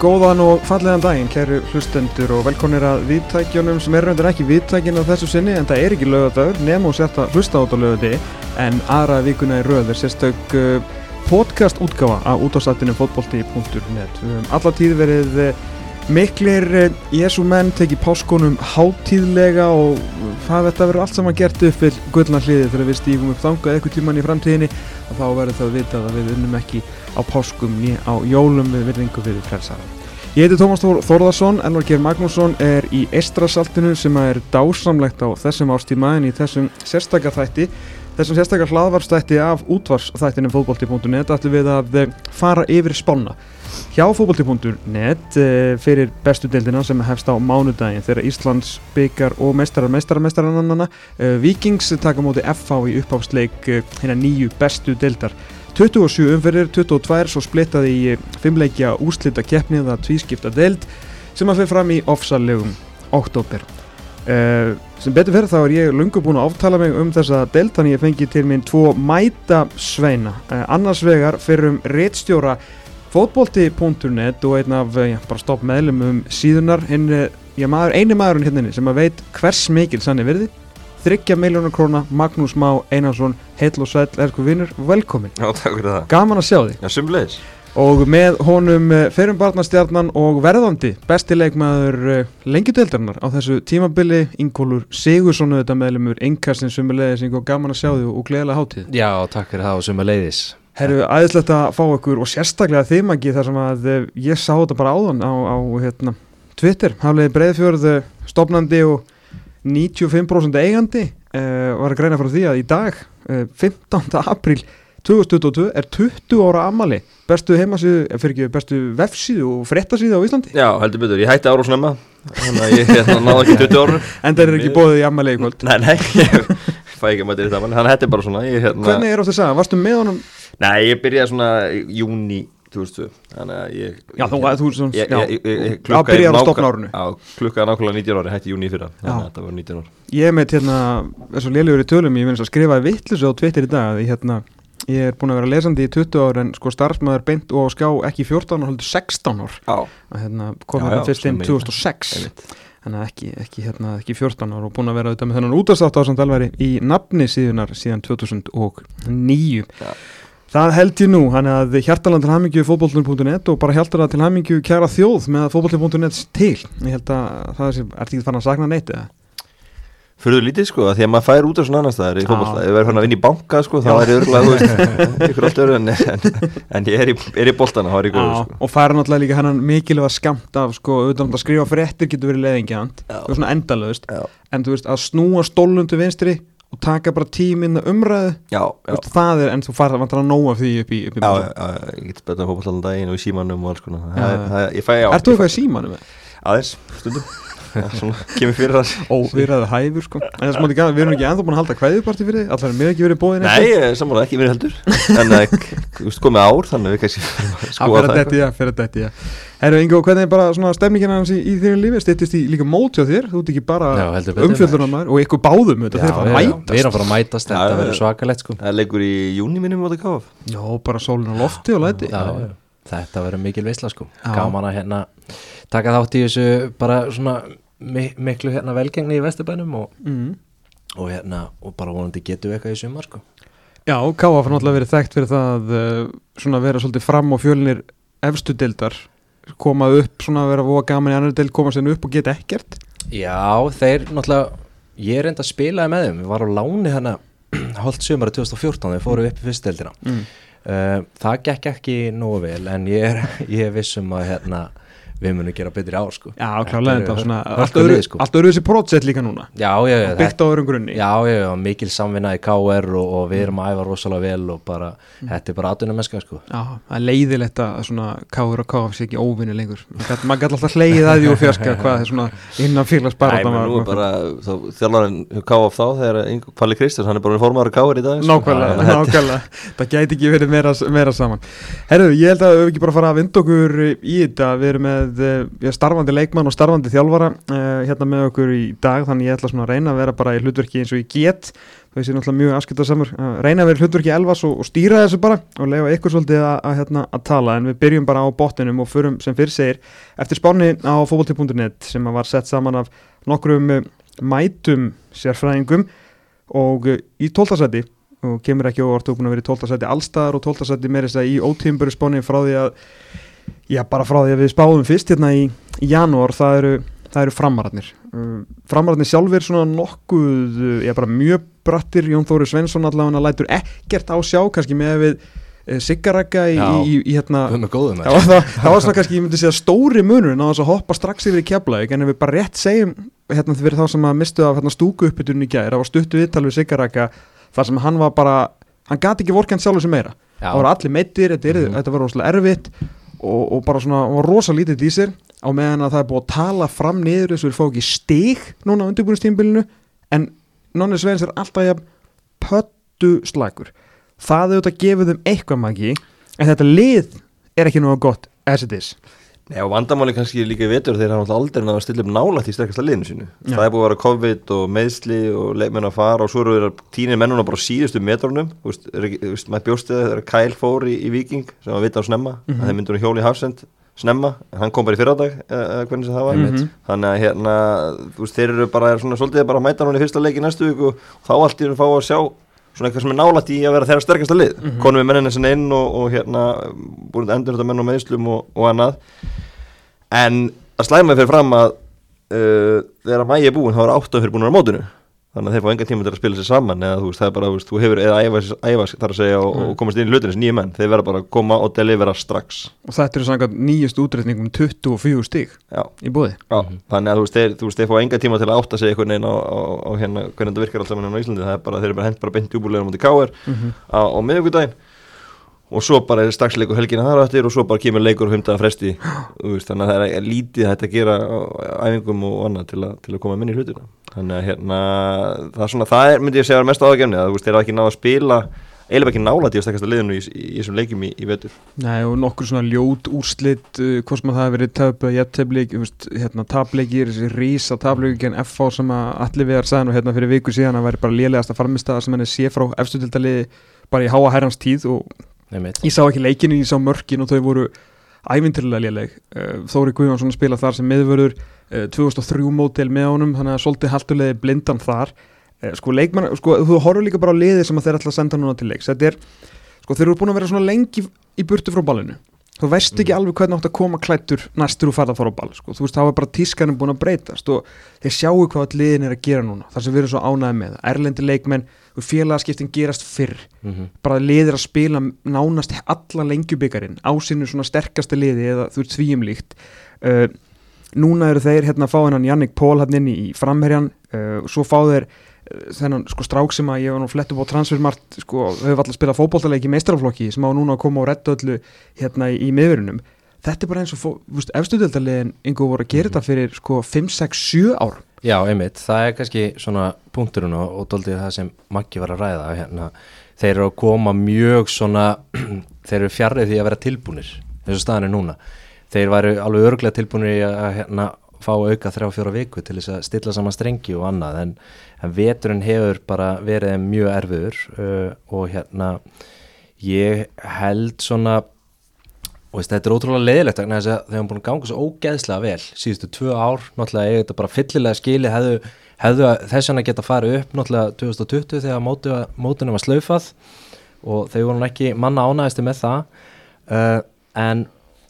Góðan og fallegan daginn, kæru hlustendur og velkonir að viðtækjunum sem er reyndar ekki viðtækjun á þessu sinni en það er ekki lögadagur nema og sérst að hlusta át á lögadi en aðra vikuna í röð er sérstök uh, podcast útgáfa á útastættinu fotbolti.net um, Alla tíð verið uh, miklir uh, Jésu menn tekið páskonum hátíðlega og það verður allt saman gert upp við gullna hliði þegar við stígum upp þangað eitthvað tíman í framtíðinni og þá verður það vitað að við unnum ekki á páskum ný á jólum við virðingu fyrir frelsaran. Ég heiti Tómas Þór Þórðarsson, Elvar Geir Magnússon er í Eistrasaltinu sem er dásamlegt á þessum ástíma en í þessum sérstakar þætti, þessum sérstakar hlaðvarstætti af útvarsþættinu fótbolti.net ætlum við að eh, fara yfir spána. Hjá fótbolti.net eh, fyrir bestu deildina sem hefst á mánudagin þegar Íslands byggar og mestarar, mestarar, mestarar Vikings taka móti FH í uppáfsleik hérna nýju bestu deildar 27 umferðir, 22 svo splittaði í fimmleikja úslita keppnið að tvískipta deild sem að fyrir fram í ofsalegum oktober uh, sem betur fyrir þá er ég lungu búin að áftala mig um þessa þannig ég fengi til minn tvo mæta sveina uh, annars vegar fyrir um réttstjóra fótbolti.net og einn af já, bara stopp meðlum um síðunar hinn, já, maður, eini maðurinn hérna sem að veit hvers mikil sann er verði þryggja miljónar króna Magnús Má Einarsson heil og sæl, erku vinnur, velkomin Já, takk fyrir það. Gaman að sjá þig. Já, sumleis Og með honum eh, ferum barnastjarnan og verðandi bestileikmaður eh, lengjudeildarinnar á þessu tímabili Ingólur Sigursson auðvitað meðlumur Inkarsinn sumulegis og gaman að sjá þig og gleðilega hátíð Já, takk fyrir það og sumulegis Herru, aðeinslegt að fá ykkur og sérstaklega þið magi þar sem að eh, ég sá þetta bara áðan á, á hérna, Twitter, hafliði Breiðfjörð stopnandi og 95% eigandi uh, var að greina frá því að í dag uh, 15. april 2022 er 20 ára amali bestu heimasíðu, fyrir ekki bestu vefsíðu og frettasíðu á Íslandi. Já, heldur betur, ég hætti ára og snemma þannig að ég náði ekki 20 ára En það er ekki bóðið í amali í kvöld. Nei, nei, ég fæ ekki að mæta þetta þannig að þetta er bara svona ég, hérna... Hvernig er átt að segja, varstu með honum? Nei, ég byrjaði svona júni 2002 þannig að ég Já, þú, já. byrjaði á stopnárunu Já, klukkaði nákvæmlega 19 ári, hætti júni fyrra þannig að þetta var 19 ári Ég er með hérna, ég að hérna, er búin að vera lesandi í 20 ár en sko starfsmæður beint og skjá ekki 14 ár, 16 ár. Að hérna, kom Já, þetta já, fyrst inn sem 2006 einmitt. þannig að ekki, ekki, hérna, ekki 14 ár og búin að vera auðvitað með þennan útastátt á samt alværi í nafni síðunar síðan 2009 Já. það held ég nú hann að hjartaland til hamingju fótbollun.net og bara hjartaland til hamingju kæra þjóð með fótbollun.net til. Ég held að það er ekki fann að sakna neitt eða Fyrir lítið sko, að því að maður fær út af svona annars staðar í fótbolta, ef við erum að vinna í banka sko, þá er ég örgulega, þú veist, ykkur allt öru en, en, en ég er í, er í boltana, þá er ég góð Já, sko. og færa náttúrulega líka hennan mikilvæga skamt af sko, auðvitað að skrifa fréttir getur verið leðingjant Já. og svona endalöðust en þú veist að snúa stólum til vinstri og taka bara tíminn að umræðu já, Þú já. veist, það er, en þú farið að vantar að nóa því upp í, í Já, já, ég get allan daginn og í símanum og alls konar. Ég fæ þú? Aðeins, stundum kemur fyrir það. Ó, við erum hæfur sko. En það er smátti gæða, við erum ekki ennþá búin að halda kvæðuparti fyrir þig. Allar er mér ekki verið bóðin Nei, ég sammála ekki mér heldur. En það er, komið ár Þannig að við kannski Það skoða fyrir það þetta, já, fyrir þetta, já Herru, Ingo, hvernig er bara svona stemningin hans í, í þínu lífi? Stýttist í líka mót hjá þér? Þú ert ekki bara Já, heldur betur, umfjöldunarmæður og ykkur báðum þetta, þeir fara að við, mætast. Við erum að fara að mætast, Já, þetta já, verður já. svakalegt sko. Það leikur í júni minnum á þetta káf Já, bara sólinn á lofti og læti. Já, já. Þetta verður mikil veisla sko Já. Gaman að hérna taka þátt í þessu bara svona mi miklu hérna velgengni í Vesturbænum og, mm. og hérna og bara vonandi getum við eitthvað í sumar sko Já, Káa fann alltaf verið þekkt fyrir það uh, svona að vera svolítið fram og fjölinir efstu deildar koma upp, svona að vera voga gaman í annar deild koma sér upp og geta ekkert Já, þeir náttúrulega ég er enda að spilaði með þeim, við varum á láni hérna hálft sumara 2014 þegar fórum við upp í fyrsteldina mm. Uh, það gekk ekki nógu vel en ég er, ég er vissum að hérna við munum gera betri ár sko. Já, klálega þetta var svona allt öðru, sko. þessi prótsett líka núna. Já, já, já, byggt á öðrum grunni. Já, já, já, mikil samvinna í KR og, og við erum að æfa rosalega vel og bara, þetta er bara aðdunum mennska sko. Já, það er leiðilegt að svona káur og káf sé ekki óvinni lengur. Maður gæti alltaf hleið að því og fjarska hvað er svona innan félags Nei, menn nú er bara Þjálfarinn káf þá þegar Palli Kristjáns Hann er bara formaður káir í dag sko. Nákvæmlega, Þannig að þetta- nákvæmlega Það með með uh, starfandi leikmann og starfandi þjálfara uh, hérna með okkur í dag. Þannig ég ætla svona að reyna að vera bara í hlutverki eins og ég get. Þau sé náttúrulega mjög afskiptarsamur uh, reyna að vera hlutverki elvas og, og stýra þessu bara og lefa ykkur svolítið að, að, hérna, að tala. En við byrjum bara á botninum og förum sem fyrir segir eftir spáni á fókbalti.net sem var sett saman af nokkrum mætum sérfræðingum. Og í tóltasæti og kemur ekki og búin að vera í tóltasæti allstaðar og tóltasæti meirist að í ótímböru spáni frá því að já bara frá því að við spáðum fyrst hérna í, í janúar það eru, það eru framararnir. Uh, framararnir sjálfur svona nokkuð uh, já bara mjög brattir. Jón Þóri Svensson allavega lætur ekkert á sjá kannski með að við uh, Siggarækka í, í, í, hérna góðum Já, það, það var svona kannski, ég myndi segja stóri munur en á þess að hoppa strax yfir í keflaug en ef við bara rétt segjum hérna fyrir þá sem að mistu af hérna, stúku uppbytun í gær það var stuttu viðtal við Siggarækka þar sem hann var bara, hann gati ekki vorkjant sjálfur sem meira. Já. það voru allir meittir, þetta, mm Mhm. þetta var rosalega erfitt og, og bara svona, hann var rosa lítið í sér á meðan að það er búið að tala fram niður þess að við fá ekki stig núna á undirbúinistímbilinu en Nonni Sveins er alltaf jafn pöttu slagur það auðvitað gefur þeim eitthvað magi en þetta lið er ekki náða gott as it is Nei og vandamáli kannski líka í vetur þegar hann aldrei náða að stilla upp nálægt í sterkasta liðinu sínu Já. Það er búið að vera COVID og meðsli og leikmenn að fara og svo eru þeirra tínir mennuna bara á síðustu metrunum maður bjóst eða þegar Kyle fór í, í Viking sem var vita á snemma mm að þeir myndur að hjóli í Hafsend snemma, hann kom bara í fyrradag eða eða hvernig sem það var Mhm. þannig að hérna, þú veist, þeir eru bara er svona svolítið bara að mæta núna í fyrsta leik í næstu viku og þá allt svona eitthvað sem er nálægt í að vera þeirra sterkasta lið. Mhm. konum við mennina sinna inn og, og hérna búin að endur þetta menn og meðslum og, og annað. En að slæma fyrir fram að uh, þegar að mægi er búin þá er átt að fyrir búin á mótinu þannig að þeir fá engan tíma til að spila sér saman eða þú veist, það er bara, þú veist, þú hefur eða æfa, æfa þar að segja og, og komast inn í hlutinu sem nýja menn, þeir verða bara að koma og delivera strax. Og þetta eru samkvæmt nýjast útreikningum 24 stig já, í bóði já. þannig að þú veist, þeir, þú veist, þeir fá engan tíma til að átta sig einhvern veginn á, á, á hérna, hvernig þetta virkar allt saman hérna á Íslandi, það er bara, þeir eru bara hent bara beint júbulegur mútið káir Mhm. á, á miðvikudaginn og svo bara er strax leikur helgina þar á eftir og svo bara kemur leikur og humdaða fresti veist, þannig að það er lítið hægt að gera æfingum og annað til, að- til að koma minni hlutina þannig að hérna það, er svona, það er, myndi ég segja að vera mest áðagefni að þú veist, þeir hafa ekki náð að spila eiginlega ekki nálægt í að stakast að liðinu í, í, í þessum leikjum í, í vetur Nei, og nokkur svona ljót úrslit uh, hvort sem að það hefur verið töpu jætteflik, hérna, tapleikir þessi rísa tapleikir gen FH sem að allir hérna fyrir viku síðan að væri bara í háa herrans tíð og. Ég sá ekki leikinu, ég sá mörkin og þau voru ævintilega léleg. Uh, Þóri Guðjónsson spila þar sem miðvörður uh, 2003 mótel með honum þannig að svolítið halturlega blindan þar. Uh, sko leikmann, sko þú horfur líka bara á liðið sem þeir ætla að senda núna til leiks. Þetta er, sko þeir eru búin að vera svona lengi í burtu frá ballinu þú veist ekki alveg hvernig átt að koma klættur næstur og farða að fara á ball sko. þú veist þá er bara tískanum búin að breytast og þeir sjáu hvað all liðin er að gera núna þar sem við erum svo ánæði með erlendi leikmenn og félagaskiptin gerast fyrr Mhm. bara liðir að spila nánast alla lengjubikarin á sínu svona sterkasta liði eða þú ert svíum líkt uh, núna eru þeir hérna að fá hennan Jannik Pól hann inn í framherjan uh, svo fá þeir þennan sko strák sem að ég var nú flett upp á transfermart sko, höfum alltaf spilað fótboltaleiki í meistaraflokki sem á núna að koma og redda öllu hérna í, miðverunum þetta er bara eins og efstuðeldarlegin einhver voru að gera þetta fyrir sko 5, 6, 7 ár. Já, einmitt, það er kannski svona punkturinn og, og doldið það sem Maggi var að ræða hérna, þeir eru að koma mjög svona þeir eru fjarrið því að vera og staðan er núna. Þeir væru alveg örglega tilbúnir í að hérna, fá auka þrjá fjóra viku til þess að stilla saman strengi og annað en, en veturinn hefur bara verið mjög erfiður uh, og hérna ég held svona og þetta er ótrúlega leiðilegt vegna þess að þeir hafa búin að ganga svo ógeðslega vel síðustu tvö ár, náttúrulega eiga þetta bara fyllilega skili, hefðu, hefðu þess vegna geta farið upp náttúrulega 2020 þegar mótu, mótunum var slaufað og þeir voru ekki manna ánægisti með það. Uh, en,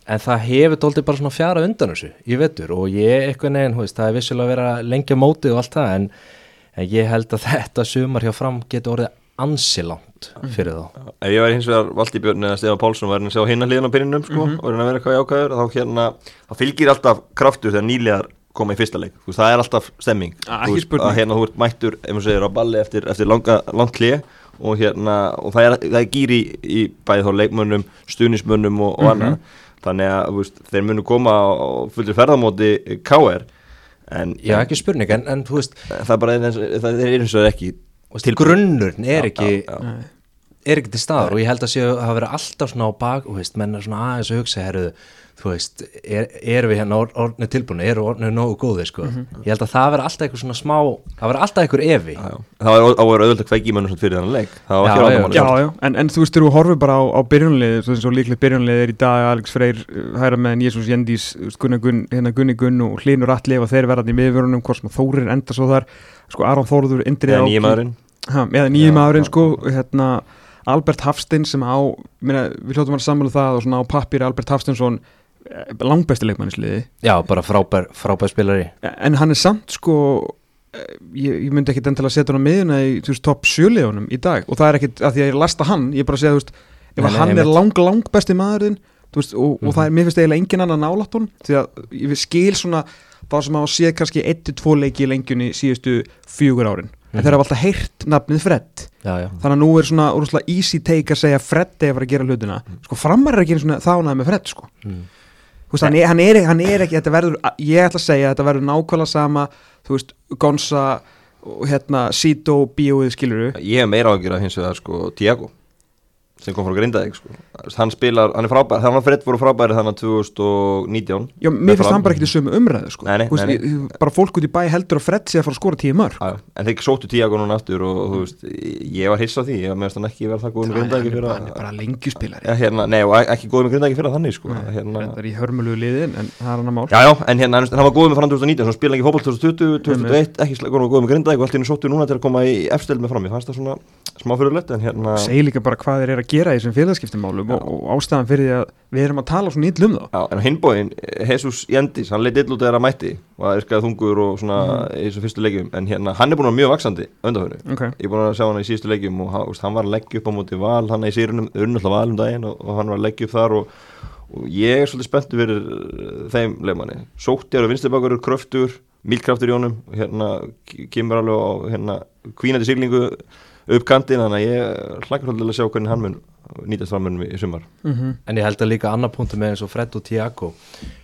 en það hefur dóltið bara svona fjara undan þessu í vetur og ég eitthvað neginn, það er vissulega verið að lengja mótið og allt það en, en ég held að þetta sumar hjá fram getur orðið ansilangt fyrir þá. Ef ég væri hins vegar Valdi Björn eða Stefán Pálsson og væri að sjá hinna hliðin á pinninum sko, og væri að vera eitthvað jákvæður þá hérna, þá fylgir alltaf kraftur þegar nýlegar koma í fyrsta leik, þú veist, það er alltaf stemming, Ah, Þú ekki veist, að hérna þú ert mættur, ef maður segir á balli eftir, eftir langa, langt klið og hérna, og það er, það er gýri í, í bæði þá leikmönnum, stuðnismönnum og, og Mhm. annað, þannig að veist, þeir munu koma á fullur ferðamóti KR, en, Já, ekki spurning, en, en þú veist en það er bara eins, það er eins og ekki Veist, grunnurinn er ekki já, já. Nei. er ekki til staðar og ég held að séu að hafa verið alltaf svona á bak og veist, menn er svona aðeins að hugsa herru, þú veist, er, erum við hérna or- orðnir tilbúinu, eru orðnir nógu góði sko. ég held að það verið alltaf eitthvað svona smá það verið alltaf eitthvað evi Já, já. Það var á að vera auðvitað kveiki í mönnum samt fyrir þannig leik. Það var Já, ekki já, ráðamann Já, en, en þú veist, þegar þú horfir bara á, á byrjunlið, þú veist, svo líklegt byrjunlið er í dag Alex Freyr, uh, hæra meðan Jésús Jendís, Gunnar Gunn, hérna Gunni Gunn og Hlynur Atli og þeir verðan í miðvörunum, hvort sem Þórir enda svo þar, sko, Aron Þóruður, Indrið sko hérna, Albert Hafstein sem á minna, við hljóttum að sammála það og svona á pappir Albert Hafsteinsson langbæsti leikmannisliði já, bara frábær, frábær spilari. En hann er samt sko eh, ég, ég myndi ekkit endilega setja hann á miðuna í topp sjöliðunum í dag. Og það er ekkit að því að ég lasta hann, ég er bara að segja veist, ef Nei, að nei, hann er einmitt. lang, lang besti maðurinn veist, og, og það er, mér finnst eiginlega engin annan nálætt hún því að ég skil svona það sem hafa séð kannski 1-2 leiki í lengjunni síðustu fjögur árin. En Mhm. þeir hafa alltaf heyrt nafnið Fred. Já, já, þannig að nú er svona easy take að segja Fred er að að gera hlutina. Sko framar er ekki svona þánaði með Fred sko. Mm. Veist, hann, er, hann, er, hann er ekki, verður ég ætla að segja þetta verður nákvæmlega sama þú veist, Gonza hérna, Sito, Bíóið, skiluru Ég hef meira ágjur að hins vegar sko Tiago sem kom frá Grindavík sko. hann spilar, hann er frábær, þannig að Fred voru frábæri þannig að 2019 Já, mér finnst hann bara ekki í sömu umræðu sko. Nei, nei, veist, nei, ég- bara fólk út í bæ heldur að Fred sé að fara að skora tíu mörg en þeir sóttu Tiago núna aftur og, og veist, ég var hissa því, ég meðast hann ekki vera það góð með hann, Grindavík fyrir bara- hann er bara lengjuspilari. Ja, hérna, Nei, og ekki góð með Grindavík fyrir þannig sko. hérna, þetta er í hörmulugu liðin en það er hann að mál. Já, já, en hérna, hann hann var góð með fram 2019 svo spila ekki fótboll 2020, 2021 ekki góð með Grindavík og allt í það gera í þessum félagskiptumálum og, og ástæðan fyrir því að við erum að tala svona ítl um þá Já, en á hinbóin, Jesus Jendis, hann leitt ill út eða að mætti og það er skaðið þungur og svona í þessum fyrstu leikjum en hérna, hann er búin að vera mjög vaksandi undanfjörnu. okay. Ég er búin að sjá hann í síðustu leikjum og hann, hann var að leggja upp á móti val, hann er í sérunum, unnullega val um daginn og, og hann var að leggja upp þar og, og ég er svolítið spenntu fyrir uh, þeim leikmanni. Sóttjar og vinstibakur eru kröftur, mýlkraftur í honum hérna k- kemur alveg á hérna kvínandi siglingu upp kantinn þannig að ég hlakkar til að sjá hvernig hann mun nýtast framönum í sumar. mm En ég held að líka annar punktu með eins og Fred og Tiago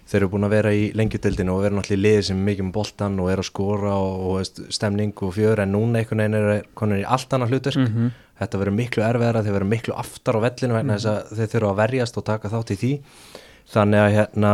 þeir eru búin að vera í lengjudeldinu og vera náttúrulega í liði sem er mikið með boltan og er að skora og, og stemning og fjör en núna einhvern veginn er konin í allt annað hlutverk Mhm. þetta verður miklu erfiðara, þeir verður miklu aftar á vellinu vegna þess að þeir þurfa að verjast og taka þátt í því þannig að hérna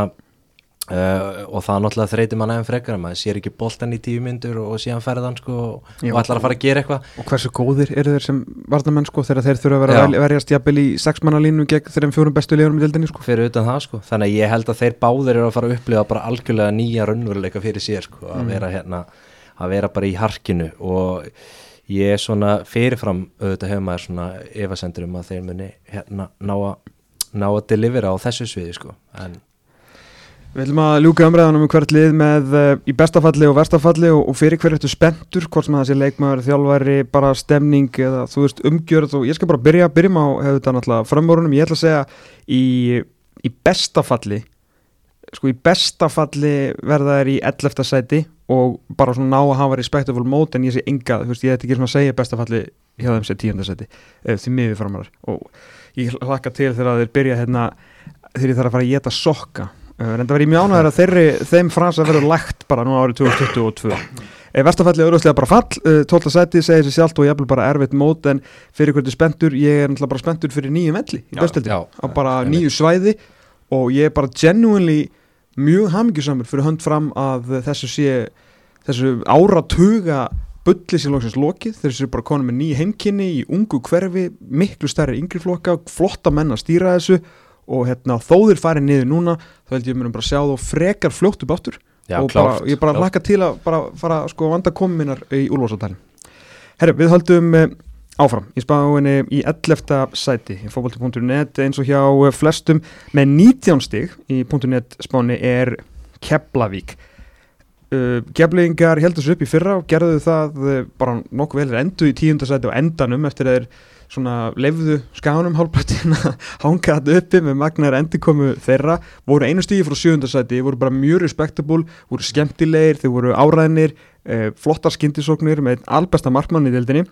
Uh, og það náttúrulega þreyti mann aðeins frekar maður sér ekki boltan í tíu myndur og síðan ferðan sko og, Já. og ætlar að fara að gera eitthvað. Og hversu góðir eru þeir sem varnamenn sko þegar þeir þurfa að vera að verjast jafnvel í sexmannalínu gegn þeirra fjórum bestu liðunum í deildinni sko? Fyrir utan það sko. Þannig að ég held að þeir báðir eru að fara að upplifa bara algjörlega nýja raunveruleika fyrir sér sko að vera hérna að vera bara í harkinu. Og ég er svona fyrirfram auðvitað hefur maður svona efasendur um hérna ná að delivera á þessu sviði sko. En Við ætlum að ljúka umræðanum um hvert lið með uh, í bestafalli og verstafalli og, og fyrir hverju ertu spenntur, hvort sem það sé leikmaður, þjálfari, bara stemning eða þú veist umgjörð og ég skal bara byrja, byrjum á hefur þetta náttúrulega framvorunum, ég ætla að segja í, í bestafalli, sko í bestafalli verða þær í 11. sæti og bara svona ná að hafa respectable mót en ég sé enga, þú veist ég ætti ekki svona að segja bestafalli hjá þeim sé 10. sæti, uh, því miður framarar og ég hlakka til þegar þeir byrja hérna, þegar ég þarf að fara að geta sokka Uh, reynda verið mjög ánægður að þeirri, þeim frasa verður lægt bara nú árið 2022 e, Vestafalli er auðvitað bara fall. Uh, 12. sæti segir sér sjálft og ég er bara erfitt mót en fyrir hvernig spenntur, ég er náttúrulega bara spenntur fyrir nýju melli í besteldi bara nýju svæði og ég er bara genuinely mjög hamingjusamur fyrir hönd fram að þessu sé þessu áratuga bulli sem lóksins lokið, þessu bara konum með nýju heimkynni í ungu hverfi, miklu stærri yngri flokka, flotta menn að stýra þessu og hérna, þó þeir farið niður núna þá held ég mér bara að sjá þá frekar fljótt upp áttur já, og bara, ég bara klárt. hlakka til að bara fara sko að vanda kominar í úlfarsáttælin Herri, við höldum eh, áfram í spáinni í 11. sæti í fótbolti.net eins og hjá eh, flestum með 19 stig í .net spáni er Keflavík uh, Keflingar heldur sér upp í fyrra og gerðu það uh, bara nokkuð vel þeir endu í tíundasæti og endanum eftir að þeir svona lefðu skánum hálfbrættin að hanga þetta uppi með magnar endurkomu þeirra, voru einu stíði frá sjöundasæti, voru bara mjög respektabúl voru skemmtilegir, þeir voru áræðinir eh, flottar skyndisóknir með albesta markmann í deildinni.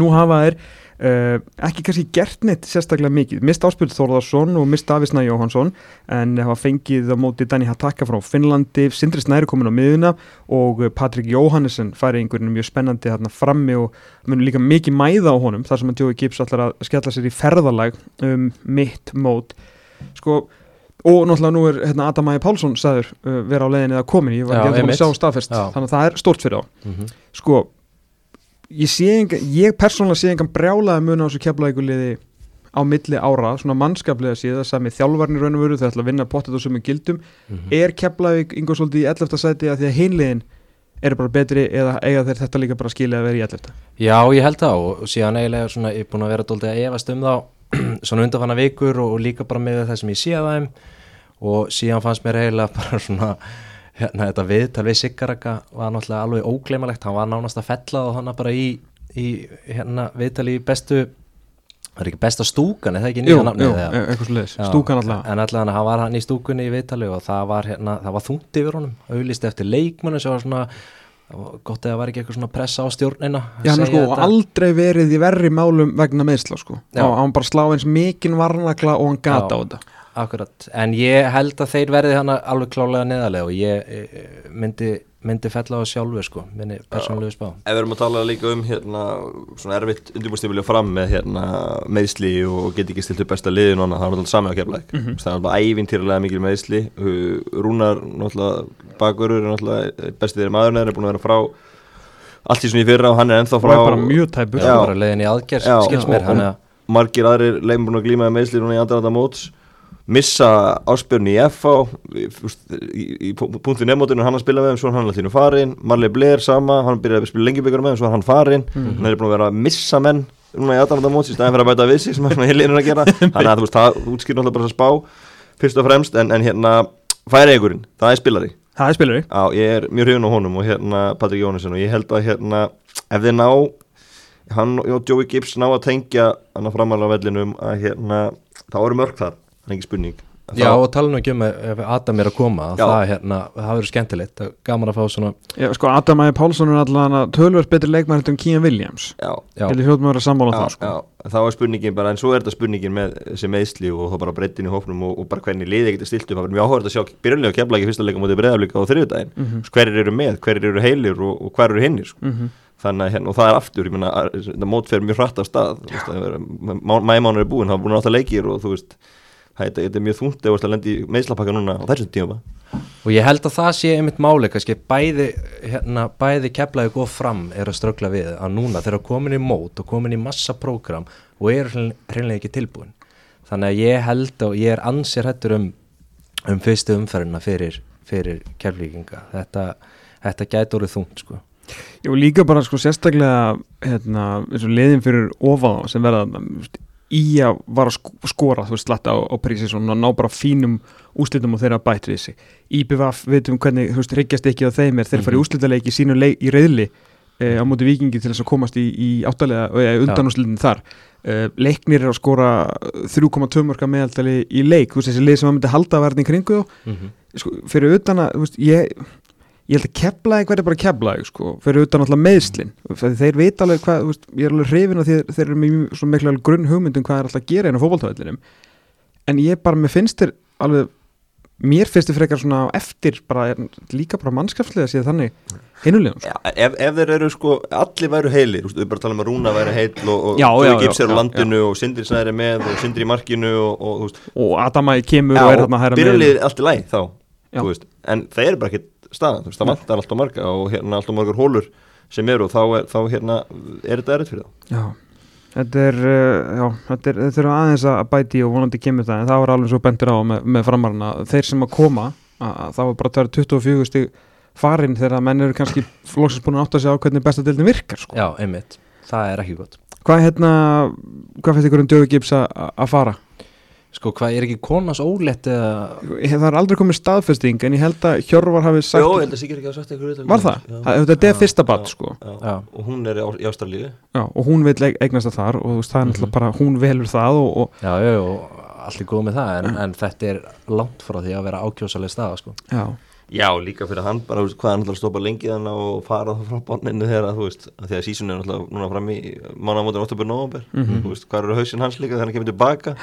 Nú hafa þeir uh, ekki kannski gert neitt sérstaklega mikið. Mist Áspjöld Þórðarsson og mist Davísna Jóhansson en hafa fengið á móti Dani Hataka frá Finnlandi Sindri Snæri komin á miðuna og uh, Patrik Jóhannesson færi einhverjum mjög spennandi þarna frammi og munum líka mikið mæða á honum þar sem að Joey Gibbs ætlar að skella sér í ferðalag um mitt mót. Sko og náttúrulega nú er hérna, Adam Ægir Pálsson sagður uh, vera á leiðinni eða komin, ég var ekki að einmitt. sjá staðfest þannig að það er stórt fyrir þá. Mm sko ég sé enga, ég persónulega sé engan brjálaði mun á þessu keflaðikuliði á milli ára, svona mannskaplega síða sami þjálfarnir raun og veru, þau ætla að vinna pottet og sömu gildum, Mhm. er keflaðik yngur svolítið í 11. sæti að því að hinliðin eru bara betri eða eiga þeir þetta líka bara skilja að vera í 11. Já, ég held það og síðan eiginlega svona, ég er búin að vera dóldi að efast um þá svona undanfanna vikur og, og líka bara með það sem ég sé að þeim og síðan fannst mér eiginlega bara svona hérna þetta viðtal við Siggaraka var náttúrulega alveg ógleimalegt, hann var nánast að fella og hann bara í, í hérna viðtali í bestu það er ekki besta stúkan, er það ekki Jú, nýja nafnið jú, eða? e- eitthvað Já, stúkan alltaf En allavega hann var hann í stúkunni í viðtali og það var, hérna, það var þungt yfir honum auðlist eftir leikmennu sem var svona gott eða var ekki eitthvað svona pressa á stjórnina Já, hann er sko þetta. aldrei verið í verri málum vegna meðsla sko, Já. hann bara slá eins mikinn varnakla og hann gata Já. á þetta Akkurat, en ég held að þeir verði hann alveg klálega neðarlega og ég e, e, myndi, myndi fella á það sjálfur sko, minni persónulegu spá. Ef við erum að tala líka um hérna svona erfitt undirbúrstífili fram með hérna meðsli og get ekki stilt upp besta liðin og annað, það er náttúrulega sami á keflæk Mhm. það er náttúrulega ævintýrlega mikil meðsli Uh, Rúnar náttúrulega bakurur er náttúrulega bestið þeirri maðurinn er búin að vera frá allt í svona í fyrra og hann er ennþá frá er bara mjög tæpur. Já. bara leiðin í aðgerð, Já, skils og- mér hann og- að margir aðrir leifum búin að glíma með meðsli núna í andaranda móts missa áspjörn í FH í, í, í punktu nefnmótinu hann að spila með svo hann allir farin Marley Blair sama, hann byrjaði að spila lengjubikar með svo hann farin, Mhm. hann er búin að vera að missa menn núna í andaranda móts í staðin fyrir að bæta við sig sem svona heilinur að gera. Þannig að þú veist, það útskýr náttúrulega bara að spá fyrst og fremst, en, en hérna færi einhverjum, það er spilari. Það er spilari. Já, ég er mjög hrifin á honum og hérna Patrik Jónesson og ég held að hérna ef þið ná hann og Joey Gibbs ná að tengja hann að framalega vellinum að hérna þá eru mörg þar, það er ekki spurning Að Já, þá, og tala nú ekki um að ef Adam er að koma Já. það, hérna, það verður skemmtilegt, það er gaman að fá svona Já, sko, Adam Ægir Pálsson er allavega tölvöld betri leikmæður heldur en Kían Williams já, ég hljóðum að vera sammála um það sko. já, þá er spurningin bara en svo er þetta spurningin með þessi meðsli og þá bara breytin í hófnum og, og bara hvernig liðið getur stilt upp það verður mjög áhverð að sjá byrjunlega kemla ekki fyrsta leika mútið breyðaflika á þriðjudaginn Mhm. hverjir eru með, hverjir eru heilir og, og hverjir eru hinnir sko. Mhm. þannig að hérna, og það er aftur, ég meina, að- þetta mót fer mjög hratt af stað, að mæmánur er búinn, það er búin að átta leikir og þú veist, þetta, er mjög þungt ef þú ert að lendi í meðslapakka núna á þessum tíma og ég held að það sé einmitt máli kannski bæði, hérna, bæði keflaði góð fram er að ströggla við að núna þeir eru komin í mót og komin í massa prógram og eru hreinle- hreinlega ekki tilbúin. Þannig að ég held og ég er ansir hættur um, um fyrstu umferðina fyrir, fyrir keflíkinga þetta, þetta gæti orðið þungt sko. Jú, líka bara sko sérstaklega hérna, eins og liðin fyrir ofan þá sem verða í að vara að sk- skora þú veist, slatta á, á prísisón og ná bara fínum úslitum og þeirra við sig. IBVF, veitum hvernig, þú veist, ryggjast ekki á þeim er þeir fara í Mhm. úslitaleiki sínu leik, í reyðli e, á móti vikingi til þess að komast í, í áttalega, e, undanúslitin þar. E, leiknir er að skora 3,2 mörka meðaldali í leik. Þú veist, þessi lið sem að myndi halda að verða í kringu þá mm -hmm. sko, fyrir utan að þú veist, ég, ég held að keflaði hverju bara keflaði sko, fyrir utan alltaf meðslin þeir, þeir veit alveg hvað, veist, ég er alveg hrifin að þeir, þeir eru með svo miklu grunn hugmyndum hvað er alltaf að gera inn á fótboltavellinum. En ég bara, mér finnst þér alveg mér finnst þér frekar svona eftir bara, líka bara mannskapslega síðan þannig hinulegum sko. Já, ef, ef þeir eru sko, allir væru heilir við bara tala um að Rúna væri heil og, og Já, já, Joey já, á landinu og Sindri Snæri með og Sindri í markinu og, og og Adamæði kemur og er þarna hæra byrjunlið allt í læg þá Já. þú veist, en það er bara ekkit staðan þú veist, það vantar alltaf marga og hérna alltaf margar hólur sem eru og þá er, þá, hérna, er þetta erfitt fyrir þá? Já, þetta er, uh, já, þetta er, þetta er aðeins að bæti og vonandi kemur það en það var alveg svo bentur á með, með framarna. Þeir sem að koma, að, að það var bara að vera 24 stig farin þegar að menn eru kannski flóksins búin að átta sig á hvernig besta deildin virkar sko. Já, einmitt, það er ekki gott. Hvað hérna, hvað finnst ykkur um Dögu Gibbs að að fara? Sko, hvað er ekki konans ólétt eða Ég- Það er aldrei komið staðfesting en ég held að Hjörvar hafi sagt Jó, ég held að Sigur ekki að sagt eitthvað Var það? Það- Þetta er fyrsta bad sko já. Já. og hún er í Ástralíu Já, og hún vil eig- eignast það þar og það er náttúrulega bara, hún velur það og, og Já, já, og allt er góð með það en, en þetta er langt frá því að vera ákjósaleg staða sko. já, Já, líka fyrir hann bara, hvað hann ætlar að stoppa lengi þannig og fara það frá bonninu þegar, þú veist, að því að sísun er náttúrulega núna fram í mánamótin 8. november, Mhm. þú veist, hvað eru hausinn hans líka þegar hann kemur tilbaka,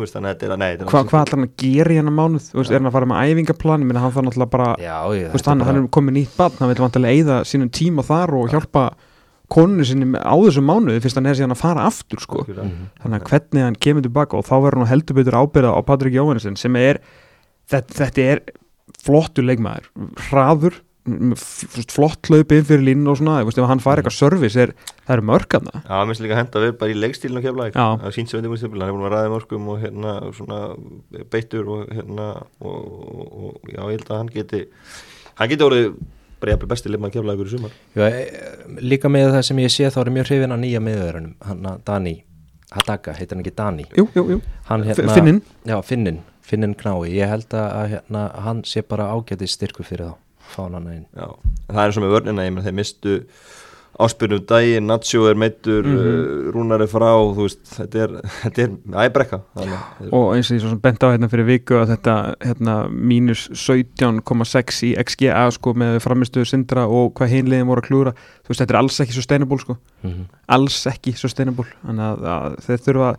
veist, þannig að þetta er að, er Hva, hvað ætlar hann að gera í hennar mánuð? Þú veist, er hann að fara með æfingaplan? Ég minna hann þarf náttúrulega bara Já, ég, þú veist, hann, hann er komið nýtt barn, hann vil vantilega eyða sínum tíma þar og hjálpa koninu sinni á þessum mánuði fyrst hann er síðan að fara aftur sko. ekki- Mhm. þannig að hvernig hann kemur tilbaka og þá verður hann heldur betur ábyrða á Patrik Jóhannesson sem er þetta, þetta er flottur leikmaður hraður flott hlaup inn fyrir línu og svona þú veist, ef hann fari eitthvað service er, það eru mörgarna Já, mér finnst líka að henda við bara í leikstílinu að kefla Já. það sínt sem við hann er búin að ræða mörgum og hérna svona beittur og hérna og, og, og já, ég held að hann geti hann geti orðið bara jafnvel besti leikmaður kefla ykkur í sumar. Já, e- líka með það sem ég sé þá er mjög hrifin að nýja miðverðunum hann að Dani, Hadaka, heitir hann ekki Dani? Jú, jú, jú, hann, F- Finninn. já, Finnin, Finnin knái ég held að, að hérna, hann sé bara ágæti styrku fyrir þá, fána hann inn Já, en það er eins og með vörnina, ég menn þeir mistu áspyrnum daginn, Nacho er meittur mm Rúnar er frá, veist þetta er, þetta er æbrekka og eins og ég svo sem bent á hérna fyrir viku að þetta hérna, mínus 17,6 í XGA sko með framistuðu sindra og hvað hinliðin voru að klúra veist þetta er alls ekki sustainable sko. Mm alls ekki sustainable. Þannig að, að þeir þurfa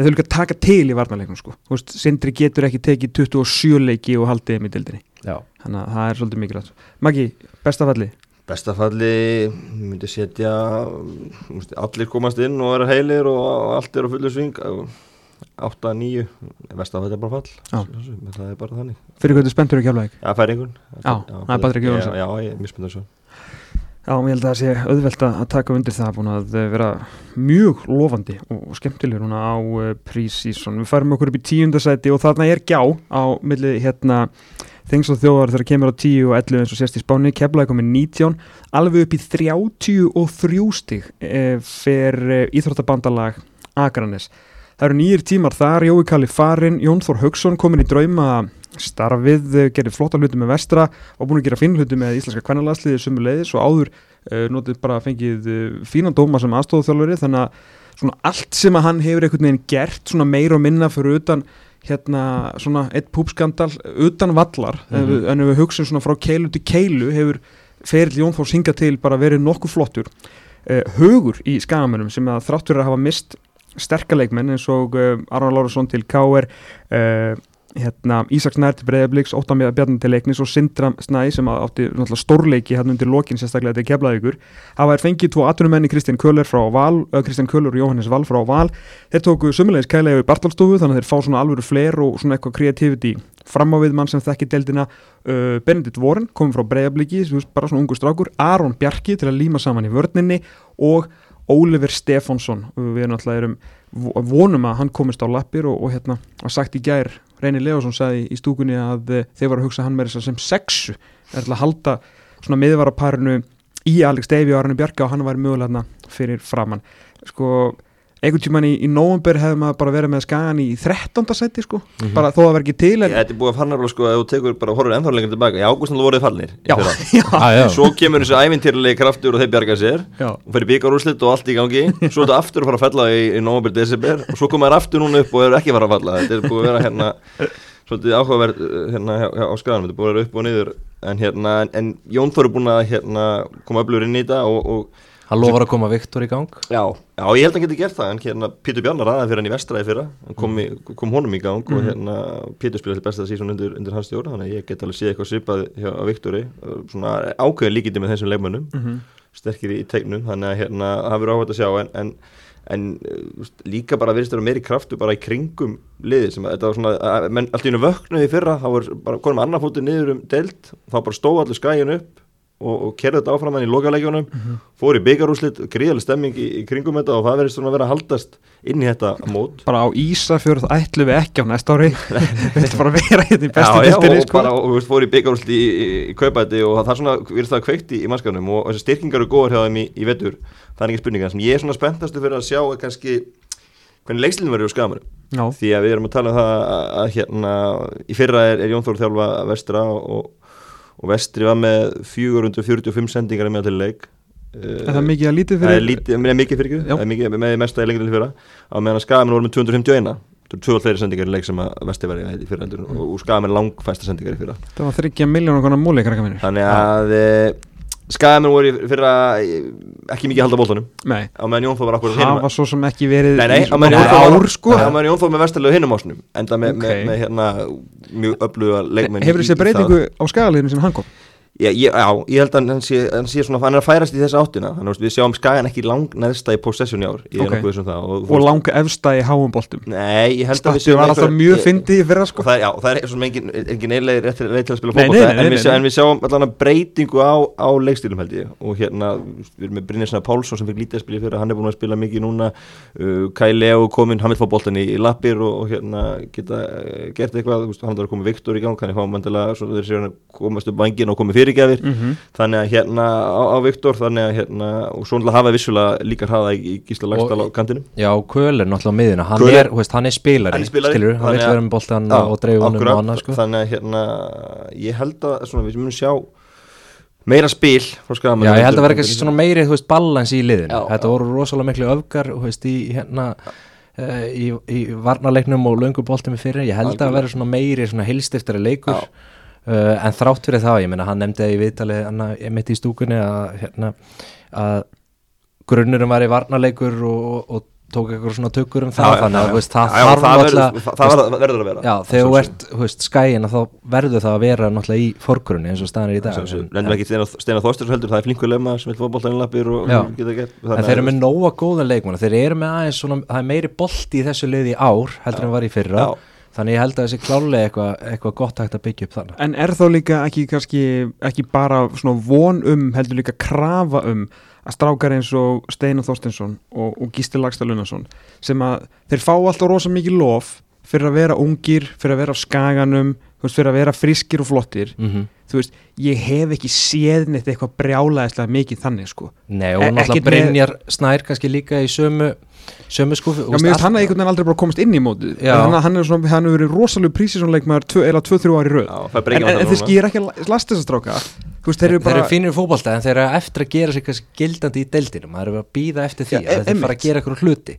þeir þurfa líka að taka til í varnarleiknum sko. Þú veist, sindri getur ekki tekið 27 leiki og haldið þeim í dildinni já, þannig að það er svolítið mikilvægt. Maggi, bestafalli bestafalli, ég myndi setja þú veist, allir komast inn og vera heilir og allt er á fullu sving. 8-9 bestafalli er bara fall. Það er bara þannig. Fyrir þú spenntur ekki alveg Já, færingun Já, það er Patrik Jóhannsson. Já, já, ég er mjög spenntur svo Já, ég held að það sé auðvelt að taka undir það búin að eh, vera mjög lofandi og, skemmtilegur núna á uh, prísíson. Við færum okkur upp í tíundasæti og þarna er gjá á milli hérna þings og þjóðar þegar kemur á 10 og 11 eins og sést í spáni, keflaði komið 19 alveg upp í 33 stig e, fyrir e, Íþróttabandalag Akranes. Það eru nýjir tímar þar, Jói Kalli Farin, Jón Þór Haugsson komin í drauma starfið, eh, gerði flotta hluti með vestra og búin að gera finn hluti með íslenska kvennalagsliði sumu leiðis og áður uh, notið bara fengið uh, fínan dóma sem aðstofþjálfari þannig að svona allt sem að hann hefur einhvern veginn gert svona meira og minna fyrir utan hérna svona eitt púpskandal utan vallar mm en ef við hugsun svona frá keilu til keilu hefur Feril Jón Þórs hingað til bara verið nokkuð flottur. Uh, hugur í skagamennum sem að þrátt fyrir að hafa mist sterkaleikmenn eins og uh, Aron Lárusson til K.R. Uh, hérna, Ísaks Nær til Breiðabliks, Óttan Bjarni til leiknis og Sindra Snæ sem átti stórleiki hérna undir lokin sérstaklega þetta keflaði ykkur hafa er fengið tvo atvinnumenni Kristján Kristján Köller og Jóhannes Val frá Val. Þeir tóku sömulegis kælega í Bartalstofu þannig að þeir fá svona alvöru fleir og svona eitthvað kreativiti fram á við mann sem þekki deildina. Uh, Benedikt Voren komið frá Breiðabliki bara svona ungu strákur, Aron Bjarki til að líma saman í vörninni og Óliver Stefánsson við erum alltaf erum vonum að hann komist á lappir og, og hérna að sagt í gær Reyni Leosson sagði í stúkunni að uh, þeir var að hugsa hann með þess að sem sexu. Er til að halda svona miðvaraparinu í Alex Davey og Arne Bjarka og hann var mögulega fyrir framann sko einhvern tímann í, í nóvember hefði maður bara verið með skagan í 13. seti sko. Mhm. bara þó að verði ekki til en Þetta er búið að fanna alveg sko að þú tekur bara horfður ennþá lengur tilbaka. Í ágústin voruð fallnir í já, já, ah, já. Svo kemur þessu ævintýrlegi kraftur og þeir bjarga sér. Já, og fyrir byggarúslit og allt í gangi. Svo er þetta aftur að fara að falla í, í november, desember. Og svo koma þær aftur núna upp og eru ekki að fara að falla þetta er búið að vera hérna svolítið áhugaverð uh, hérna hjá, hjá, á skaganum, þetta er búið að vera upp og niður. En hérna, en, en Jón Þór er búin að hérna koma öflugur inn í þetta og, og hann lofar að koma Viktor í gang. Já, já, ég held að hann geti gert það en hérna Pítur Bjarnar ræði fyrir hann í vestræði fyrra. Hann kom, í, kom honum í gang og hérna Pítur spilaði besta sísón undir, undir hans stjórn þannig að ég get alveg séð eitthvað svipað hjá Viktori. Svona ákveðin líkindi með þessum leikmönnum mhm, sterkir í tegnum þannig að hérna, það verður áhægt að sjá en, en, en uh, líka bara virðist vera meiri kraftu bara í kringum liði sem að þetta var svona, að, menn allt í hennu vöknuði fyrra, þá var bara konum annar fótið niður um deild, þá bara stóð allir skæin upp og, og kerði þetta áfram hann í lokaleikjunum, fór í byggarúslit gríðaleg stemming í, í kringum þetta og það verðist svona að vera að haldast inn í þetta mót. Bara á Ísafjörð ætlum við ekki á næsta ári. Þetta bara vera hérna í bestu dildinni og sko. og, þú veist, fór í byggarúsli í, í, í kaupæti og það er svona, virðist það kveikt í, mannskapnum og þessi styrkingar eru góðar hjá þeim í, í vetur. Það er ekki spurninga, sem ég er svona spenntastu fyrir að sjá er kannski hvernig leikslinn verður já, því að við erum að tala um það að, að hérna, í fyrra er, er Jón Þór þjálfa vestra og, og vestri var með 445 sendingar með til leik. Er það mikið að lítið það er fyrir lítið, mikið fyrir það er mikið með mesta í lengur til fyrra. Á meðan að skafin voru með 251 það eru tvöld fleiri sendingar í leik sem að vesti verið í fyrra og, skamenn langfæsta sendingar í fyrra. Það var þryggja miljónar konar múli, þannig að skamenn voru í fyrra e, ekki mikið að halda bóltanum Nei, á meðan Jón Þór var akkur hinum hafa svo sem ekki verið Nei, nei, á meðan svona Jón Þór ár var- sko á meðan Jón Þór með vestalegu hinum ásnum enda með, Ok. með, með hérna mjög öfluga leikmenn Hefur þessi það. breytingu á skagaliðinu sem hann kom? Já, já, ég held að hann sé, hann sé svona, hann er að færast í þessa áttina. Þannig að við sjáum Skagan ekki lang neðsta í possession í ár. Ég Ok. nokkuð þessum það. Og, Og langa efsta í háum boltum. Nei, ég held að við var alltaf mjög fyndið í fyrra og sko það já, og það er svona engin, engin eiginlega rétt til að spila nei, en, nei. en við sjáum allan breytingu á, á leikstílum held ég. Og hérna, við erum með Brynjarsna Pálsson sem fikk lítið að spila í fyrra, hann er búin að spila mikið núna. Uh, Kai Leo kominn, hann vil fá boltan í, í lappir og, og hérna geta uh, gert eitthvað, hann að að fyrirgjafir Mhm. þannig að hérna á, á Viktor þannig að hérna, og svo náttúrulega hafa vissulega líka hraða í, Gísla Lagstall á kantinu Já, Köl er náttúrulega miðina, hann Köhler- er, veist, hann er spilari, Hann er spilari, skilur, hann vil að- vera með boltan og dreif honum akkurat, og annað, sko. þannig að hérna ég held að svona, við munum sjá meira spil Já, ég held að vera svona meiri, balans í liðinu. Já, Þetta já. voru rosalega miklu öfgar, veist, í hérna, uh, í, í varnarleiknum og lönguboltum í fyrir. Ég held að Algjörlega. vera svona meiri, svona heilstiftari leikur. Já. Uh, en þrátt fyrir það, ég meina, hann nefndi það í viðtalið hann mitt í stúkunni að, hérna, að grunnurum var í varnarleikur og, og, og tók eitthvað svona tökur um það, þannig að, veist, það já, já, þarf náttúrulega, það- verður- að vera Já, þegar þú ert, skæin þá verður það að vera náttúrulega í forgrunni eins og staðan er í dag. Nefnum ekki Steina, Steina Þorsturs heldur, það er flinkur lemma sem vil fá boltan í lappir og Já. geta gert En þeir eru með nóga góða leikmann þeir eru með aðeins svona, það er meiri bolti í þessu liði ár heldur en var í fyrra. Já. Þannig ég held að þessi klálega eitthvað eitthva gott hægt að byggja upp þannig En er þá líka ekki kannski ekki bara von um heldur líka krafa um að strákar eins og Steinar Þorstensson og, og Gísli Lagstad Lunarsson sem að þeir fá alltaf rosa mikið lof fyrir að vera ungir, fyrir að vera á skaganum þú veist, fyrir að vera friskir og flottir mm -hmm. þú veist, ég hef ekki séð neitt eitthvað brjálæðislega mikið þannig sko. Nei og E- náttúrulega ekkert með- Brynjar Snær kannski líka í sömu sömu skúfi Já, mér finnst hann að einhvern veginn aldrei bara komast inn í mótið. Já. hann, hann er svona, hann hefur verið rosalega prísisónleikmaður eða 2-3 ári röð. Já, það er en, en, en þeir skýr ekki að lasta þessa stráka. Þú veist, þeir eru Þeir bara eru fínir í fótbolta en þeir eru eftir að gera sig kannski gildandi í deildinu maður eru að býða eftir því Já, að þeir fara að gera eitthvað hluti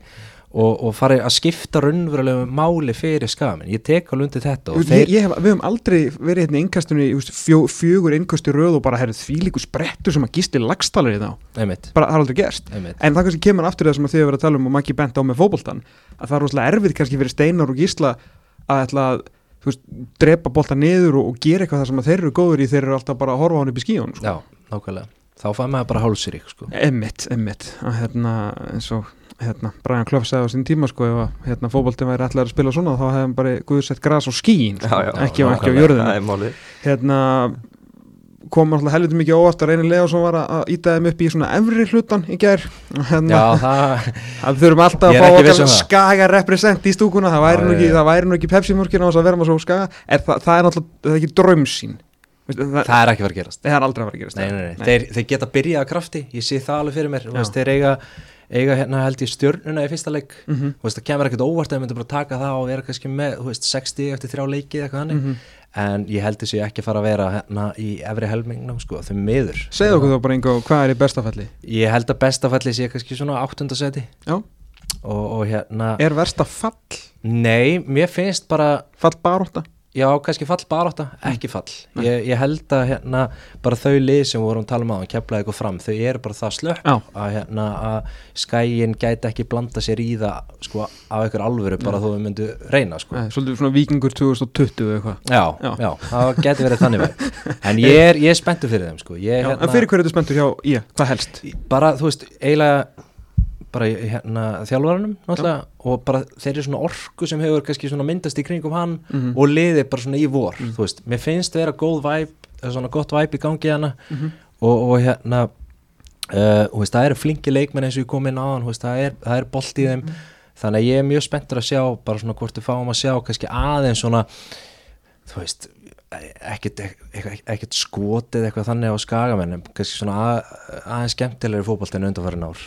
og, og fara að skipta raunverulegu máli fyrir skamin ég tek alveg undir þetta veist, þeir ég, ég hef, við höfum aldrei verið hérna í innkastunni fjó, fjögur innkasti röð og bara herrið þvílíku sprettur sem að gísli lagstalar í þá. Einmitt, bara það er aldrei gerst. Einmitt. en það kannski kemur aftur það sem að þið hefur verið að tala um og Maggi bent á með fótboltan að það er rosalega erfið kannski fyrir Steinar og Gísla að ætla að veist, drepa bolta niður og, og gera eitthvað það sem að þeir eru góður í þeir eru alltaf bara að horfa á hann upp í skíun sko. Já, nákvæmlega þá fæ maður bara hálsirík sko. emmitt, emmitt að hérna eins og hérna, Brian Clough sagði á sín tíma sko ef að hérna, fótboltin væri ætlaður að spila svona þá hefði hann bara guðsett gras á skíin sko, Já, já, ekki, á, ekki á jörðinu Það er málið. Hérna kom alltaf helviti mikið óvart að reyni Leo sem var að- að íta þeim upp í svona efri hlutan í gær. Hérna, Já, það að þurfum alltaf að fá um það. skaga represent í stúkuna það væri nú ekki, já. það væri nú ekki Pepsi-mörkina á þess að vera maður svo skaga. Er það, það er náttúrulega, það er ekki draumsín Veistu, það, það er ekki verið að gerast. Það er aldrei að fara að gerast nei, nei, nei. Þeir, þeir geta byrjað að krafti. Ég sé það alveg fyrir mér. Veist, þeir eiga, eiga hérna held ég stjörnuna í fyrsta leik. Mhm. Þú veist, það kemur ekkert óvart að þeir myndu bara taka það og vera kannski með þú veist, 60 eftir þrjá leiki eða eitthvað hannig Mhm. en ég held ekki að fara að vera hérna í efri helmingnum sko, þau miður. Segðu okkur þá bara einhver hvað er í bestafalli ég held að bestafalli sé kannski svona áttundaseti Já. og, og hérna er versta fall, nei, mér finnst bara fall baróta Já, kannski fall barátta, ekki fall. Ég, ég held að hérna bara þau lið sem vorum að tala um á, keflaði eitthvað fram þau eru bara það slöpp að hérna að skæin gæti ekki blanda sér í það sko af einhver alvöru bara þó við myndu reyna sko. Nei, svolítið svona vikingur 2020 eða eitthvað. Já, Já. já, það gæti verið þannig verið en ég er, ég er spenntur fyrir þeim sko. Ég, Já, en fyrir hverju þetta spenntur hjá Ía, hvað helst? bara, þú veist, eiginlega bara í, hérna náttúrulega og bara þeir eru svona orku sem hefur kannski myndast í kringum hann Mhm. og liði bara svona í vor þú veist, mér finnst vera góð væp svona gott væp í gangi hana Mhm. og, og hérna uh, veist, það eru flinki leikmenn eins og ég kom inn á hann veist, það er, það er bolt í þeim. Þannig að ég er mjög spenntur að sjá bara svona hvort við fáum að sjá kannski aðeins svona þú veist ekkert, ekkert, ekkert skotið eitthvað þannig á skagamennum kannski svona að, aðeins skemmtilegri fótbolt en undanfærin ár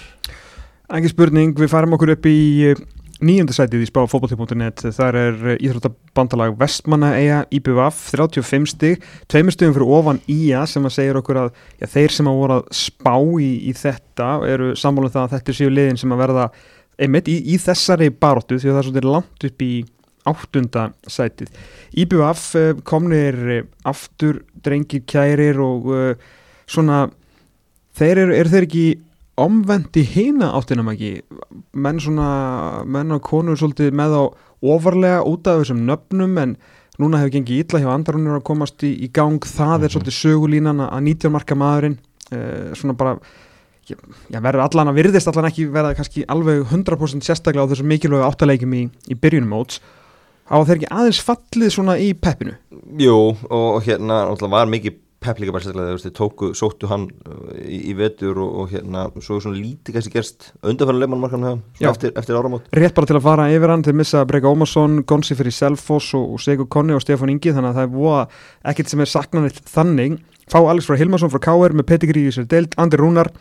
Ekki spurning, við farum okkur upp í nýjöndasætið í spá fótbolti.net þar er íþróttabandalag Vestmanna eiga IBVF 35 stig. Tveimur stigum fyrir ofan IA sem að segir okkur að já, þeir sem að voru að spá í, í þetta eru sammálum það að þetta séu liðin sem að verða einmitt í, í þessari baróttu því að það er svolítið langt upp í áttunda sætið. IBF uh, komnir aftur drengir kærir og svona þeir eru, eru þeir ekki omvendi hina áttinam ekki menn svona, menn og konur svolítið með á ofarlega út af þessum nöfnum en núna hefur gengið illa hjá andarunir að komast í, í gang. Það er Mhm. svolítið sögulínan að 19 marka maðurinn. Uh, svona bara já, verður allan að virðist allan ekki verða kannski alveg 100% sérstaklega á þessum mikilvægu áttalegjum í, í byrjunum móts. Á þeir ekki aðeins fallið svona í peppinu? Jú, og hérna var mikið pepp líka bara sérstaklega þegar þeir tóku, sóttu hann uh, í, í vetur og, og hérna svo er svona lítið kannski gerst undanfæra leifmannmarkan Já. eftir, eftir áramót rétt bara til að fara yfir hann að missa Breka Ómarsson, Gonsi fyrir Selfoss og, og Sigur Konni og Stefán Ingi þannig að það er voða ekkert sem er saknanett þannig fá Alex frá Hilmarsson frá KR með Pettigrí í sér deild, Andri Rúnar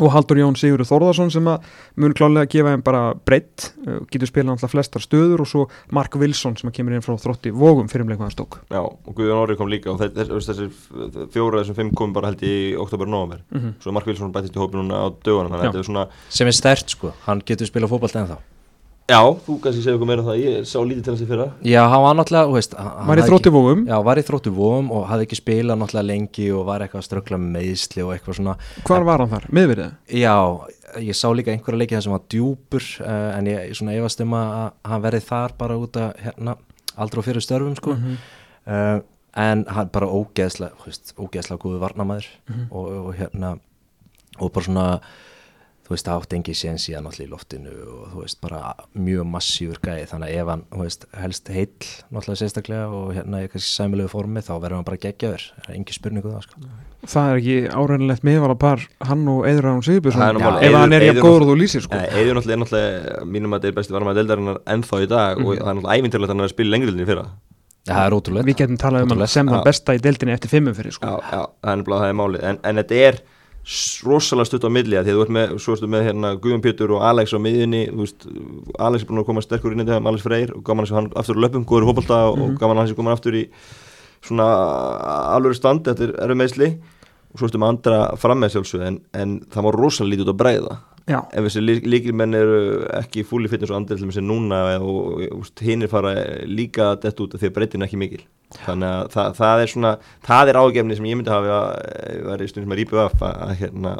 og Haldur Jón Sigurður Þórðarsson sem að mun klálega gefa þeim bara breytt uh, getur spilað alltaf flestar stöður og svo Mark Wilson sem að kemur inn frá þrótti vógum fyrir um leikmaðan stók Já, og Guðjón Orri kom líka og þess, þessir fjóra þessum fimm kom bara held í oktober og november mm -hmm. svo Mark Wilson bættist í hópinu núna á dögunum að sem er stert sko, hann getur spilað fótbolta ennþá Já, þú kannski segja okkur meira um það, ég sá lítið til þessi fyrra Já, hann var náttúrulega, þú veist hann var í ekki- vógum Já, var í þróttu vóum og hafði ekki spilað náttúrulega lengi og var eitthvað að ströggla með meðsli og eitthvað svona hvar var hann þar? miðverðið? Já, ég sá líka einhverja leiki þar sem var djúpur uh, en ég svona efast um að hann verði þar bara út að hérna, aldrei fyrir störfum sko Mhm. uh, en hann bara ógeðslega þú veist, ógeðslega góðu varnamæður Mhm. og, og hérna og bara svona þú veist, átt engi séns í hann allir í loftinu og þú veist, bara mjög massífur gæði þannig að ef hann, þú veist, helst heill náttúrulega sérstaklega og hérna í kannski sæmilegu formi þá verður hann bara geggjaður. Það er engi spurningu það sko. Það er ekki áreynilegt miðvala par hann og Eður Rán Það málið. ef hann er jafn Eiður- góður og þú lýsir sko. Eður náttúrulega er náttúrulega mínum að þetta er besti varmaði deildarinnar ennþá í dag og það er náttúrulega ævintilegt að hann er að spila lengri fyrra. Já, það er ótrúlega við getum talað um hann sem það besta í deildinni eftir fimmum fyrir sko. Já, já, það er nefnilega það er málið. En, en þetta er rosalega stutt á milli að því að þú ert með, svo ertu með hérna Guðjón Pétur og Alex á miðjunni veist, Alex er búin að koma sterkur inn í þetta Alex Freyr og gaman að hann aftur á löpum góður fótbolta og, og gaman að hann sé komin aftur í svona alveg stand þetta er meðsli og svo ertu með andra fram með sjálfsög en, en það var rosalega lítið út að bræða já, ef þessi líkilmenn eru ekki fúli fitness og til þessi núna og, hinn er fara líka dett út af því að breytin er ekki mikil. Þannig að það, það er svona það er ágefni sem ég myndi hafa að vera í stundum sem að rýpa af að, að hérna,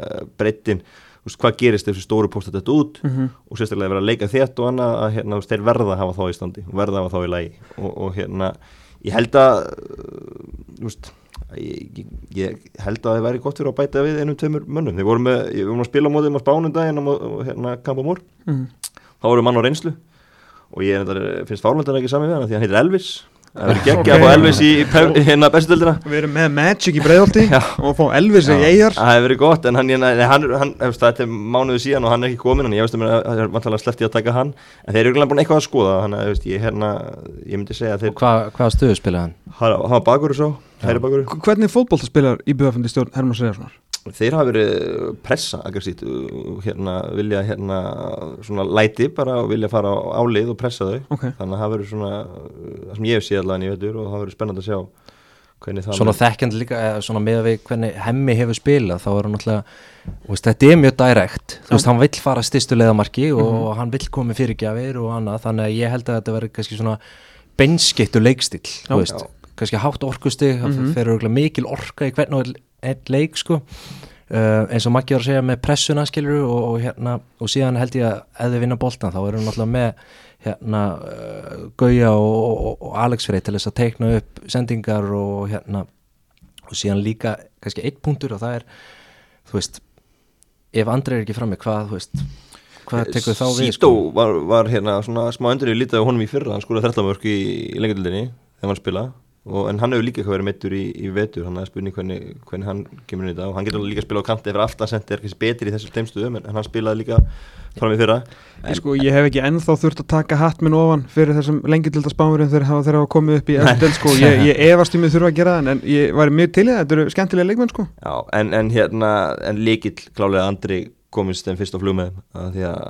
uh, breytin hvað gerist ef þessi stóru pósta þetta út mm og sérstaklega vera að leika þétt og annað að hérna, þeir verða að hafa þá í standi verða að hafa þá í lagi. Og, og hérna, ég held að uh, þú veist ég, ég, held að það væri gott fyrir að bæta við einum tveimur mönnum, þeir voru með við vorum að spila mótið á spánum daginn og, hérna Kampamór, mm. þá voru mann á reynslu. Og ég reyndar, finnst fárlöndar ekki sami við hann því hann heitir Elvis það verður geggja Ok. að fá Elvis í, í hérna bestöldina við erum með Magic í breiðolti Já. og fá Elvis í eigjar það hefur verið gott en hann, hann, hann, hann hefst, þetta er mánuðu síðan og hann er ekki komin en ég veist að það er vantilega sleppti að taka hann en þeir eru eiginlega búin eitthvað að skoða þú veist, ég, hérna, ég myndi segja þeir hvað, hvaða stöðu spilaði hann? hann hann var bakur og svo, hæri bakur hvernig fótbolta spilar í BFND stjórn Hermann Srejarssonar? Þeir hafa verið pressa aggressít hérna vilja hérna svona læti bara og vilja fara á álið og pressa þau. Ok, þannig að það verður svona það sem ég hef séð allavega í veitur og það verður spennandi að sjá hvernig það Svona þekkjandi líka, svona með við hvernig hemmi hefur spilað þá er hann þú veist, þetta er mjög direkt þú veist, hann vill fara styrstu leiðamarki og hann vill koma með fyrirgjafir og annað þannig að ég held að þetta verður kannski svona þú veist. Kannski hátt orkusti, það Mhm. fer mikil orka í hvern og einn- leik sko. Uh, eins og Maggi var að segja með pressuna skilur og, og hérna og síðan held ég að ef þið vinna boltan þá erum við náttúrulega með hérna uh, Gauja og, og, Alex Frey til þess að teikna upp sendingar og hérna og síðan líka kannski eitt punktur og það er þú veist ef Andri er ekki frammi hvað þú veist hvað tekur þá við Sító var, var hérna svona smá endur í lítið á honum í fyrra, hann skúraði 13 mörg í, í lengjadildinni þegar hann spila og, en hann hefur líka eitthvað verið meittur í, í vetur hann er spurning hvernig, hvernig hann kemur inn í þetta. Og hann getur líka að spila á kanti eftir aftansend er kannski betri í þessu steimstuðum en, en hann spilaði líka fram í fyrra. En, sko ég hef ekki ennþá þurft að taka hatt minn ofan fyrir þessum lengjadilda spámurinn þegar hafa þeirra komið upp í eftir sko, ég, ég efast um að þurfa að gera það en, en ég væri mjög til það, þetta eru skemmtilega leikmenn sko. Já, en, en hérna en líkill klálega Andri komist þeim fyrst á flug með því að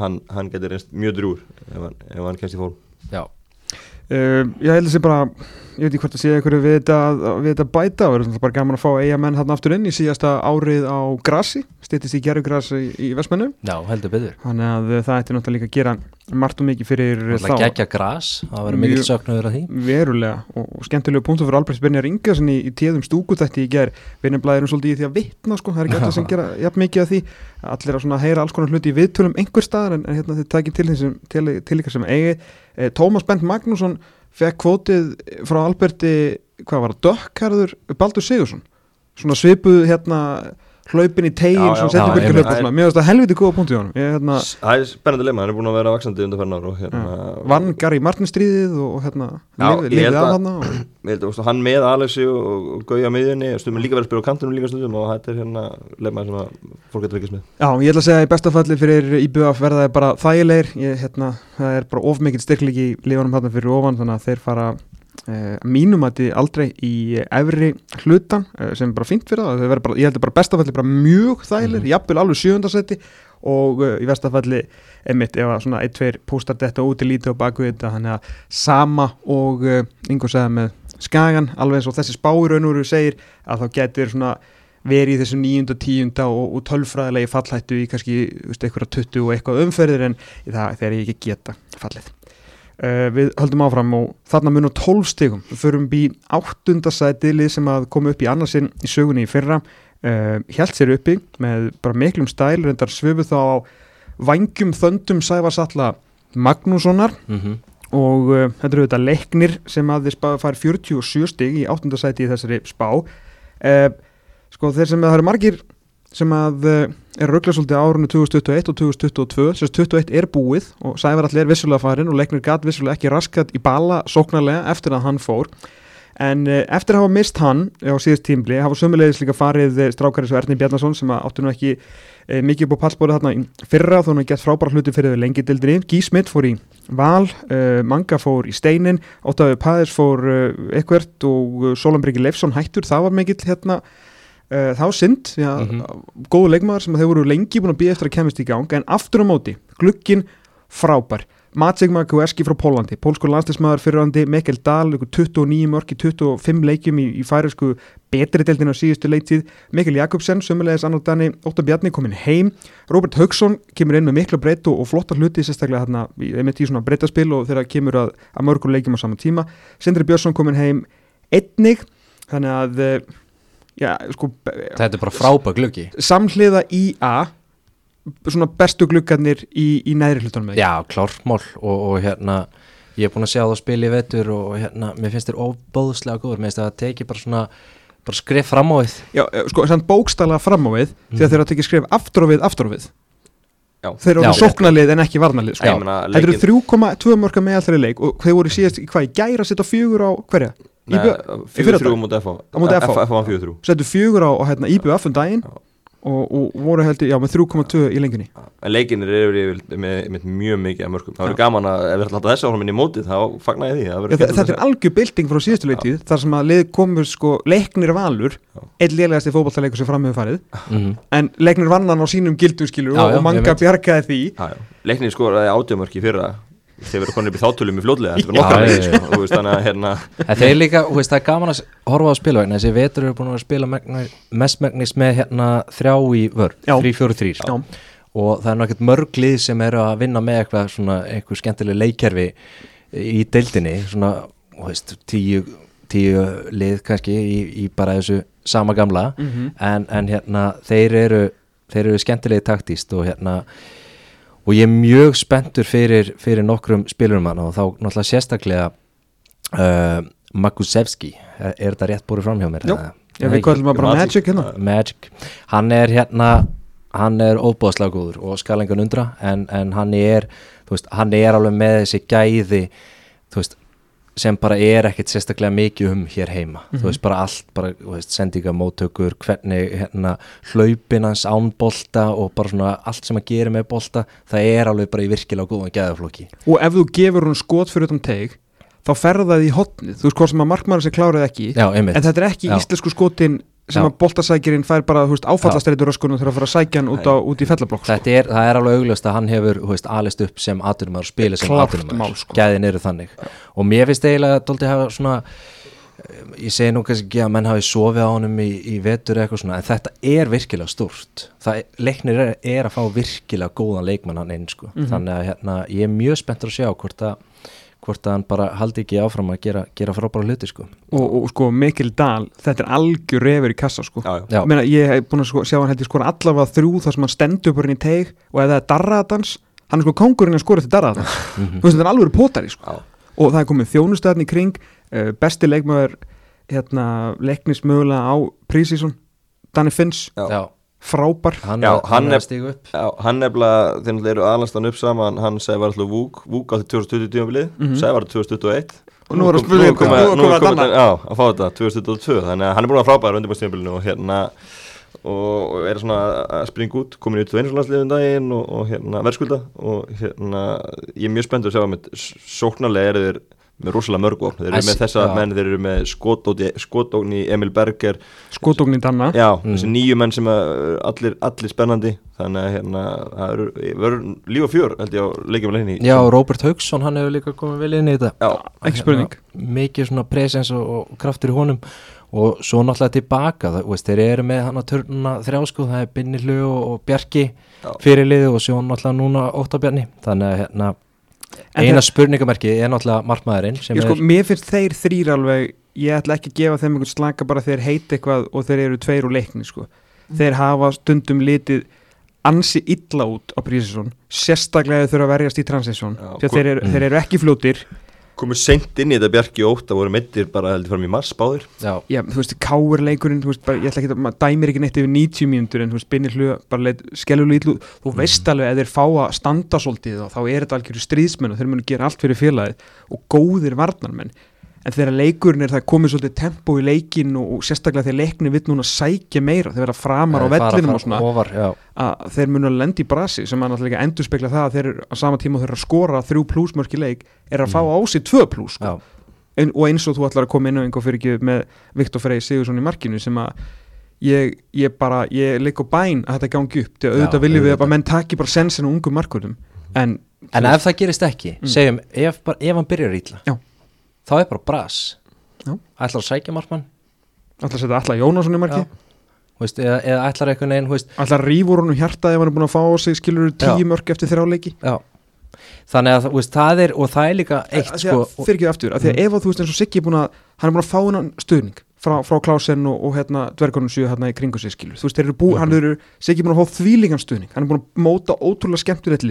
hann, hann getur mjög drúr ef hann, ef hann kemst í fólk Já, Uh, ég held að sé bara ég veit ekki hvort að sé einhverju við þetta, við þetta bæta og það er bara gaman að fá eigamenn hann aftur inn í síðasta árið á grassi, stýttist í gerðugrassi í, í Vestmennu, Já, heldur byggður þannig að uh, það ætti náttúrulega líka að gera margt og mikið fyrir Það gegja gras, það verður Mjög- söknuður að því. verulega og, og skemmtilegu punktu fyrir Albrecht Brynjar Ingarsson í, í tíðum stúkutætti í ger við nefnilega erum svolítið í því að vitna sko, það er ekki alltaf sem gera jafn mikið af því. Allir að heyra alls konar hluti í viðtölum einhver staðar en, en hérna þið takið til þessum til, til ykkar sem eigi eh, Tómas Bent Magnússon fekk kvótið frá Alberti hvað var það, Dökkarður Baldur Sigursson svona svipuð hérna hlaupin í tegin, einmitt. hlaup og svona, mér finnst það helviti góða punktu í honum. Hérna Það er spennandi leima, hann er búin að vera vaksandi undir færnar og hérna vann Gary Martin stríðið og hérna lifið af hann og að hann með Alessi og, og Gauja miðjunni og stundum líka verið að spila á kantunum líka stundum og þetta er hérna leima sem að fólk getur ekki smið Já, ég ætla að segja að í besta falli fyrir IBF verða þeir bara þægilegir. Ég, hérna, það er bara of mikill styrkleiki í lifanum þarna fyrir ofan þannig að þeir fara mínum að þið aldrei í efri hlutan uh, sem er bara fínt fyrir það, verða bara, ég heldur bara besta falli bara mjög þægilegir, jafnvel alveg sjöfundasetti og uh, í versta falli emitt ef að svona 1-2 póstar þetta út í lítið og baku þetta, þannig að sama og uh, Ingo segði með skagan, alveg eins og þessi spáir raunveru segir að þá getur svona verið í þessu nýjunda, tíunda og, og tölfræðilegi fallhættu í kannski þú veist, eitthvað 20 og eitthvað umferðir en það þegar ég ekki geta fallið. Uh, við höldum áfram og þarna munum 12 stigum. Við förum bí áttundasæti lið sem að koma upp í annarsinn í sögunni í fyrra. Uh, Hjælt sér uppi með bara miklum stæl, reyndar svöfu þá á vangjum þöndum sæfarsalla Magnússonar mm og uh, þetta eru auðvitað leiknir sem að þið fær 47 stig í áttundasæti í þessari spá uh, sko þeir sem það eru margir sem að uh, er ruggla svolítið árunni 2021 og 2022 sem 21 er búið og Sævar allir er vissulega farin og leiknir gat vissulega ekki raskat í bala sóknarlega eftir að hann fór. En uh, eftir að hafa mist hann á síðust tímbli hafa sömulegis líka farið uh, strákari svo Erni Bjarnason sem að áttu nú ekki uh, mikið upp á pallbóri þarna fyrra þó hann að gett frábæra hluti fyrir lengi dildinni Gí Smith fór í Val, uh, Manga fór í Steinin Óttafi Pæðis fór uh, Ekvert og Sólambriki Leifsson hættur. Það var mikill hérna uh, þá synd, já, Mhm. góðu leikmaður sem þeir voru lengi búin að býja eftir að kemist í gang en aftur á móti, glukkin frábær. Maciek Makueski frá Pólandi, pólskur landslismæður fyrirhandi, Mikkel Dahl, ykkur 29 mörk í 25 leikjum í, í færisku betri deildin á síðustu leiktíð, Mikkel Jakobsen, sömulegis annar dani, Óttar Bjarni komin heim, Robert Haugsson kemur inn með mikla breytt og, flotta hluti, sérstaklega í, einmitt í svona breyttaspil og þegar kemur að, að mörgur leikjum á sama tíma, Sindri Björnsson komin heim einnig, þannig að, eh, já, sko, Þetta er bara frábæk glöggi samhliða IA svona bestu gluggarnir í, í næri hlutunum? Já, klármál og, og hérna ég er búin að sjá það spila í vetur og hérna, mér finnst þér óbóðslega góður mér finnst það að teki bara svona bara skrif fram á því Já, eh, sko, samt bókstala fram á við því að þeir eru að tekja skrif aftur á við, aftur á við Já. þeir eru að sóknarlið en ekki varnarlið sko. Ég meina, Þetta eru leikinn- 3,2 mörka með allri leik og þeir voru síðast, í hvað, í gæra að setja fjögur á hverja? Nei, Íbjö- fjögur fyrradag? þrjú mútið FH FH. FH var fjögur þrjú. Settu fjögur á, á hérna, IBF um daginn Já. og, og voru heldur, já, með 3,2 í lengjunni En leikinir eru yfir með, með mjög mikið af mörgum Það verður gaman að ef við ætlum að áhrum inn í mótið þá fagna ég því það Já, Þetta að er algjör bylting frá síðustu leiktíð þar sem að komur sko leiknir valur einn lélegasti fótballtaleikur sem fram hefur farið mm en leiknir vannan á sínum gildum skilur Já, og, manga bjargaði því. Já, já. Leiknir skoraði átjömörk í fyrra þeir verður konið upp í þátölum í fljóðlega þetta er nokkar já. sko, og þú veist, þannig að hérna En þeir líka, þú veist, það er gaman að horfa á spila vegna. Þessi vetur eru búin að spila megni, mestmegnis með hérna þrjá í vörn, Já. 3-4-3 Já. og það er náttúrulega mörg lið sem eru að vinna með eitthvað svona, eitthvað skemmtileg leikkerfi í deildinni, svona, þú veist, tíu, tíu lið kannski í, í bara þessu sama gamla. En, en hérna, þeir eru þeir eru skemmtilegi taktíst og hérna og ég er mjög spenntur fyrir, fyrir nokkrum spilurum hann og þá náttúrulega sérstaklega uh, Makusevski. Er, er þetta rétt búið fram hjá mér? Já, Nei, við kallum að bara Magic. Hérna. Magic. Hann er hérna hann er óbúðslega góður og skal engan undra en, en hann er veist, hann er alveg með þessi gæði þú veist, sem bara er ekkert sérstaklega mikið um hér heima. Þú veist, bara allt, bara, veist, sendinga móttökur, hvernig hérna hlaupin hans án bolta og bara svona allt sem að gera með bolta það er alveg bara í virkilega góðan gæðaflokki. Og ef þú gefur hún skot fyrir utan teig þá ferða það í hotnið þú veist hvort sem að markmaður sér kláraði ekki Já, en þetta er ekki Já. íslensku skotin sem Já. að boltasækirinn fær bara áfallastreitur öskunum þegar að fara að sækja hann út, á, út í fellablokk sko. Þetta er, það er alveg augljóst að hann hefur veist, alist upp sem atvinnumar og spila sem mál, sko. gæðin eru þannig. Og mér finnst eiginlega að hafa svona ég segi nú kannski ekki að menn hafi sofið á honum í, í vetur eitthvað svona en þetta er virkilega stúrt það, leiknir er, er að fá virkilega góðan leikmann hann inn sko. Þannig að hérna, ég er mjög spenntur að sjá hvort að hvort að hann bara haldi ekki áfram að gera, gera frábæra hluti sko og, og sko Mikil Dahl, þetta er algjör refur í kassa sko Já, já. Meina, ég hef búin að sko, sjá hann held ég skora allavega þrjú þar sem hann stendur upp hérna í teig og ef það er darraðans, hann er sko kongurinn að skora til darraðans, þú veist þetta er alveg potari sko. Já. og það er komið þjónustöðin í kring uh, besti leikmaður hérna, leiknis mögulega á prísísson Danny Finns, Já. Frábær. Hann, Já, er- hann er er- að stíga upp. Já, hann nefnilega, þeir náttúrulega eru aðlastan upp saman. Hann segi var alltaf Vúk, Vúk átti 2020 tímabilið, mm Mhm. segi var 2021 Og nú er að nú er komið- nú er nú er komið að að fá þetta 2022, þannig að hann er búin að frábæra undirbæðstímabilinu og hérna og er svona að springa út komin í 21. landsliðum daginn og, og hérna verðskulda. Og hérna ég er mjög spenntur að sjá að með sóknarlega eru þeir með rosalega mörg vopn, þeir eru með þessa já. menn, þeir eru með skotóni, skotóni Emil Berger. Skotókn í Danna Já, Mm. þessi nýju menn sem að allir, allir spennandi. Þannig að hérna, það eru- verður líf og fjör held ég á leikjum að leikni. Já, Robert Haugsson, hann hefur líka komið vel inn í þetta. Já, ekki spurning. Hérna, mikið svona presens og, og kraftur í honum. Og svo náttúrulega tilbaka það, veist, þeir eru með hann að törnuna þrjá sko, það er Binni Hlu og, og Bjarki Já. fyrirliði og svo náttúrulega núna Óttabjarni, þannig að hérna, eina spurningamerki er náttúrulega markmaðurinn sko, er, mér finnst þeir þrýr alveg ég ætla ekki að gefa þeim einhvern slaka bara þeir heiti eitthvað og þeir eru tveir úr leikni sko. þeir hafa stundum litið ansi illa út á Prísesson sérstaklega þeir þurfa að verjast í að þeir eru, mm. þeir eru ekki fljótir komið seint inn í þetta Bjarki og Óta voru meittir bara heldur fram í mars báðir. Já, Já, þú veist, káur leikurinn, þú veist, bara, ég ætla ekki að, maður dæmir ekki neitt yfir 90 mínútur en þú veist, Binni hlu, bara leit skellulega ítlu, þú Mhm. veist alveg að þeir fá að standa svolítið og þá er þetta algjörðu stríðsmenn og þeir munu gera allt fyrir félagið og góðir varnarmenn en þegar leikurinn er það komið svolítið tempo í leikin og, og sérstaklega þegar leikni vill núna sækja meira, þeir vera framar á vellinum og svona ofar, að þeir munu að lendi í brasi sem að náttúrulega endur spekla það að þeir á sama tíma og þeir að skora þrjú plúsmörk í leik er að fá á sig tvö plús sko Mm. ein, og eins og þú ætlar að koma inn á einhver fyrir ekki með Viktor Frey Sigursson í markinu sem að ég, ég bara, ég leik á bæn að þetta gangi upp, Já, auðvitað viljum við að menn taki bara sensin á ungum markurum en, en ef það gerist ekki Mm. segjum, ef, bara, ef hann byrjar ítla Já. Þá er bara bras. Ætlar að sækja markmann. Ætlar að setja Alla Jónasson í marki. Veist, eða, eða ætlar neginn veist, ætlar að úr honum hjarta ef hann er búin að fá á sig skilur tíu Já. mörk eftir þrjá leiki. Já. Þannig að þú veist, það er og það er líka eitt sko, og- fyrir ekki aftur, af því að ef að þú veist eins og Siggi er búin að hann er búin að fá hennan stuðning frá, frá Klausen og, og hérna dvergunum sjö hérna í kringu sig skilur, þú veist, þeir eru búin, hann eru Siggi er búin að fá þvílingan stuðning, hann er búin að móta ótrúlega skemmtilegt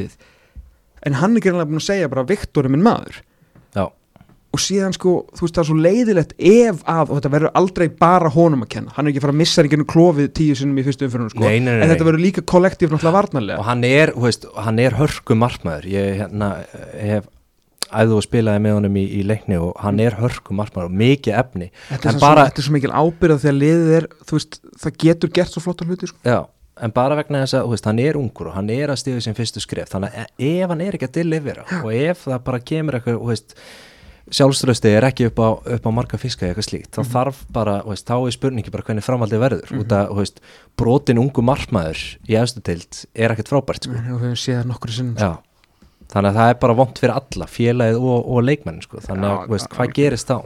og síðan sko, þú veist það er svo leiðilegt ef að, og þetta verður aldrei bara honum að kenna, hann er ekki að fara að missa ekki klófið tíu sinnum í fyrstu umfyrunum sko, Nei, nei, nei, en þetta verður líka kollektív náttúrulega og varnarlega hann er, þú veist, hann er hörku markmaður ég hérna, hef æðu og spilaði með honum í, í leikni og hann er hörku markmaður og mikið efni. Þetta er, en svo, bara, þetta er svo mikil ábyrða þegar liðið er, þú veist, það getur gert svo flotta hluti sko. já, en bara vegna þess að veist, hann er ungur og hann er að stíða sem fyrstu skref. Þannig að ef hann er ekki að delivera og ef það bara kemur eitthvað sjálfströsti er ekki upp á, upp á marga fiska eða eitthvað slíkt, þá þarf bara veist, þá er spurningi bara hvernig framhaldið verður út að þú veist, brotin ungu markmaður í efstu tild er ekkert frábært sko. og við höfum séð það nokkur sinnum sko. Þannig að það er bara vont fyrir alla félagið og, og leikmenn sko. þannig að Já, veist, já, hvað já. gerist þá?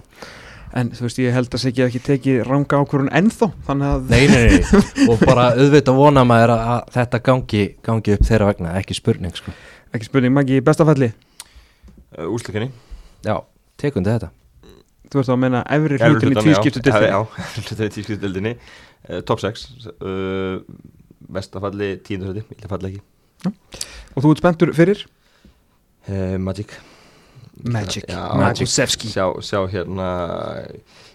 en þú veist, ég held að Siggi ekki tekið ranga ákvörun ennþá, þannig að Nei, nei, nei, og bara auðvitað vona maður að, að þetta gangi, gangi upp þeirra vegna, ekki spurning sko. ekki spurning, Maggi, í bestafalli úslikenni Já, tekundi þetta? Þú veist þá að menna efri hlutin í tvískiptu Já, já, efri hlutin í tvískiptu dildinni uh, Top 6 uh, Vestafalli, tíundasæti, ég falli ekki. Og þú ert spenntur fyrir? Uh, Magic. Magic, Já, Magusevski sjá, sjá hérna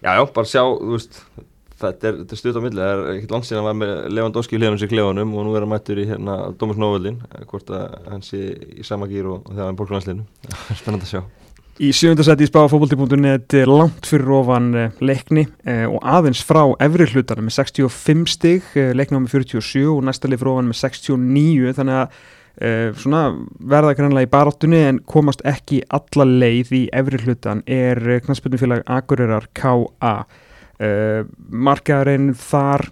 Já, já, bara sjá, þú veist Þetta er, þetta er stutt á milli, það er ekkert langt síðan að var með Lewandowski í hliðanum sér klefanum og nú er hann mættur í hérna Dómas Nóvöldin hvort að hann sé í sama gýr og, og þegar hann bólkur landsliðinu Spennandi að sjá Í sjöndasæti í spáfóbolti.net er langt fyrir ofan uh, leikni uh, og aðeins frá efri hlutarna með 65 stig, leikna með 47 og næsta lið fyrir ofan með 69 þannig að svona verða grannlega í baráttunni en komast ekki alla leið í efri hlutan er knastbyrnufélag Akureyrar K.A. Markaðurinn þar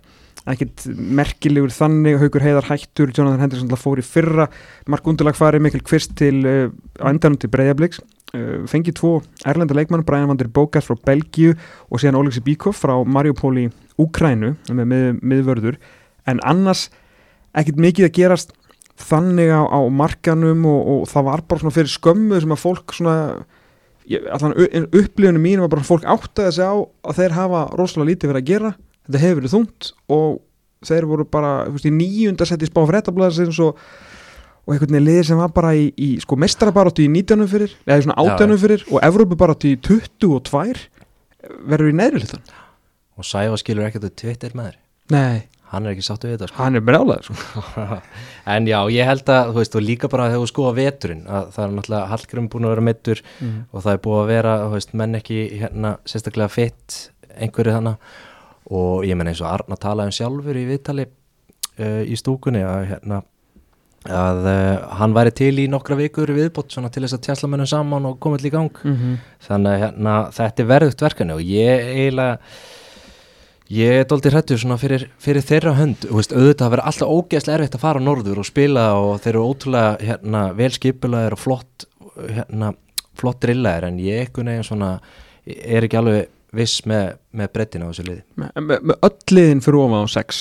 ekkert merkilegur þannig Haukur Heiðar hættur, Jonathan Henderson fór í fyrra markundulag farið mikil kvist til uh, á endanum til Breiðabliks fengið tvo erlenda leikmann, Brian van der Bogart frá Belgíu og síðan Oleksi Bíkov frá Mariupol í Úkrænu með mið, miðvörður. En annars ekkert mikið að gerast þannig á, á markanum og, og það var bara svona fyrir skömmu sem að fólk svona allan upplifunum mín var bara að fólk áttaði sig á að þeir hafa rosalega lítið verið að gera. Þetta hefur verið þungt og þeir voru bara veist, í nýjunda sett í spá fréttablaðsins og, og einhvern veginn liðir sem var bara í, í sko mestarabarátu í 19 fyrir eða svona Já, 18 fyrir og Evrópubarátu í 22 verður í neðri hlutan og Sæfa skilur ekkert að Twitter með þér Nei, hann er ekki sáttu við þetta sko. hann er brjálaður sko. en já, ég held að, þú veist, og líka bara þegar þú skoða veturinn, að það er náttúrulega Hallgrim búin að vera meittur mm. og það er búið að vera, þú veist, menn ekki hérna sérstaklega fitt einhverju þannig og ég menn eins og Arna talaði um sjálfur í viðtali uh, í stúkunni að hérna að uh, hann væri til í nokkra vikur viðbót svona til þess að tjensla mönnum saman og komið til í gang. Mm -hmm. þannig að hérna, þetta er verðugt verkefni og ég eiginlega ég er doldið hrættur fyrir, fyrir þeirra hönd, veist, auðvitað að vera alltaf ógeðslega erfitt að fara á norður og spila og þeir eru ótrúlega hérna, vel skipulaðir og flott hérna, flott drillaðir en ég ekkun eginn svona er ekki alveg viss með, með brettina á þessu liði. Öll liðin fyrir ofan á 6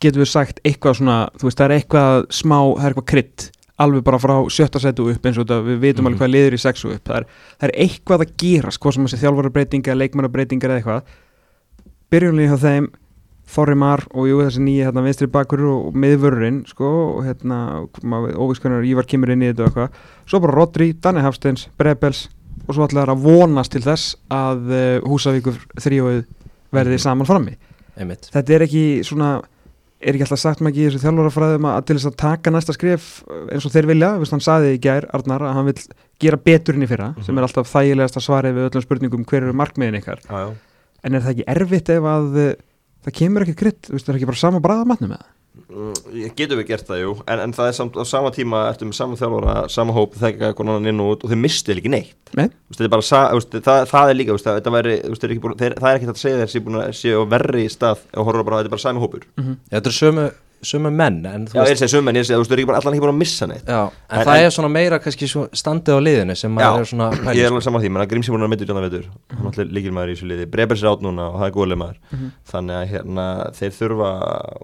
getum við sagt eitthvað svona þú veist það er eitthvað smá, það er eitthvað krydd alveg bara frá sjötta setu upp eins og þetta við vitum Mhm. alveg hvað liður í 6 upp það er, það er eitthvað að gerast, hvað sem þessi þjálfarabreitinga leikmannabreitingar eða eitthvað byrjunlega hjá þeim Þorri Mar og jú þessi nýja hérna, vinstri bakur og miðvörurinn sko, og hérna óvískunar Ívar kemur inn í þetta og eitthvað svo bara Rodri, Danni Hafsteins, Brebels og svo ætlaður að vonast til þess að uh, Húsavíkur þrjóið verði Mhm. saman frammi einmitt, þetta er ekki svona er ekki alltaf sagt ekki í þessu þjálfarafræðum að til þess að taka næsta skref eins og þeir vilja, Vist, hann saði í gær Arnar að hann vil gera betur inn í fyrra sem er alltaf þægilegast að svarið við öllum spurningum hver eru markmiðin ykkar? Já. en er það ekki erfitt ef að uh, það kemur ekki krydd, það er ekki bara sama bræða matnum Mm, ég- getum við gert það, jú. En, en það er samt á sama tíma eftir með sama þjálfara, sama hóp, þekka konan annan inn og út og þeir mistu ekki neitt. Nei. Þetta er bara, sa- þú veist, það, það er líka veist, þetta væri, ekki búin, þeir, það er ekki hægt að segja þeir séu að verri stað og horfa bara, þetta er bara sami hópur. Þetta er sömu, sömu menn en þú Já, ég er að segja sömmen, ég er að segja, þú veist, þeir eru ekki bara- allan ekki búin að missa neitt. Já, en, En- það en- er svona meira kannski svo standið á liðinu sem maður Já, er svona að í, Ég er alveg saman því, menn að Grímsi búin að mynda utan það veitur hann er alltaf líkil maður í þessu liði. Brebers er átt núna og það er góðlega maður. Mhm. þannig að hérna, þeir þurfa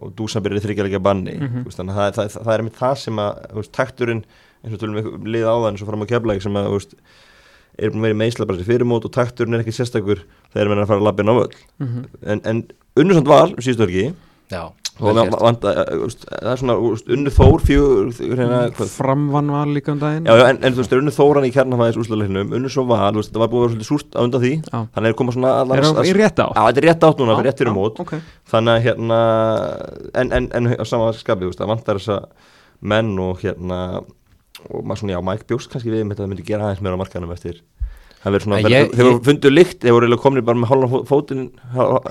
og Dúsan byrjar þryggjalega banni. Mhm. þú veist, þannig að það, það, það er einmitt það sem að þú veist, takturinn, eins og tölum við liða á það að þú er búin að vera í meisla bara sér fyrirmót og takturinn er ekki sérstakur þegar menn að fara að lappin á völl. Mhm. en, en unnusand val, síðustu ekki Já, og vel það, gert. vanda, það er svona unnu þór fjögur hérna, hvað, framvann var líka um daginn Já, já, en, en þú veist, unnu þóran í kjarnafæðis úrslagleiknum, unnu svo val, þú veist, það var búið að vera svolítið súrt á undan því, Já. þannig er koma svona er það í rétt á Já, þetta er rétt átt núna, fyrir rétt fyrir mót, okay. þannig að hérna, en, en, en á sama skapi, þú veist, það vantar þessa menn og hérna, og maður svona, já, Mike bjóst kannski við með þetta myndi gera aðeins meira á markanum eftir, það verður svona, ég- þeir voru fundu lykt, þeir voru eiginlega komnir bara með hálfa fótinn,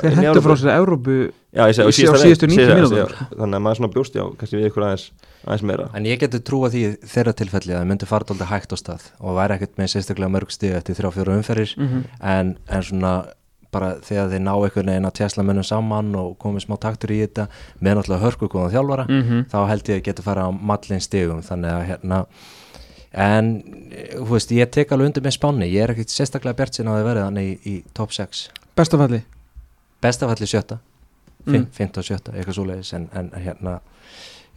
þeir hendur frá sér Európu Já, ég segi, á og síðustu leik, 90 síðasta- mínútur. já, Þannig að maður svona bjóst, já, kannski við ykkur aðeins, aðeins meira En ég geti trúa því þeirra tilfelli að það myndi fara dálítið hægt á stað og væri ekkert með sérstaklega mörg stig eftir þrjá fjóra umferðir Mhm. en, en svona bara þegar þeir ná einhvern veginn að tjæsla mönnum saman og komið smá taktur í þetta með náttúrulega hörku góðan þjálfara Mhm. þá held ég að geta fara á mallin stigum þannig að hérna en eh, þú veist ég tek alveg undir með spánni. Ég er ekkert sérstaklega bjart sinna að þið verið þannig í, í top 6 bestafalli bestafalli sjötta. Mm. mm. 15 sjötta, eitthvað svoleiðis. En, en hérna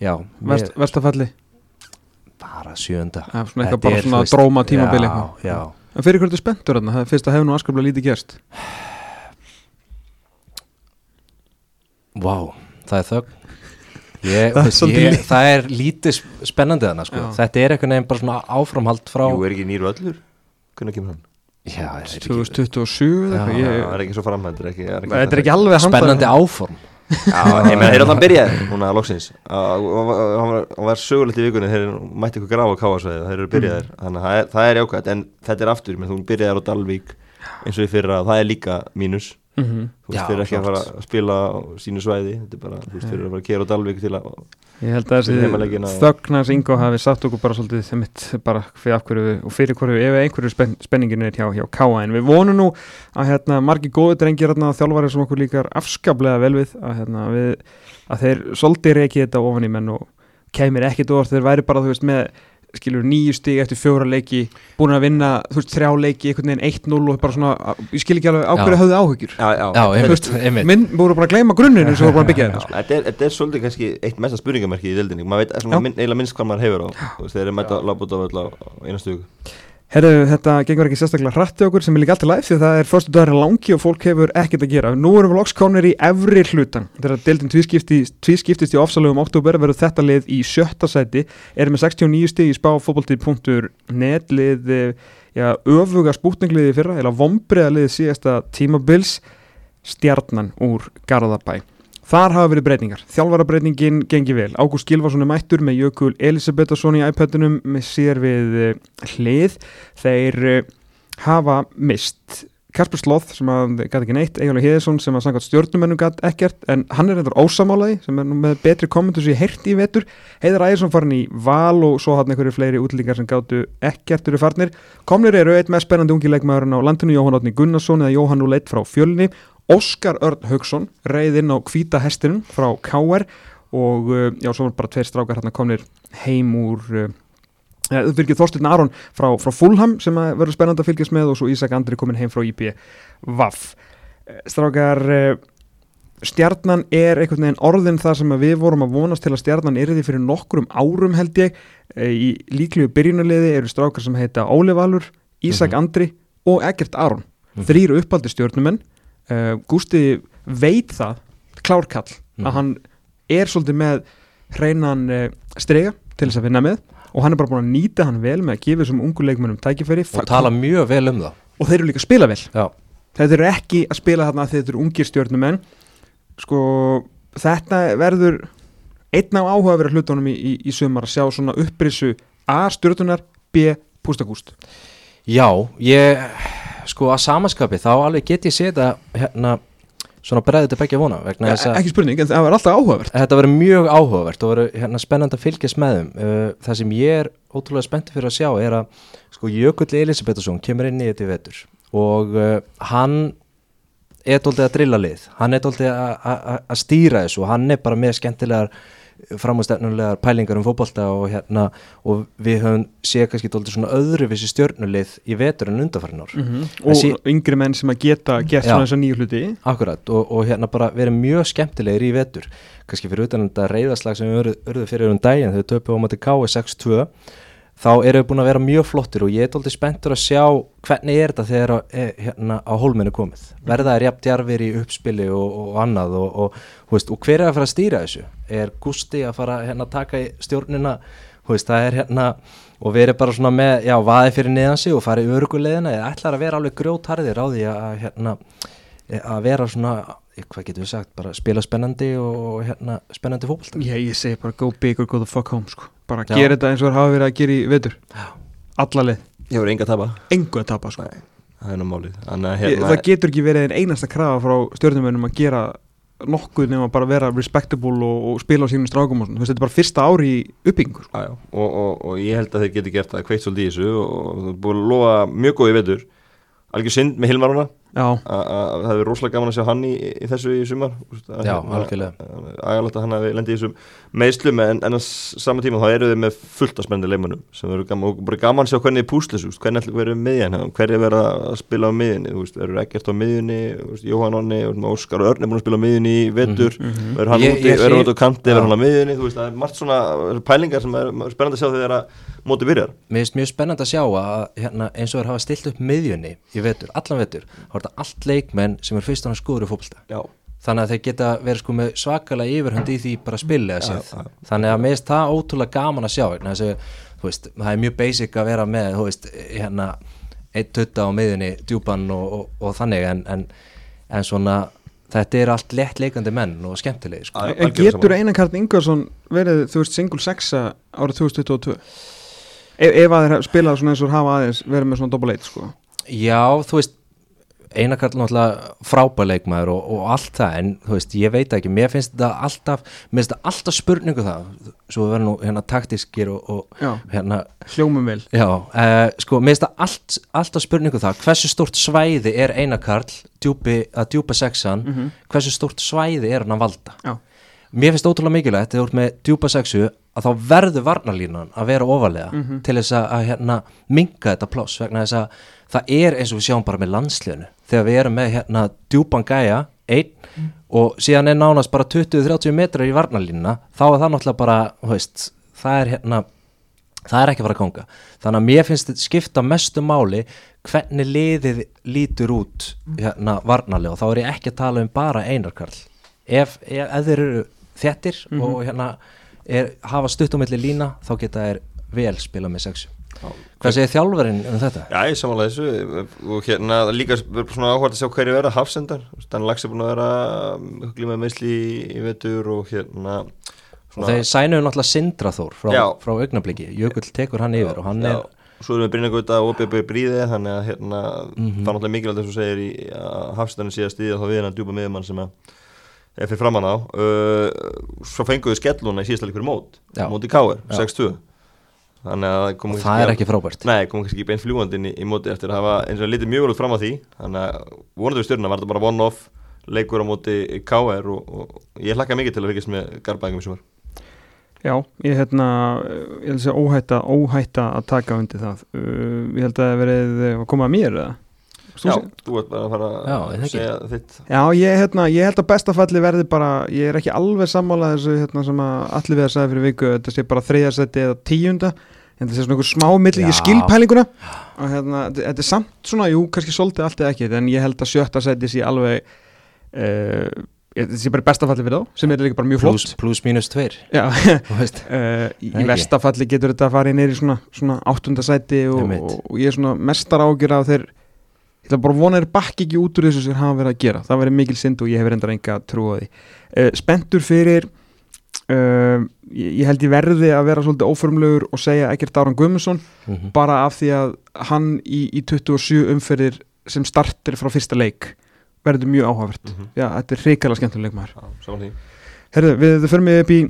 já, Vest, mér, vestafalli bara sjönda Ja, svona eitthvað bara svona dróma tímabil já, eitthvað. já, en fyrir hverju spenntur þarna? Það fyrst að hefur nú askaplega lítið gerst. Vá, það er þögn ég, Það er veist, ég, það er lítið sp- spennandi þannig sko. Þetta er einhvern veginn bara svona áframhald frá Jú, er ekki nýru öllur? Hvernig kemur hann? já, er ekki, 2027 eða eitthvað það er ekki svo er þetta er ekki alveg spennandi áform. Já, ég meina, þeir alltaf byrjaði núna loksins. Að- og- Hann var, hann var sögulegt í vikunni þeir mætti ykkur grafa á káasvæði þeir eru byrjaðir, þannig að það er, það er jákvæmt en þetta er aftur, menn þú byrjaðir á Dalvík eins og í fyrra, það er líka mínus Mhm. þú veist, þeir eru ekki að fara að spila á sínu svæði þetta er bara, þú veist, þeir eru að fara að kera á Dalvík til að Ég held að þessi þögnars Ingo hafi satt okkur bara svolítið þemitt bara fyrir af hverju við- og fyrir hverju ef einhverju spenn, spenningin er hjá, hjá K.A. en við vonum nú að hérna, margi góði drengir hérna, þjálfari sem okkur líkar afskaplega vel við að, hérna, við, að þeir svolítið reiki þetta ofan í menn og kemur ekkit orð þeir væri bara þú veist með skilur nýju stig eftir fjóra leiki búin að vinna, þú veist, þrjá leiki einhvern veginn 1-0 og bara svona, ég skil ekki alveg á Já. hverju höfðu áhyggjur. Já, já, Já, einmitt, einmitt. minn voru bara að gleyma grunninu sem voru bara að byggja þetta sko. Þetta er, þetta er svolítið kannski eitt mesta spurningamerki í deildinni. Maður veit minn, eiginlega minnst hvað maður hefur á veist, þeir eru mæta labbúta á öll á á eina stugu Herru, þetta gengur ekki sérstaklega hrætti okkur sem er líka alltaf læg því að það er fyrstu dagar langi og fólk hefur ekkert að gera. Nú erum við loks komnir í efri hlutan. Þegar deildin tvískiptist, í ofsalögum oktober verður þetta lið í sjötta sæti. Erum með 69 stig í spá fótbolti.net lið, eh, já, öfuga spútningliði fyrra, eða vombriða síðasta tímabils stjarnan úr Garðabæ. Þar hafa verið breytingar. Þjálfarabreitingin gengi vel. Ágúst Gilvason er mættur með Jökul Elisabethasson í iPadunum með sér við eh, hlið. Þeir eh, hafa mist Kasper Sloth sem að gæti ekki neitt, Egil Heiðesson sem að sangat stjórnumennum gæti ekkert en hann er eitthvað ósamálaði sem er með betri kommentur sem ég heyrti í vetur Heiðar Ægjesson farin í val og svo hann einhverju fleiri útlendingar sem gáttu ekkert eru farnir komnir eru eitt með spennandi ungi leikmaðurinn á landinu Jóhann Átni Gunnarsson eða Jóhann Úleitt frá fjölni Óskar Örn Haugsson reið inn á hvíta hestinum frá KR og uh, já, svo var bara tveir strákar hérna komnir heim úr uh, það fyrir Þorstin Aron frá, frá Fulham sem verður spennandi að fylgjast með og svo Ísak Andri komin heim frá Vaff Strákar eh, stjarnan er einhvern veginn orðin það sem við vorum að vonast til að stjarnan er því fyrir nokkrum árum held ég Eh, í líklegu byrjunarliði eru strákar sem heita Óli Valur, Ísak Mhm. Andri og Egert Aron, Mhm. þrýru uppaldi stjórnumenn uh, Gústi veit það klárkall Mhm. að hann er svolítið með hreinan uh, strega til þess að vinna með og hann er bara búin að nýta hann vel með að gefa þessum ungu leikmennum tækifæri. Og tala mjög vel um það. Og þeir eru líka að spila vel. Já, þetta eru ekki að spila þarna þegar þetta eru ungir stjórnumenn sko þetta verður einn á áhugaverið hlutunum í, í, í sumar að sjá svona upprissu A stjórnunar, B pústakúst. Já, ég sko að samaskapi þá alveg get ég að hérna svona bregðið til begja vona að ekki spurning, en það var alltaf áhugavert. Þetta verður mjög áhugavert og verður hérna spennandi að fylgjast með þeim. Uh, það sem ég er ótrúlega spenntið fyrir að sjá er að sko Jökull Elisabethsson kemur inn í þetta í vetur og uh, hann er dóltið að drilla lið. Hann er dóltið að stýra þessu og hann er bara með skemmtilegar framústefnulegar pælingar um fótbolta og hérna og við höfum séð kannski dóltið svona öðruvísi stjörnulið í vetur en undarfærin ár. Mm En og sí- yngri menn sem að geta gert Já. svona þessa nýju hluti. Akkurat og, og hérna bara verið mjög skemmtilegir í vetur. Kannski fyrir utan þetta reyðaslag sem við urðu fyrir um daginn þegar við töpum á mati KS 6-2 þá erum við búin að vera mjög flottir og ég er doldið spenntur að sjá hvernig er þetta þegar á, e, hérna, á hólminu komið. Verða er jafn djarfir í uppspili og, og annað og, og, veist, og hver er að fara að stýra þessu? Er Gusti að fara hérna, að taka í stjórnina? Veist, það er hérna og við erum bara svona með, já, vaði fyrir neðan sig og farið örugulegina eða ætlar að vera alveg grjótharðir á því að hérna e, að vera svona, e, hvað getur við sagt bara spila spennandi og hérna spennandi fótbolta. Já, ég segi bara go big or go the fuck home sko. Bara Já. gera þetta eins og það hafa verið að gera í vetur. Alla leið, Ég voru enga að tapa. Engu að tapa sko. Nei, það er nú málið. Þannig að hérna það getur ekki verið einn einasta krafa frá stjórnumennum að gera nokkuð nema bara vera respectable og, og spila á sínum strákum og svona, þú veist, þetta er bara fyrsta ári í uppbyggingu sko. Já, já, og, og, og ég held að þeir geti gert það kveikt svolítið í þessu og það er búin að lofa mjög góð í vetur. Algjör synd með Hilmar hana það hefur rosalega gaman að sjá hann í, í þessu í sumar að Já, hérna, algjörlega. agalegt að hann hafi lendið í þessum meðslum en, en á s- sama tíma þá eru þið með fullt af spennandi leikmönnum sem eru gaman og bara gaman að sjá hvernig þið púslis hvernig verið miðjan hvernig verið að spila á miðjunni þú veist, verður ekkert á miðjunni Jóhann Onni, Óskar Örn er búin að spila á miðjunni í vetur Mhm. verður hann úti, verður út á kanti, verður hann á miðjunni þú veist, það er margt svona pælingar sem er spennandi að sjá þegar að móti byrjar Mér finnst mjög spennandi að sjá að hérna, eins og þeir hafa stilt upp miðjunni í vetur, allan vetur, þá er þetta allt leikmenn sem er fyrst og hann skoður í Já, þannig að þeir geta verið sko með svakalega yfirhund í því bara að spila Já, sér já. þannig að mér finnst það ótrúlega gaman að sjá vegna þess að þú veist, það er mjög basic að vera með þú veist, hérna eitt tutta á miðjunni, djúpan og, og, og þannig en, en, en svona þetta er allt lett leikandi menn og skemmtilegi sko. En getur. Einar Karl Ingvarsson verið, þú veist, single sexa árið 2022 ef, ef að þeir spila svona eins og hafa aðeins verið með svona double eight sko Já, þú veist Einar Karl náttúrulega frábæleikmaður og, og allt það, en þú veist, ég veit ekki mér finnst þetta alltaf, mér finnst þetta alltaf spurningu það, svo við verðum nú hérna taktískir og, og Já, hérna hljómum vel já, uh, sko, mér finnst þetta allt, alltaf spurningu það, hversu stórt svæði er Einar Karl, djúpi, að djúpa sexan, Mhm. hversu stórt svæði er hann að valda Já. mér finnst ótrúlega mikilvægt þegar þú ert með djúpa sexu að þá verður varnalínan að vera ofalega til þess að, að hérna, minka þetta pláss vegna þess að það er eins og við sjáum bara með landsliðinu. Þegar við erum með hérna djúpan gæja einn og síðan er nánast bara 20-30 metrar í varnalínuna þá er það náttúrulega bara, veist, það er hérna það er ekki að fara að konga þannig að mér finnst þetta skipta mestu máli hvernig liðið lítur út hérna varnalega og þá er ég ekki að tala um bara einarkarl ef, ef, ef þeir eru þettir og hérna er, hafa stutt á milli lína þá geta þeir vel spila með sexu hvað segir þjálfarinn um þetta? Já, ég samanlega þessu og hérna líka verður svona áhvert að sjá hverju vera hafsendar, þannig lags er búin að vera huglið með meðsli í, í vetur og hérna og þeir sænuðu náttúrulega Sindra Þór frá, Já. frá augnabliki, Jökull tekur hann yfir og hann Já, er svo erum við Brynjagauta og OBB Bríði þannig að hérna, Mhm. það er náttúrulega mikilvægt eins og segir í að hafsendurinn sé að stíða þá við hennar djúpa miðjumann sem að er fyrir framann á uh, svo fenguðu skelluna í síðasta líkur mót Já. móti Káir, Já. 6-2 þannig að kom og það er ekki frábært Nei, kom kannski ekki beint fljúandi inn í, í móti eftir að hafa eins og litið mjög vel út fram á því þannig að vonandi við stjórnum var þetta bara one-off leikur á móti KR og, og ég hlakka mikið til að fyrkast með Garbaðingum sem var Já, ég, hérna, ég held að óhætta, óhætta að taka undir það uh, Ég held að það hafi verið að koma að mér eða? Já, þú ert bara að fara Já, er það að ekki? segja þitt Já, ég, hérna, ég held að bestafalli verði bara, ég er ekki alveg sammála þessu hérna, sem að allir við að segja fyrir viku þetta sé bara þriðasetti eða tíunda þetta sé svona einhver smá milli, Já. ég skil pælinguna og hérna, þetta er samt svona, jú, kannski svolítið allt eða ekki, en ég held að sjötta seti sé alveg uh, þetta sé bara bestafalli fyrir þá, sem er líka bara mjög flott plus, mínus tveir Já, þú veist. Uh, í Ekki. vestafalli getur þetta að fara neyri svona, svona áttundasæti og, Einmitt. og, og ég er svona mestar ágjur af þeir ég ætla bara að vona þeir bakki ekki út úr þessu sem hafa verið að gera. Það verið mikil synd og ég hef reyndar enga trú á því. Uh, Spendur fyrir uh, ég, held ég verði að vera svolítið óformlegur og segja ekkert Áran Guðmundsson Mhm. bara af því að hann í, í 27 umferðir sem startir frá fyrsta leik verður mjög áhugavert. Mm -hmm. Já, þetta er leikmaður. Saman því. Herðu, við förum við upp í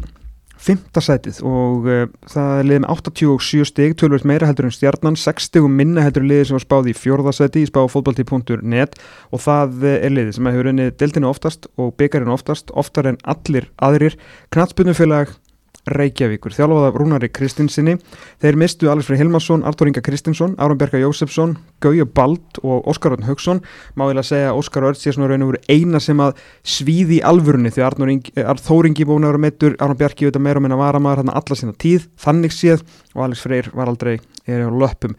fymta sætið og uh, það er liðið með 87 stig, tölvöld meira heldur en stjarnan, 6 stigum minna heldur liðið sem var spáð í fjórðasæti, í spáð fótballtí.net og það eh, er liðið sem hefur unnið deltinu oftast og byggarinn oftast, oftar en allir aðrir, knatsbyrnufélag Reykjavíkur, þjálfaða Rúnari Kristinsinni, þeir mistu Alex Frey Hilmarsson, Artur Inga Kristinsson, Árum Bjarka Jósefsson, Gauja Bald og Óskar Örn Haugsson, má ég að segja Óskar Örn sé svona raun og veru eina sem að svíði alvörunni því Ingi, eh, Ar- Þór Ingi búin að vera meittur, Árum Bjarki auðvitað meira og minna varamaður hann alla sína tíð, þannig séð og Alex Freyr var aldrei er á löpum.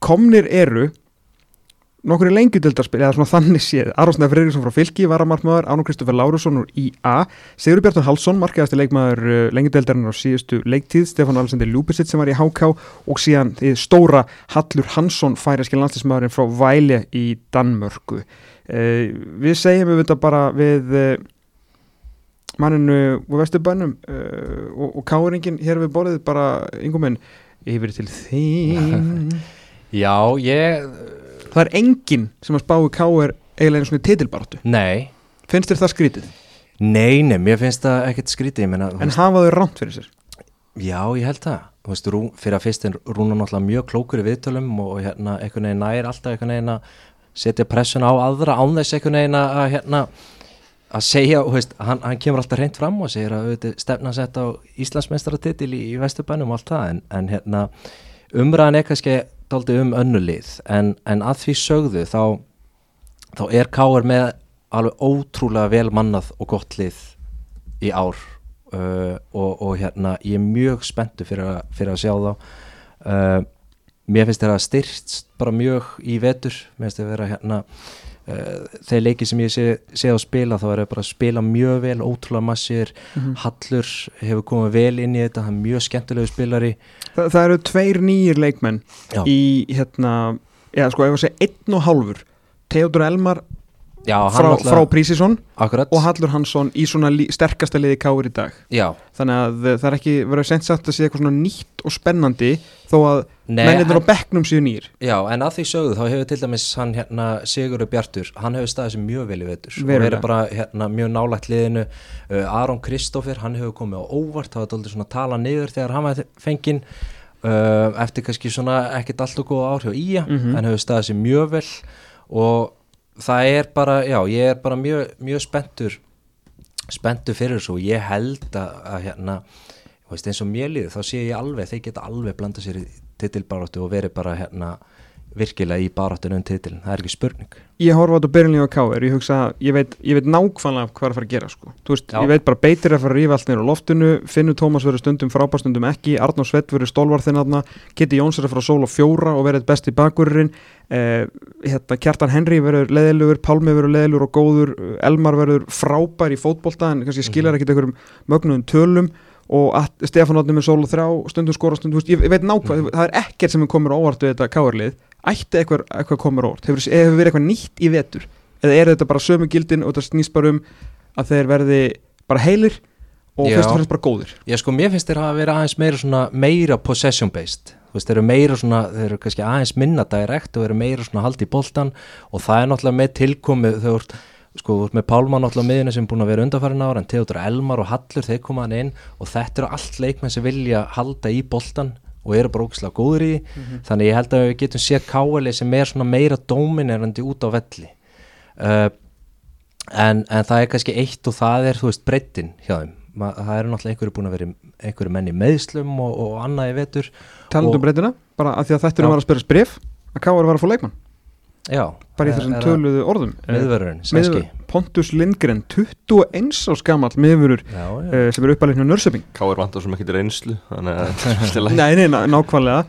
Komnir eru nokkur í lengjudöldarspil eða svona þannig séð. Aronsnæf Freyriksson frá Fylki, varamartmaður Ánum Kristoffer Lárusson úr IA Sigur Bjartur Halsson, markaðasti leikmaður uh, lengjudöldarinn á síðustu leiktíð Stefán Alexander Ljúbisitt sem var í HK og síðan stóra Hallur Hansson færiski landslismæðurinn frá Væle í Danmörku. Uh, Við segjum við þetta bara við uh, manninu og vesturbænum uh, og, og káringin hér við borðið bara yngum minn yfir til þín. Já, ég Það er enginn sem að spái K.R. eiginlega einu svona titilbaratu. nei, Finnst þér það skrítið? nei, nei, mér finnst það ekkert skrítið þú En veist, hafa þau rámt fyrir sér? já, ég held það Þú veist, Rú, fyrir að fyrst er Rúna náttúrulega mjög klókur í viðtölum og hérna einhvern veginn nær alltaf einhvern veginn að setja pressun á aðra án þess einhvern veginn að hérna að segja, þú veist, hann, hann kemur alltaf reynd fram og segir að auðvitað stefna setja á Íslandsmeistaratitil í, í Vesturbænum og allt það en, en hérna umræðan er kannski dálítið um önnulið en, en að því sögðu þá, þá er Káar með alveg ótrúlega vel mannað og gott lið í ár uh, og, og hérna ég er mjög spenntu fyrir, að- fyrir að sjá þá. Uh, mér finnst þetta styrst bara mjög í vetur mér finnst þetta vera hérna þeir leiki sem ég sé, sé á spila þá er það bara að spila mjög vel, ótrúlega massir Hallur hefur komið vel inn í þetta hann er mjög skemmtilegu spilari Það, það eru tveir nýjir leikmenn Já. í hérna, já sko ef að segja einn og hálfur Theodor Elmar Já, frá, náttúrulega- frá Prísisson akkurat og Hallur Hansson í svona lí, sterkasta liði K.R. í dag. Já, Þannig að eh, það er ekki verið sent sagt að sé eitthvað svona nýtt og spennandi þó að en- á bekknum séu nýr. Já, en að því sögðu þá hefur til dæmis hann hérna Sigurður Bjartur, hann hefur staðið sem mjög vel í vetur og verið bara hérna mjög nálægt liðinu uh, Aron Kristófir, hann hefur komið á óvart það var dálítið svona tala niður þegar hann var fenginn uh, eftir kannski svona ekkert allt og góða hjá Ía Mhm. hann hefur staðið sem mjög vel og það er bara, já, ég er bara mjög, mjög spenntur spenntur fyrir þessu og ég held að, að hérna veist, eins og líður, þá sé ég alveg þeir geta alveg blanda sér í titilbaráttu og verið bara hérna virkilega í baráttunum um titilin, það er ekki spurning ég horfa á þetta byrjunlega á K.R. ég hugsa, ég veit, ég veit nákvæmlega hvað er að fara að gera sko. þú veist, ég veit bara beitir að fara að rífa allt niður á loftinu Finnur Tómas verður stundum frábær stundum ekki Arnór Svett verður stólvarþinn aðna Kitty Jóns er að fara að sóla fjóra og verður besti bakurinn eh, hérna, Kjartan Henry verður leðilugur Pálmi verður leðilugur og góður Elmar verður frábær í fótbolta en kannski skilar ekkit einhverjum mögnuðum tölum og að Stefán Átni með sól og þrjá stundum skora stundum, þú veist, ég, veit nákvæm það er ekkert sem er komur óvart við þetta káarlið. Ætti eitthvað, eitthvað komur óvart? Hefur, hefur verið eitthvað nýtt í vetur? Eða er þetta bara sömu gildin og þetta snýst bara um að þeir verði bara heilir og Já. fyrst og fremst bara góðir? Já sko, mér finnst þeir hafa verið aðeins meira meira possession based veist, þeir eru meira svona, þeir eru kannski aðeins minna direkt og eru meira svona haldi í boltan og það er náttúrulega með tilkomið þau voru, sko, ert með Pálmann náttúrulega miðinu sem er búin að vera undanfærin ára en Theodor Elmar og Hallur, þeir koma hann inn og þetta eru allt leikmenn sem vilja halda í boltan og eru bara ógislega góður í því. Þannig ég held að við getum séð káali sem er svona meira dominerandi út á velli. Uh, en, en það er kannski eitt og það er, þú veist, breyttin hjá þeim það eru náttúrulega einhverju búin að vera einhverju menn í meðslum og, og annað í vetur talandi Og- um breytina, bara að því að þetta Já. er að spyrja bref að Káar var að fá leikmann já, bara í þessum það töluðu orðum. miðvörðurinn, Eh, sænski. Pontus Lindgren 21 ás gamall miðvörur já, já. uh, sem er uppalinn hjá Nörsöping. Káir vantar sem ekkert reynslu þannig að það nei, nei, ná, nákvæmlega.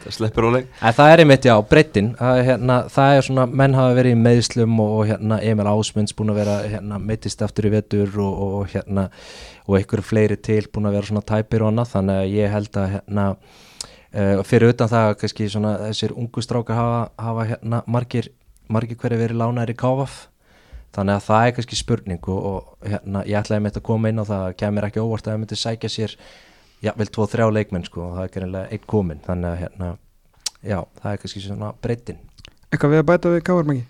Það það er einmitt, já, breyttin. Að, hérna, það er svona, menn hafa verið í meðslum og, og hérna, Emil Ásmunds búin að vera hérna, meittist aftur í vetur og, og, og hérna, og einhverju fleiri til búin að vera svona tæpir og annað, þannig að ég held að hérna, uh, fyrir utan það að kannski svona þessir ungu strákar hafa, hafa hérna margir, margir hverju verið lánaðir í káfaf þannig að það er kannski spurning og, og hérna, ég ætlaði mitt að koma inn á það kemur ekki óvart að það myndi sækja sér já, vel tvo, þrjá leikmenn sko og það er greinlega einn komin þannig að hérna, já, það er kannski svona breytin eitthvað við að bæta við Káar Maggi?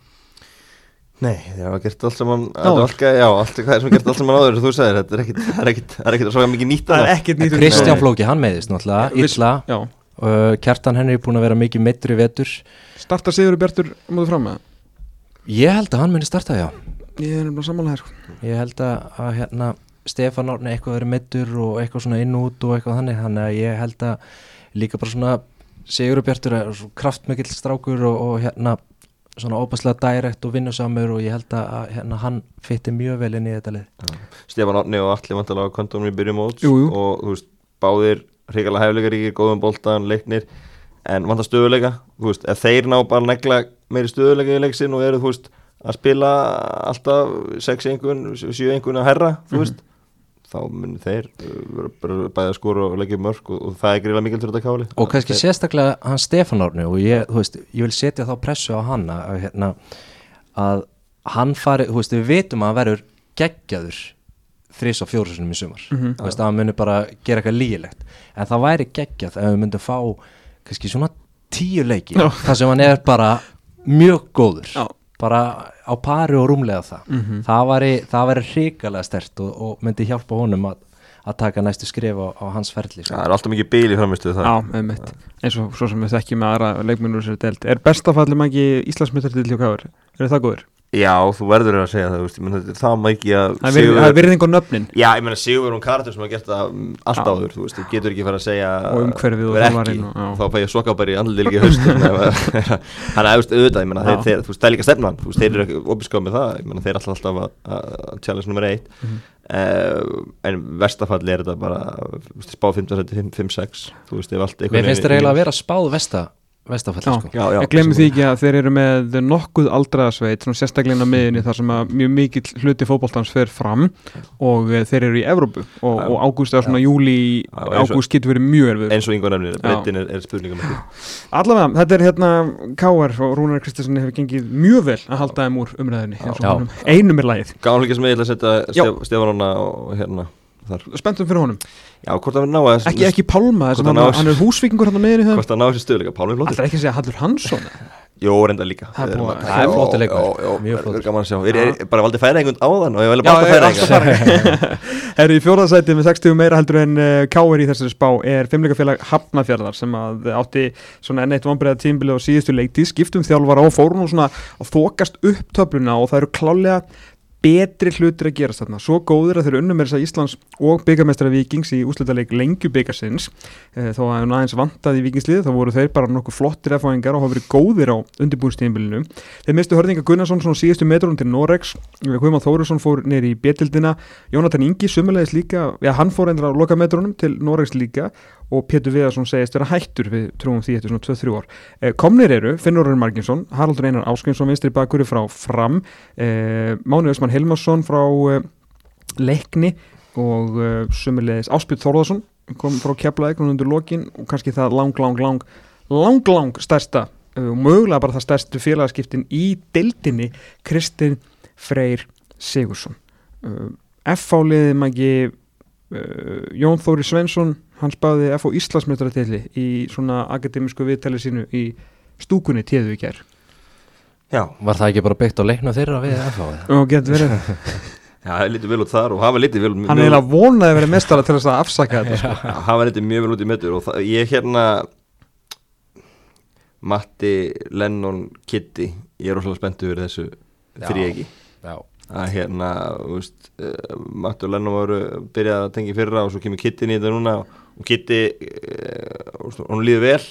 Nei, það var gert allt saman Áður. allt, Já, allt hvað er sem gert allt saman áður þú sagðir, þetta er ekkit, það er ekkit, það er ekkit svo mikið nýtt það er ekkert nýtt Kristján Flóki, hann meðist náttúrulega, Viss- illa. já, uh, Kjartan henni er búin að vera mikið meittur í vetur. Starta Sigur Bjartur múðu fram með ég held að hann muni starta, já. Ég er nefnilega sammála hér ég held að, að hérna Stefán Árni eitthvað verið meittur og eitthvað svona inn út og eitthvað þannig, þannig að ég held að líka bara svona Sigur Bjartur er svo kraftmikill strákur og, og hérna svona óbærslega direkt og vinnusamur og ég held að, að hérna, hann fytti mjög vel inn í þetta lið. Stefán Árni og allir vantalega á kontónum í byrjum jú. og þú veist, báðir hrikalega hæfleikaríkir, góðum boltan, leiknir en vantar stöðuleika, þú veist ef þeir ná bara að negla meiri stöðuleika í leiksin og eru, þú veist, að spila alltaf 6 einhvern 7 einhvern að herra, þú veist þá munir þeir uh, að skora og leggja mörg og, og það er gríla mikil til þetta káli. Og kannski sérstaklega hann Stefán Árni og ég, þú veist, ég vil setja þá pressu á hann að, að, hérna, að hann fari, þú veist, við vitum að hann verður geggjaður þrís og fjóru sinum í sumar Mhm. þú veist, að hann muni bara gera eitthvað lígilegt en það væri geggjað ef við myndum fá kannski svona tíu leiki Já. þar sem hann er bara mjög góður Já. bara á pari og rúmlega það Mhm. það væri, það væri hrikalega stert og, og myndi hjálpa honum að, að taka næstu skrif á, á hans ferli sko. það er alltaf mikið bíl í framistuð það já, einmitt eins og svo sem við þekkjum með aðra leikmennur sem er delt er bestafalli Maggi Íslandsmyndir til hjá Káar er það góður? Já, þú verður að segja það, þú veist, ég menn þetta er það mikið að það er virð- það er virðing á nöfnin. Já, ég meina Sigur um karakter sem hafa gert það mm, allt Já. áður, þú veist, þú getur ekki fara að segja Og umhverfið og þjálfarinn og- þá fæ ég soka bara í andlið líka haust þannig að auðvitað, ég meina, þeir, þú veist, það er líka stefnan, þú veist, þeir eru ekki opiskað með það, ég meina, þeir er alltaf alltaf að, challenge nummer eitt. Mhm. uh, en verstafalli er þetta bara, þú veist, spá 15 seti 5-6, þú veist, ef allt Mér finnst það eiginlega að vera spáð vesta, vestafalli Já. sko. Já, já, Ég glemur sem- því ekki að þeir eru með nokkuð aldraðasveit, svona sérstaklega inn á miðinni þar sem að mjög mikill hluti fótboltans fer fram og eh, þeir eru í Evrópu og, og ágúst eða svona júli, ágúst getur verið mjög erfið. eins og yngur nefnir, Já. breytin er, er spurningum Allavega, þetta er hérna K.R. og Rúnar Kristinsson hefur gengið mjög vel að halda þeim úr umræðinni eins og Já. honum. einum er lagið. Gáðan líka sem ég ætla að setja Já. Stef, Stefanóna og hérna þar. Spenntum fyrir honum. Já, hvort það verður ná að Ekki, ekki Pálma, Hvort þessum hann á- er húsvíkingur hann á miðinni það. hvort það ná þessi stöðleika, Pálmi Það Flóttur er ekki að segja Hallur Hansson. Jó, reynda líka Það er Við búið- að- það er já, Mjög er- flottur. er gaman að sjá Er ég bara valdi færa einhvern áðan og ég velja bara er alltaf færa bara Er í fjórðarsæti með 60 meira heldur en uh, K.R. í þessari spá er fimmleikafélag Hafnafjörðar sem að átti svona enn eitt vonbreiða tímbili á síðustu leikti skiptum þjálfara og fórum nú svona að þokast upp töfluna og það eru klálega betri hlutir að gerast þarna, svo góðir að þeir unnum er þess að Íslands og byggamestara Vikings í úslutaleik lengju byggarsins e, þó að hann aðeins vantaði í Vikingsliði þá voru þeir bara nokkuð flottir erfáingar og hafa verið góðir á undirbúinstíðinbílinu þeir mistu Hörninga Gunnarsson svona síðustu metrum til Norex, Guðmann Þórusson fór neyri í betildina, Jónatan Ingi sumulegis líka, já hann fór endur á lokametrunum til Norex líka og Pétur Viðarsson segist vera hættur við trúum því eftir svona 2-3 ár. Eh, komnir eru Finnur Rörn Marginsson, Haraldur Einar Áskeinsson vinstri bakuri frá Fram eh, Máni Ösmann Hilmarsson frá eh, Leikni og sumulegis Áspjöld Þórðarsson kom frá Keflavík núna undir lokin og kannski það lang, lang, lang lang, lang stærsta og mögulega bara það stærstu félagaskiptin í deildinni Kristinn Freyr Sigursson uh, F-fáliði magi uh, Jón Þóri Svensson hann spáði F á Íslandsmjöldratili í svona akademísku viðtali sínu í stúkunni tíðu í ger Já, Var það ekki bara byggt á leikna þeirra við FH? og getur verið já, það er litið vel út þar og hafa litið vel hann er eiginlega vonaði að vera mestara til þess að afsaka þetta sko. Já, hafa litið mjög vel út í metur og það, ég hérna Matti, Lennon, Kitty ég er rosalega spenntu fyrir þessu Já. þrý ekki Já, að hérna, þú veist uh, Matti og Lennon voru byrjað að tengja fyrra og svo kemur Kitty inn í þetta núna og Kitty, uh, hún líður vel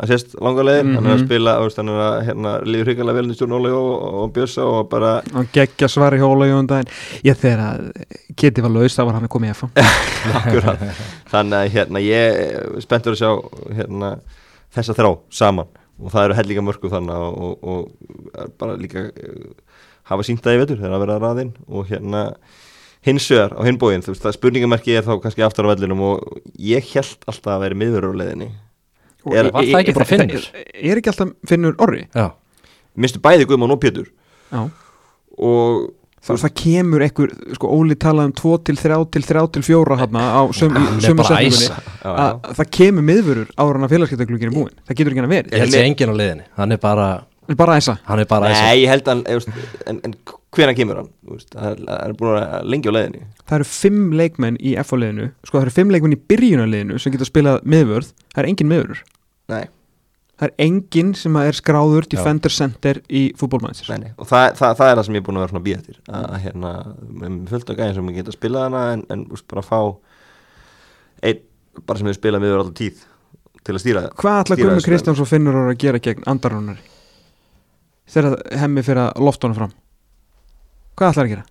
það sést langarlegin, hann er að Mhm. spila þú veist, hann er að hérna, líður hrikalega vel í stjórn Óli og, og Björsa og bara hann geggja svari hjóla í daginn. Ég þegar að Kitty var laus þá var hann að koma í F akkurat. Þannig að hérna ég spenntur að sjá hérna þessa þrá saman. Og það eru hellinga mörgu þannig og, og, og bara líka uh, hafa sínt það í vetur þegar að vera raðinn og hérna hins vegar á hinbóin, þú veist það spurningamerki er þá kannski aftur á vellinum og ég held alltaf að vera miður á leiðinni. Og Er- var það ekki bara Finnur? er, er ekki alltaf Finnur Orri? já, minnstu bæði Guðmann og Pétur. Já. Og Það, það kemur einhver, sko Óli talaði um 2 til 3 til 3 til 4 hérna á sömu að setningunni. að það kemur miðvörur ára en að félagskeptaglugin er búin það getur ekki hann að verið, ég held sé enginn á liðinni Hann er bara, það bara að æsa. Hann er bara að Nei, ég held að hann, en, en hvena kemur hann? Það er, er búin að lengi á leiðinni. Það eru 5 leikmenn í FH-liðinu sko það eru 5 leikmenn í byrjunarliðinu sem geta spilað miðvörð, það er engin miðvörur Nei, það er engin sem er skráður Já. defender center í nei. og það, það, það er það sem ég er búin að vera svona að býja eftir. Að hérna, með fullt af gæðin sem geta spilað hana en, en úst, bara fá einn, bara sem hefur spilað miður alltaf tíð til að stýra hvað ætla stýra Gummi þessu, Kristjáns og Finnur að gera gegn andarunari þegar hemmi fyrir að lofta honum fram hvað ætlar að gera?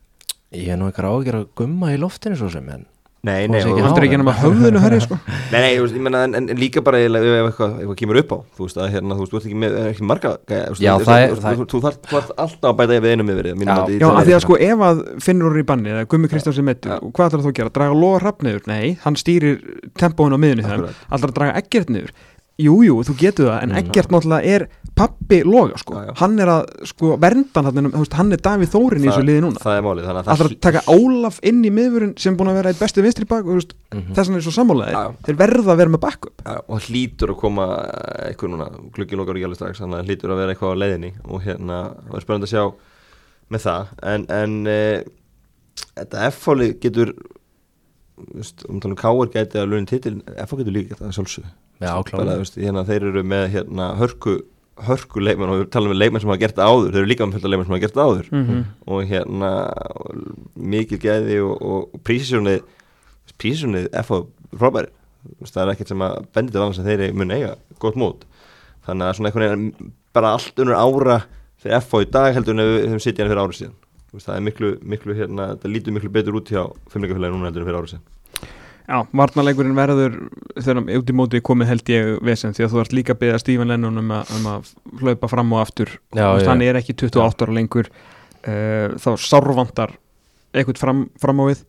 Ég er nú eitthvað ágjör að gumma í loftinu svo sem en Nei, nei, og, er ekki nema höfðinu herri sko nei, nei, ég menna en, en, líka bara ef eitthvað, eitthvað kemur upp á þú veist, að hérna, þú veist, þú ert ekki með er ekki marga gæja, þú veist, Já, það þú- er- það er- þú- þarft alltaf að bæta við einum yfir Já. Já, af því að sko ef að Finnur orður í banni eða Gummi Kristjáns er meittur og hvað ætlar þú að gera? Draga loga hrapp niður? Nei, hann stýrir tempóin á miðunni Akkurat. ætlar að draga ekkert niður Jú, jú, þú getur það, en Mm. ekkert náttúrulega er pappi loga, sko Já, já. Hann er að, sko, verndan hann, hann er Davíð Þórin í þessu liði núna Það er málið, þannig að Það þarf að taka Ólaf inn í miðvörun sem er búin að vera eitt besti vinstri bak veist, Mhm. þess vegna er svo já. Þeir verða að vera með backup Já, og það hlýtur að koma eitthvað núna, glugginn lokar ekki alveg strax að það hlýtur að vera eitthvað á leiðinni og hérna, það er spennandi að sjá með það en, en e, þetta F-fáli getur þú veist, um talum K.R. gæti að lunin titil F-fá getur líka þetta sjálfsög hérna, þeir eru með hérna, hörku, hörku leikmenn og við talum um leikmenn sem hafa gert það áður þeir eru líka af leikmenn sem hafa gert það áður mm -hmm. og hérna mikil gæði og, og, og prísisjónið prísisjónið F.A. frábæri Þú veist, það er ekkert sem að bendi til annars að þeir mun eiga gott mót þannig að svona einhvern veginn bara allt unnur ára fyrir F.A. í dag heldur en ef við höfum sitt hérna fyrir árið síðan veist, það er miklu, miklu hérna, það lítur miklu betur út hjá fimmleikafélagi núna heldur en fyrir árið síðan. Já, varnarleikurinn verður þegar út í móti komið held ég vesen því að þú ert líka að beða Stífan Lennon um, að- um að hlaupa fram og aftur. Já, Þú veist, já. hann er ekki 28 ára lengur. Uh, þá sárvantar eitthvað fram, fram á við.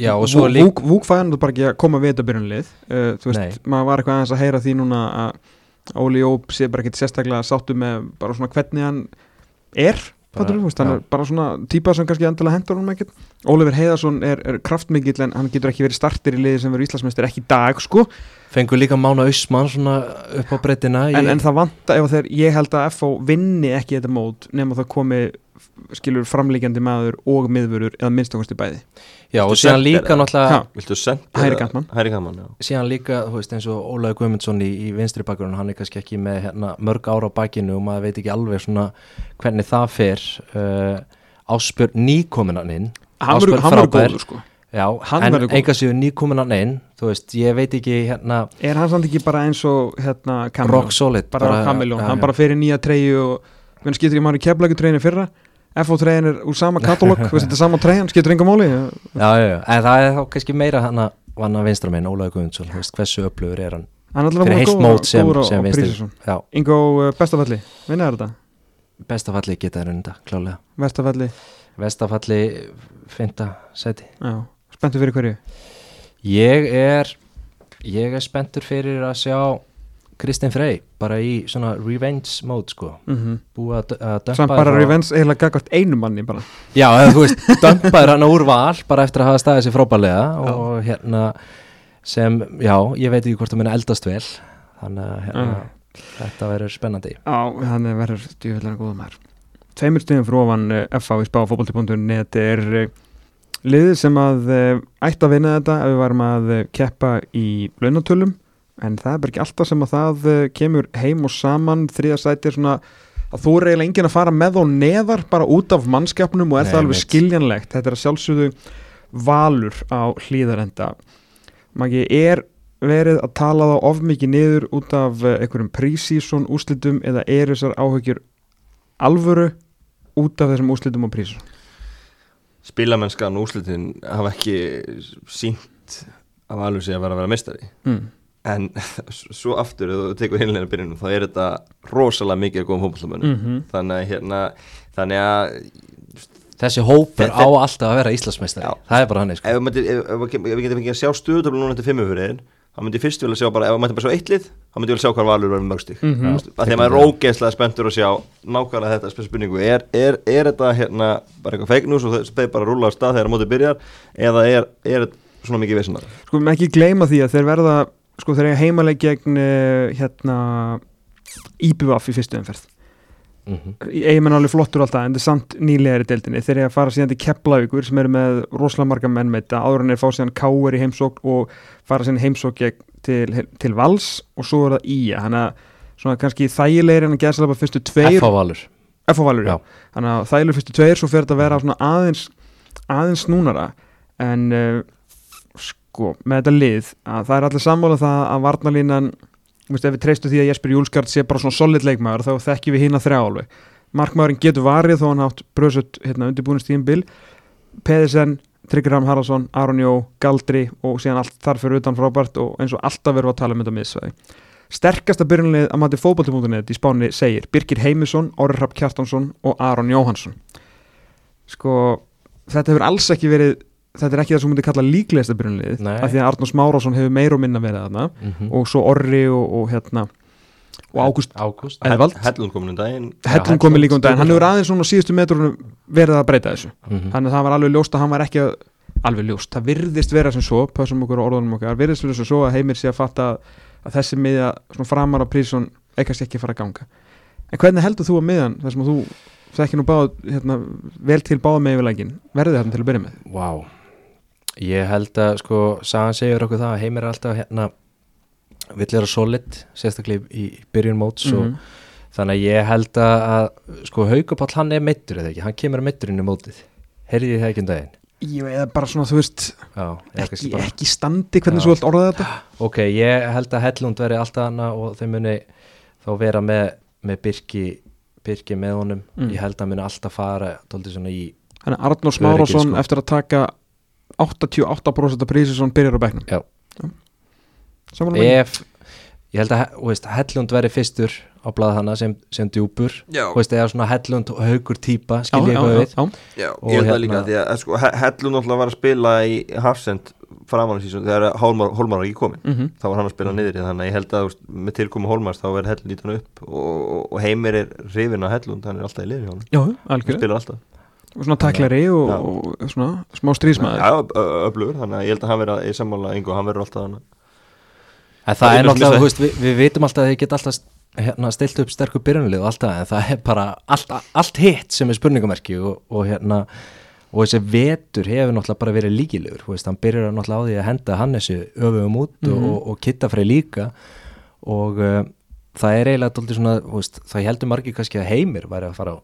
Já, og svo líka Vúk, Vúk fæði hann bara ekki að koma við þetta byrjunlið uh, þú veist, Nei. maður var eitthvað aðeins að heyra því núna að Óli Jóp sé bara ekkit sérstaklega sáttu með bara svona hvernig hann er Já. er bara svona típa sem kannski endilega hendur hann ekkert Ólifur Heiðarsson er, er kraftmikill en hann getur ekki verið startir í liði sem verður Íslandsmeistir ekki í dag sko fengur líka Mána Ausmann svona upp á breytina en, en það vanta ef þeir, ég held að FO vinni ekki þetta mót nema það komi skilur framlíkjandi maður og miðvörur eða minnstakosti bæði Já, og Viltu síðan senda líka það? náttúrulega. Hæri kantmann, já síðan líka, þú veist, eins og Ólaður Guðmundsson í, í vinstri bakgrunn, hann er kannski ekki með hérna, mörg ára á bakinu og maður veit ekki alveg svona hvernig það fer uh, Áspjörn nýkominan inn hann verður Ásbjörn hann verður frábær. sko Já, Hann en verður góður. enga séu nýkominan inn þú veist, ég veit ekki hérna er hann samt ekki bara eins og hérna rock solid bara, Cameron, já, hann já. bara fyrir nýja treyju og hvernig skiptir ekki maður í keflæku treyjunni fyrra FO treyjan er úr sama katalóg þetta er sama treyjan, já, já, já, en það er þá kannski meira hann að vanna vinstra minn, Ólaður Guðmundsson hversu upplöfur er hann er fyrir að heilt mót sem, sem vinstri Ingo uh, bestafalli, vinnaður þetta? Bestafalli geta er unda, klálega Vestafalli, Vestafalli, finta seti já, spenntu fyrir hverju? Ég er ég er spenntur fyrir að sjá Kristinn Frey bara í svona revenge mode sko. Mm búið að, að dömpa samt bara revenge eiginlega gagvart einu manni bara. Já, eða, þú veist, dömpaður hann úr val bara eftir að hafa staðið sér frábælega og hérna sem, já, ég veit ekki hvort það minna eldast vel þannig að hérna, þetta verður spennandi. Já, þannig verður djúvillega góða maður. Tveimur stöðum frá ofan uh, FA í spá fótbolti.net er uh, liðið sem að uh, ætti að vinna þetta ef við varum að keppa í launatölum en það er bara ekki alltaf sem að það uh, kemur heim og saman þriða sæti er svona að þú er eiginlega enginn að fara með og neðar bara út af mannskapnum og er Nei, það alveg mitt. skiljanlegt þetta er að sjálfsögðu valur á hlýðarenda Magi, er verið að tala þá of mikið niður út af uh, einhverjum prísísson úslitum eða er þessar áhugjur alvöru út af þessum úslitum og prísísson spilamennskan úslitin hafa ekki sínt af alveg sig að vera að vera meistari mm. En svo aftur ef þú tekur hinlega byrjunum þá er þetta rosalega mikið að góðum fótbollamönnum mm þannig að hérna þannig að Þessi hópur á alltaf að vera Íslandsmeistari. Já. það er bara hann ef, við myndir- ef, ef, ef, ef við getum fengið að sjá stöðutöflu núna til fimmu fyrir þá myndi ég fyrst vilja sjá bara, ef við mættum bara sjá eitt lið þá myndi ég vilja sjá hvað valur verður mögstík mm Mhm. -hmm. því að maður er ógeðslega spenntur að sjá nákvæmlega þetta spurningu. Er, er, er þetta hérna bara eitthvað fake news og það speið bara að rúla á stað þegar mótið byrjar eða er, er þetta svona mikið vissunar sko ekki gleyma því að þeir verða sko þeir eiga heimaleg gegn uh, hérna IBVF í fyrstu umferð mm -hmm. eigin menn alveg flottur alltaf en þetta er samt nýlegar í deildinni þeir eiga að fara síðan til Keflavíkur sem eru með rosalega marga menn með þetta áður en þeir fá síðan Káur í heimsók og fara síðan heimsók gegn til, til Vals og svo er það Ía þannig að svona kannski þægilegir en að gæsa bara fyrstu tveir F á Valur F og Valur, já. Þannig að þægilegur fyrstu tveir, svo fer þetta að vera svona aðeins, aðeins snúnara. En uh, sko, með þetta lið, að það er allir sammála það að varnalínan, veist, ef við treystum því að Jesper Júlskart sé bara svona solid leikmaður, þá þekkjum við hinn að þrjá alveg. Markmaðurinn getur varið þó hann átt bröðsött hérna, undirbúinustíðin bil. Pedersen, Tryggram Haraldsson, Aron Jó, Galdri og síðan allt þar fyrir utan frábært og eins og alltaf verðum við að tala um þetta miðsvæði. Sterkasta byrjunlið að mati fótbolti.net í spáni segir Birgir Heimisson, Orri Rapp Kjartansson og Aron Jóhansson sko, þetta hefur alls ekki verið þetta er ekki það sem myndi kalla líklegasta byrjunlið Nei. af því að Arnór Smárásson hefur meir og minna verið þarna. Mm -hmm. og svo Orri og, og hérna og Ágúst. Hellund komin um daginn. Hellum komið líka um daginn, hann hefur aðeins svona á síðustu metrunum verið að breyta þessu. Mm þannig að það var alveg ljóst að hann var ekki að, alveg ljóst, það virðist vera sem svo pössum okkur á orðunum okkar, það virðist vera sem svo að heimir sé að fatta að, þessi svona framar á prísun ekkert ekki að fara að ganga. En hvernig heldur þú að miðjan þar sem að þú þekki nú báð hérna, vel til báða með yfirleikin verður þetta til að byrja með? Vá Ég held að sko Sagan segir okkur það að heimir er alltaf hérna vill vera solid sérstaklega í byrjun móts og Mhm. þannig að ég held að, að sko Haukupall hann er meittur eða ekki hann kemur að meittur inn í mótið heyrði ég það ekki um daginn ég veit bara svona þú veist Já, eða ekki, bara, ekki standi hvernig þú vilt orða þetta ok, ég held að Hellund veri alltaf hana og þeir muni þá vera með, með Birki Birki með honum, Mm. ég held að muni alltaf fara í þannig að Arnór Smárásson sko. eftir að taka 88% af prísisson byrjar á bekknum. Já. Með ef, ég held að þú veist, Hellund veri fyrstur á blað hana sem, sem djúpur. Já, Þú veist, eða svona Hellund og Haukur típa já, skil ég já, eitthvað já, já, við ég held það hérna- líka því að sko, He- Hellund náttúrulega var að spila í Hafsend sísón þegar Hólmar, Hólmar var ekki komin Mhm. þá var hann að spila niður í þannig að ég held að með tilkomu Hólmars þá er Hellund ítan upp og, og, Heimir er hrifin á Hellund hann er alltaf í liður hjá hann já, hann algjör spilar alltaf og svona taklari og, Já. og svona smá strísmaður Já, ö- öflugur, þannig að ég held að hann verða í sammála yngu, hann verður alltaf hann En það Það er náttúrulega, þú veist, við, við vitum alltaf að þið geta alltaf hérna, stilt upp sterkur byrjunlið og alltaf, en það er bara allt, allt hitt sem er spurningamerki og, og hérna, og þessi vetur hefur náttúrulega bara verið líkilegur, þú veist, hann byrjar náttúrulega á því að henda Hannessu öfum út Mhm. og, og, og kitta frey líka og uh, það er eiginlega dóldi svona, þú veist, það heldur margir kannski að heimir væri að fara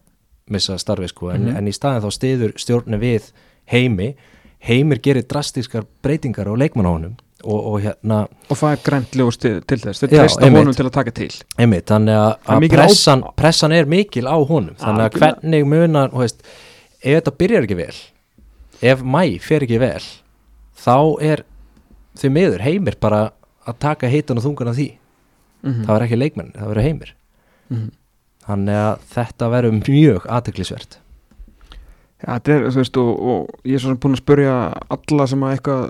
missa starfi sko. En, Mhm. en í staðin þá stiður stjórni við heimi. Heimir gerir drastískar breytingar á leikmannahónum og, og hérna og það er grænt ljós til, þess. Já, treysta honum til að taka til. Einmitt, þannig að, að pressan, pressan er mikil á honum. Þannig að hvernig munar veist, ef þetta byrjar ekki vel ef mæ fer ekki vel þá er því miður heimir bara að taka heitan og þungan af því. Mm það var ekki leikmenn, það verður heimir. -hmm. Þannig að þetta verður mjög aðteklisvert Já, þetta er, þú veist, og, og ég er svona búin að spurja alla sem að eitthvað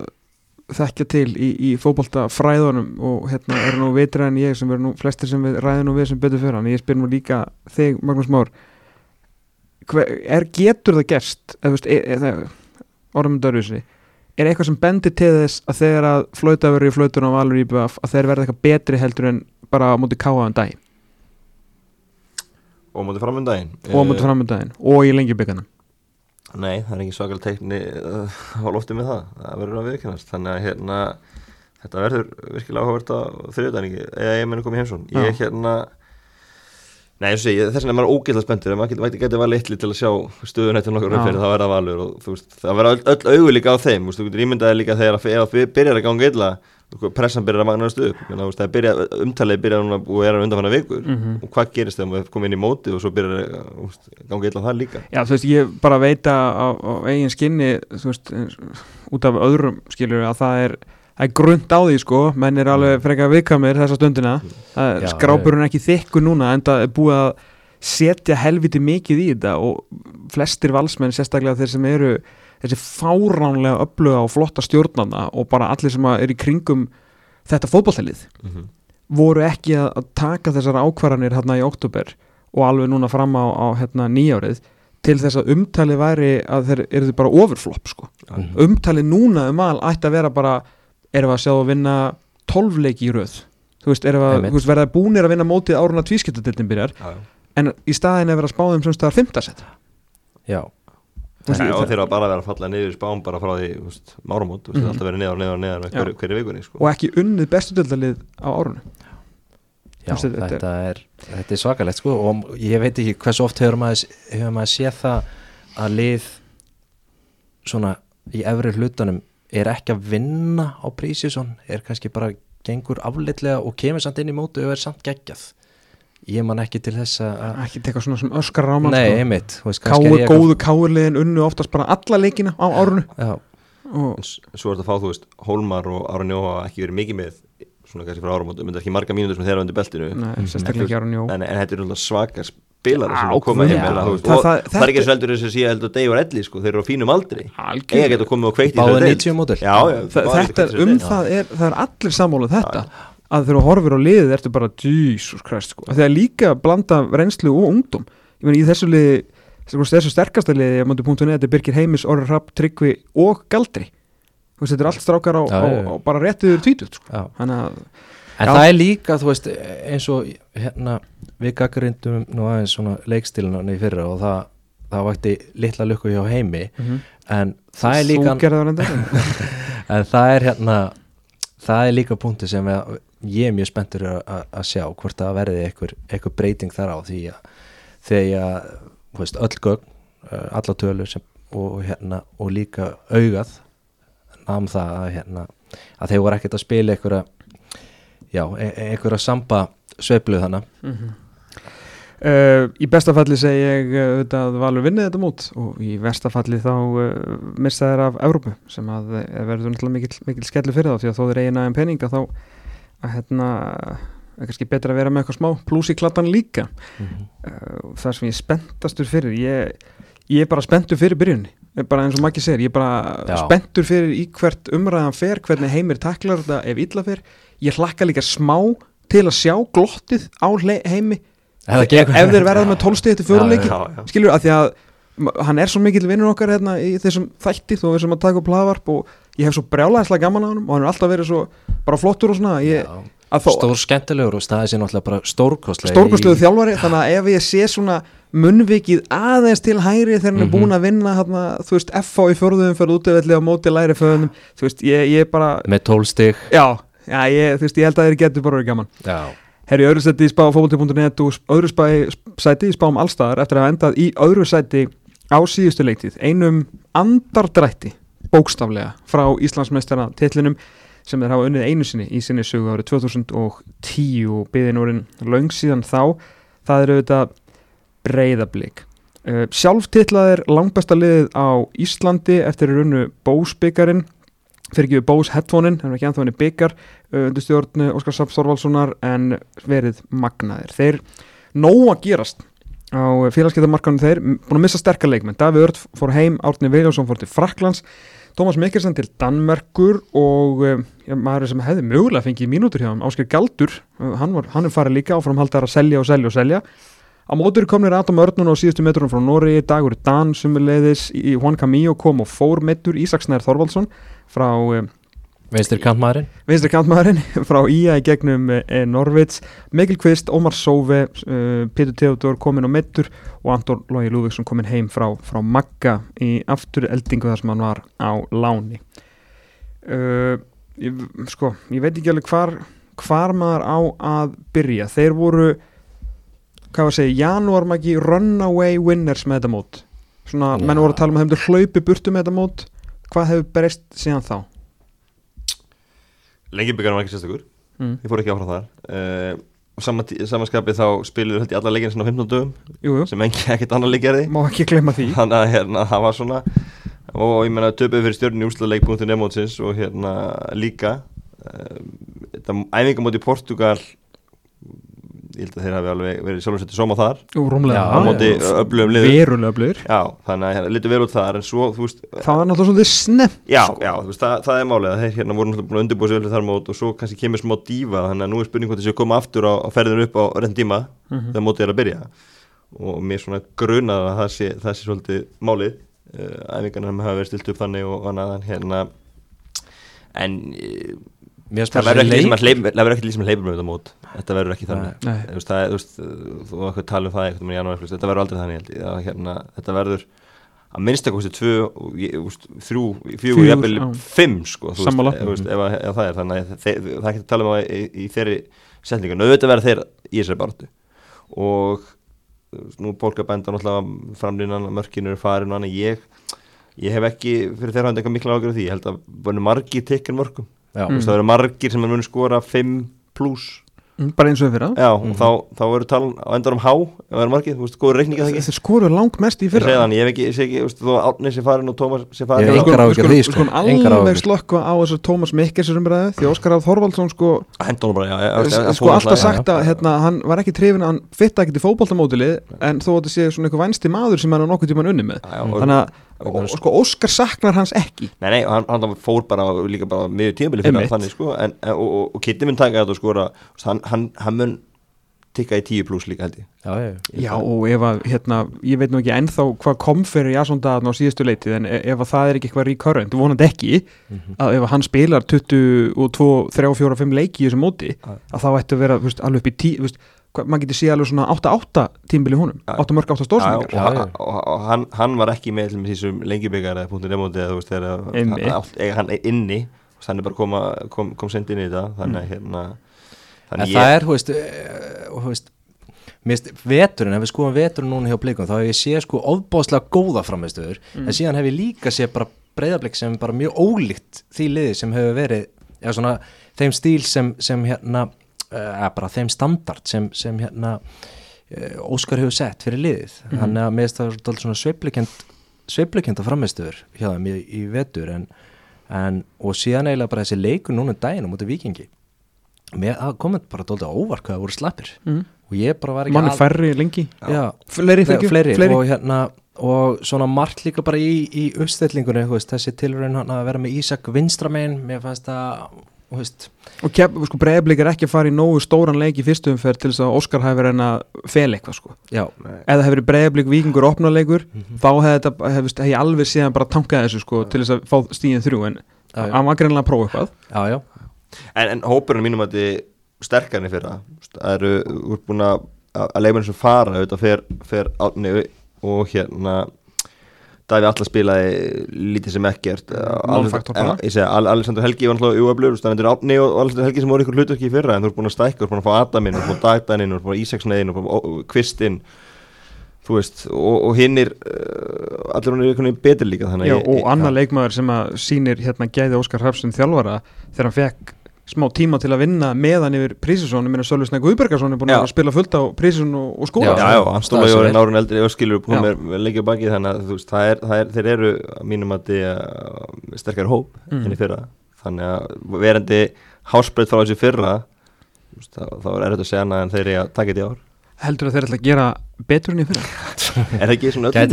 þekkja til í, í fótbolta fræðunum og hérna eru nú vitri en ég sem eru nú flestir sem við ræðum nú við sem betur fyrir hann ég spyr nú líka þig, Magnús Már. Hver, er getur það gerst eða veist, e, e, orðum dörfisri er eitthvað sem bendir til þess að þegar að flauta verður í flautun á Valur IBF að þeir verða eitthvað betri heldur en bara á móti káa um daginn og mútið fram um daginn og á móti framöndaginn og í lengi byggarnum Nei, það er ekki svakal teikni á lofti með það, það verður að viðkennast þannig að hérna þetta verður virkilega áhugavert á þriðdæningi eða ég meni komið heimsson ég Já. hérna Nei, þess er maður ógeðla spenntur. Ef maður getur geti var litli til að sjá stöðunættin okkur upp fyrir það verða valur og veist, það verða öll, öll augu líka á þeim. Þú getur ímyndaði líka þegar að, ef að byrjar að ganga illa pressan byrjar að magnaðast upp. Það er byrja, umtalið byrjar núna og er að undanfanna vikur. Mhm. og hvað gerist þegar maður komið inn í móti og svo byrjar að ganga illa það líka? Já, þú veist, ég bara veit að á, á eigin skinni, þú veist, út af öðrum skilur að það er, það er grund á því, sko, menn er alveg frekar viðkamir þessa stundina, það er Já, skrápurinn ekki þykku núna, en það er búið að setja helviti mikið í þetta. Og flestir valsmenn, sérstaklega þeir sem eru þessi fáránlega öfluga og flotta stjórnana og bara allir sem að eru í kringum þetta fótballtælið mm -hmm. voru ekki að, að taka þessar ákvarðanir hérna í oktober og alveg núna fram á, á hérna nýjárið til þess að umtalið væri að þeir eru bara overflop sko. Mhm. umtalið núna um al ætti að vera bara erum við að sjá að vinna 12 leiki í röð þú veist, erum við að verða búnir að vinna mótið áruna tvískiptadildin byrjar Já, já. en í staðin er verið að spáðum sem staðar 5. set já, Þú veist, Nei, og það- þeir eru bara að vera að falla niður í spám bara frá því, þú veist, máramót, þú veist, Mhm. mm. alltaf verið neðar og neðar og neðar með Já. hverju, vikunni, sko. og ekki unnið bestu dildalið á árunu já veist, þetta þetta, er, þetta er svakalegt sko og ég veit ekki hversu oft hefur maður, hefur maður séð það að lið svona í efri hlutanum er ekki að vinna á prísísson er kannski bara gengur aflitlega og kemur samt inn í mótu og er samt geggjað ég man ekki til þess að ekki teka svona sem öskar ráman Nei, sko. einmitt þú veist, er Káur, góðu káurliðin unnu oftast bara alla leikina á árunu Já, og En s- Svo er þetta að fá, þú veist, Hólmar og Aron Jó hafa ekki verið mikið með, svona kannski frá áramót, myndar ekki marga mínútur sem þeirra undir beltinu, Nei, Aron Jó en, en þetta er náttúrulega svakar spilara sem Já, að koma guð, heim já. það, Það- og það- það er ekki þetta- svo heldur þess að sé heldur Dei og Elli, sko, þeir eru á fínum aldri, eiga geta komið og kveikt í báða þessari deild. 90 mótil Já, já, Þa, báðir þetta geta er, um það er, það er allir sammáluð þetta að þegar þú horfir á liðið ertu bara Jesus Christ sko. Af því að líka blanda reynslu og ungdom ég meni í þessu liði þessu, sterkasta liði, ég múti punktu neða þetta er Birgir Heimis, Orri Rapp, Tryggvi og Galdri Þú veist, þetta er allt strákar á, á, á bara réttiður tvítut sko. Þannig að En Já. það er líka, þú veist, eins og hérna, við gaggrindum nú aðeins svona leikstilina í fyrra og það, það vakti litla lukku hjá heimi en það er líka það en það er hérna það er líka punkti sem ég, ég er mjög spenntur að, sjá hvort það verði einhver, einhver breyting þar á því að þegar þú veist, öll gögn uh, alla tölur sem, og hérna og líka augað nam það að hérna að þeir voru ekkert að spila einhverja já, e- e- einhverja samba sveifluð þannig Uh, í besta falli segi ég uh, auðvitað að Valur vinnið þetta mót og í versta falli þá uh, missa þeir af Evrópu sem að verður náttúrulega mikil, mikil skellu fyrir þá því að þó þeir eigin aðeins peninga þá að hérna er kannski betra að vera með eitthvað smá pluss í klattan líka. Uh, það sem ég er spenntastur fyrir ég, ég er bara spenntur fyrir byrjunni er bara eins og Maggi segir, ég er bara Já. spenntur fyrir í hvert umræðan fer hvernig heimir taklar þetta ef illa fer. Ég hlakka líka smá til að sjá glottið á heimi. Ef þeir verða með tólstið Já, já. skilur að því að hann er svo mikill vinnur okkar hérna í þessum þætti þó við sem að taka upp hlaðvarp og ég hef svo brjálæðislega gaman á hann og hann er alltaf verið svo bara flottur og svona ég, stór skemmtilegur og staðið sér náttúrulega bara stórkostlega stórkostlegu í- þjálfari þannig að ef ég sé svona munnvikið aðeins til hægri þegar hann er Mhm. búin að vinna hérna, þú veist, FH í fjórðum fyrir útöfelli á móti læri föðunum þú veist, ég, ég bara með tólstig já, já ég, þú veist, ég held að þeir getur bara verið gaman. Já, Herri öðru sæti í spá fókbalti.net og öðru sæti í spám allstaðar eftir að hafa endað í öðru sæti á síðustu leiktið einum andardrætti bókstaflega frá Íslandsmeistara titlinum sem þeir hafa unnið einu sinni í sinni sögu árið 2010 og byðin orðin löng síðan þá. Það eru auðvitað breyðablík uh, sjálftitlað er langbesta liðið á Íslandi eftir runnu bósbyggarinn fyrir ekki við bós headphone-in, hann er ekki ennþá henni byggar uh, undir stjórnu Óskar Saps Þorvaldssonar en verið magnaðir. Þeir nóg að gerast á félagsgeitamarkanum þeir búin að missa sterkar leikmenn, Davíð Ört fór heim Árni Viljánsson fór til Fraklands Tómas Mikkelsen til Danmerkur og uh, ja, maður sem hefði mögulega fengið mínútur hjá hann, Ásker Galdur uh, hann, var, hann er farið líka áfram haldar að selja og selja og selja. Á mótur komnir Adam Örnun á síðustu metrunum frá Nóri Dagur Dan sumuleiðis í Juan Camillo kom og fór metur Ísaksnær Þorvaldsson frá Veistir kantmaðurinn vinstri kantmaðurinn frá Ía í gegnum eh, Norvits, Mikil Kvist, Ómar Sóve uh, Pétur Theodor komin á metur og Anton Lógi Lúðvíksson komin heim frá, frá Magga í aftur eldingu þar sem hann var á láni. Uh, ég, sko, ég veit ekki alveg hvar hvar maður á að byrja. Þeir voru hvað var að segja, janúarmagi runaway winners með þetta mót. Svona, Já. menn voru að tala um að þeim hlaupi burtu með þetta mót. Hvað hefur breyst síðan þá? Lengi byggjarum var ekki sérstakur. Mm. ég fór ekki áfram þar. Uh, og saman, samanskapið þá spiluðu held ég alla leikina sinna á 15 dögum Jú, jú, sem engi ekkert annar leik gerði. Má ekki glemma því. Þannig að hérna, það var svona og ég menna töpuð fyrir stjórnir í úrslaleikpunktin emótsins og hérna líka. Uh, þetta æfingamóti Portugal ég held að þeir hafi alveg verið sjálfsætti sóma þar. Jú, rúmlega. Já, á móti öflugum liður Verulega blöður já, þannig að hérna, litur vel út þar en svo, þú veist, Það var náttúrulega svolítið snemt já, sko. já, þú veist, það, það er málið að þeir hérna voru náttúrulega búin að undirbúa sig vel þar mót og svo kannski kemur smá dífa þannig að nú er spurning hvort þessi að koma aftur á, á ferðinu upp á reynd tíma Mhm. þegar mótið er að byrja. Og mér svona grunað að það sé, það sé svolítið málið uh, æfingarna hafa verið stilt upp þannig og annað en hérna en uh, Mér það verður ekki lísum að hleyp- það verður ekki lísum að hleypa með þetta mót þetta verður ekki þannig. Þú veist, það, er- þú veist, þú var eitthvað að tala um það eitthvað með janúar, þetta verður aldrei þannig að, hérna, þetta verður að minnstakosti tvö, veist, þrjú, jafnvel já. fimm sko, þú veist, þú veist, ef, að- ef það er þannig það er ekki að tala um það í, í þeirri setningu, en auðvitað verður þeir í þessari baráttu. Og veist, nú bólka benda náttúrulega framlýnan, mörkinu eru farin og annað, ég ég hef ekki fyrir þeirra hann eitthvað mikla ágjörð því, ég held að búinu margir tekkin mörgum, Já, þú veist, það eru margir sem er muni skora 5 pluss Mm, Bara eins og það Já, og þá, þá eru talan á endanum há ef það margið, þú veist, góður reikninga það ekki? Þeir skoruðu langt mest í Ég fyrra. Þannig, ég hef ekki, ég ekki, þú veist, þó Átni sé farin og Tómas sé Ég farin og- engar skulum- áhyggjur við af því, sko. Alveg slökka á þessar Tómas Mikkelsur umræðu. Því Óskar Ráð Þorvaldsson sko, Hendur honum bara, já, já, já, já, sko alltaf sagt að hérna, hann var ekki trefin hann fitta ekkert í fótboltamótilið en þó að þetta sé svona eitthvað vænsti maður sem hann á nokkuð tíman unni með. Þannig að og- sko Óskar saknar hans ekki Nei, nei, hann, hann fór bara líka bara miður tímabili fyrir Einmitt. þannig, sko en, og, og, og Kitty mun taka þetta og skora hann, hann, hann mun tikka í 10 pluss líka held ég já, já, Já og ef að hérna, ég veit nú ekki ennþá hvað kom fyrir Jason Daðan á síðustu leitið en e- ef að það er ekki eitthvað recurrent, vonandi ekki Mhm. að ef að hann spilar 22, 3, 4, 5 leiki í þessu móti Já. að þá ættu að vera veist, alveg upp í 10 þú veist, hvað- maður getur séð alveg svona 8-8 tímbili honum, Já. 8 mörg 8 stórsningar og, og, og, og hann, hann var ekki með þessum lengibyggar eða punktur demóti eða þú veist þegar hann, átt- eiga hann inni þannig bara koma, kom, kom send inn í þetta þannig að hérna En þannig það er, hú veist, eh, og, hú veist Mér finnst veturinn, ef við skoðum veturinn núna hjá blikum þá hef ég séð sko ofbóðslega góða framistöður en síðan hef ég líka séð bara breyðablik sem er bara mjög ólíkt því liði sem hefur verið, eða svona þeim stíl sem, sem hérna eða bara þeim standard sem, sem hérna eh, Óskar hefur sett fyrir liðið, þannig að mér finnst það svona sveiflukend sveiflukenda framistöður hjá þeim í, í vetur en, en, og síðan eiginlega bara þessi leikur núna um daginn á móti vikingi það komið bara dóldi á óvart hvað það voru slappir. Mm. og ég bara var ekki mann er al- færri lengi? Já, fleiri, fleiri, fleiri, fleiri, og hérna og svona margt líka bara í, í uppstellingunni, þessi tilraun hann að vera með Ísak vinstramein, mér fannst það þú veist, og sko, breyðablik er ekki að fara í nógu stóran leik í fyrstu umferð til þess að Óskar hafi verið að fel eitthvað sko. já, eða hefur breyðablik vikingur opnarleikur Mhm. þá hefði þetta, hef, hef ég alveg síðan bara tankað þessu sko, til þess að fá stíðin þrjú en Já, já. hann var greinlega að prófa eitthvað. Já, já, en, en hópurinn mínum að þið sterkarnir fyrir það það eru úr búin að að leifinu sem fara auðvitað fer, fer átni og hérna Daví Alla spilaði lítið sem ekkert. Non-factor bara. Já, ég segi, Al- Alexander Helgi var náttúrulega uaflur þannig að Átni og Alexander Helgi sem voru ykkur hlutverki í fyrra en þú ert búin að stækka, þú ert búin að fá Adaminn þú ert búin að Dagdaninn, þú ert búin að Ísaksneiðin þú ert búin að Kvistinn þú veist, og, og hinnir uh, allir hún er einhvern veginn betur líka Já, ég- og ég- annar leikmaður sem að sýnir hérna gæði Óskar Hrafsson þjálfara þegar hann fekk smá tíma til að vinna meðan yfir Prísisson, ég meina Sölvi Snæk Guðbergarsson er búin Já. að spila fullt á Prísisson og, og skóla. Já, já, hann stóla Jórin vel. árun eldri og skilur hún Já. með, með leikja baki þannig að þú veist, það er, það er, þeir eru mínum að þið sterkar hóp Mm. enn í fyrra. Þannig að verandi hásbreyt frá þessi fyrra þá, þá er erfitt að segja annað en þeir eru að taka þetta í ár. Heldur að þeir ætla að gera betur en í fyrra? Er það ekki svona öllum Gæti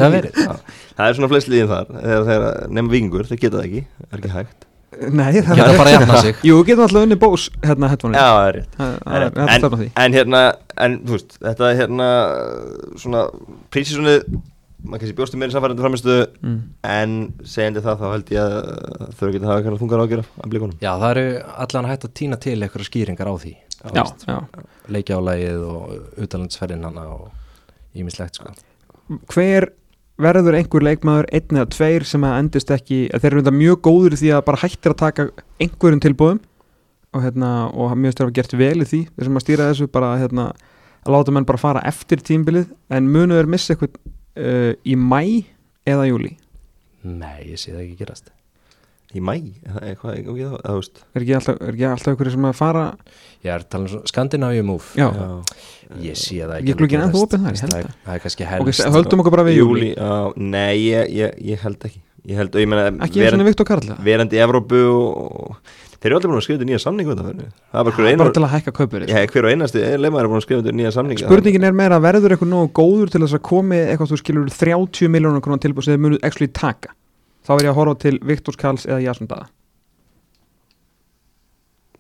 það er svona flest liðin þar. Þegar, þegar geta það það er Nei, það Geta bara að jafna sig. Jú, getum alltaf unni bós hérna headphone Já, það er rétt. Það Það er er það er rétt. því. en, en hérna, en þú veist þetta er hérna svona prísisonið maður kannski bjóstu meira samfærandi framistu mm. en segjandi það þá held ég að þau eru ekki að þungar ágjör af blikunum Já, það eru allan hægt að týna til eitthvað skýringar á því Já, já. Leikjálægið og utalandsferðin hana og ímislegt sko. Hver verður einhver leikmaður einn eða tveir sem að endist ekki að þeir eru þetta mjög góður því að bara hættir að taka einhverjum tilbúðum og hérna, og mjög styrfa gert vel í því. Þeir sem að stýra þessu bara hérna, að láta menn bara fara eftir tímbilið en munu er missa eitthvað uh, í mæ eða júli Nei, ég sé það ekki gerast. Í mæ, eða hvað, ekki það, þú veist. Er ekki alltaf, er alltaf einhverju sem að fara Ég er að tala um múf Já. Ég sé það Ég ekki glugginn alveg ennþá opinn þar, ég held Það það. er- Það kannski ok, helst se- höldum okkur bara við júli, nei, ég, ég, ég held ekki. Ég held, og ég meina ekki eins og Viktor Karl það verandi í Evrópu og þeir eru allir búin að skrifa þetta nýja fyrir það er bara bara til að hækka kaupur Já, hver og einasti leifmaður er búin að skrifa þetta nýja samningu spurningin er meira verður eitthvað nógu góður til þess að komi eitthvað þú skilur 30 miljónur krónar tilbúð sem þið munið actually taka? Þá er ég að horfa til Viktor Karls eða Jasson Dada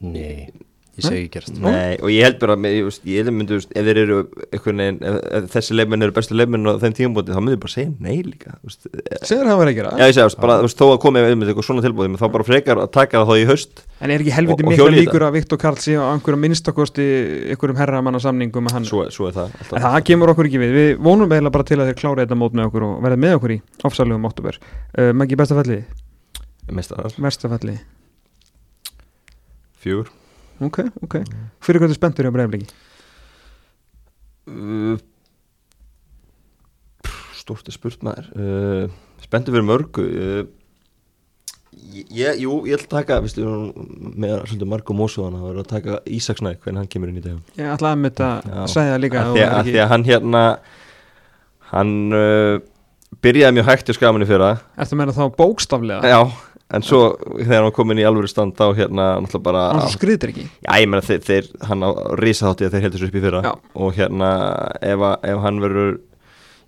Nei, ég sé ekki gerast. Nei, og ég held bara með, ég, veist, ég myndi, veist, ef þeir eru veginn, ef, þessi leifmenn eru bestu leifmenn á þeim tímabóti, þá myndi ég bara segja nei líka veist. segir það verið að gera. Já, ég segi, bara, veist, þó að komi með eitthvað svona tilbúti, þá bara frekar að taka það þá í haust en er ekki helviti í líkur að Viktor Karl sé á einhverjum minnstakosti einhverjum herramanna samningum með hann svo, svo er það en það kemur okkur ekki við. Við vonum eiginlega bara til að þeir klára þetta mót með okkur og verða með okkur í ofsalugum oktober uh, Maggi bestafalli, Mestarar, verstafalli fjögur ok, ok, fyrir þú spenntur hjá breyfliki uh, Stort er spurt maður. Uh, Spenntu fyrir mörgu. Uh, ég, Jú, ég ætla að taka Vistu, með svolítið Marko Mósuðan Það verður að taka Ísaksnæk hvernig hann kemur inn í dag ég ætlaði að þetta að segja það líka því að, að, hann hérna Hann uh, Byrjaði mjög hægt í skaminni fyrir ertu að meina þá bókstaflega? Já En svo þegar hann kom inn í alvöru stand Þá hérna náttúrulega bara hann svo skriðir ekki Já, ég meina þeir, þeir hann á risaþátti að þeir heldur svo upp í fyrra Já. og hérna ef, að- ef hann verður